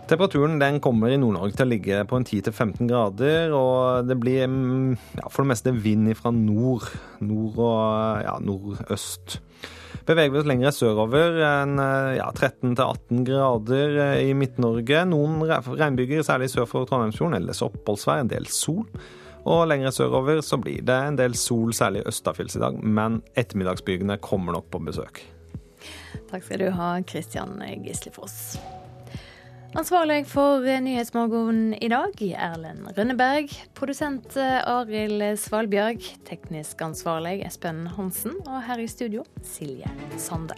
Temperaturen den kommer i Nord-Norge til å ligge på en 10-15 grader, og det blir mm, ja, for det meste vind fra nord, nord og ja, nordøst. Beveger vi oss lenger sørover, ja, 13-18 grader i Midt-Norge. Noen regnbyger, særlig sør for Trondheimsfjorden, ellers oppholdsvær, en del sol. Og lenger sørover så blir det en del sol, særlig østafjells i dag, men ettermiddagsbygene kommer nok på besøk. Takk skal du ha, Kristian Gislefoss. Ansvarlig for Nyhetsmorgen i dag, Erlend Rønneberg. Produsent eh, Arild Svalbjørg. Teknisk ansvarlig Espen Hansen. Og her i studio, Silje Sande.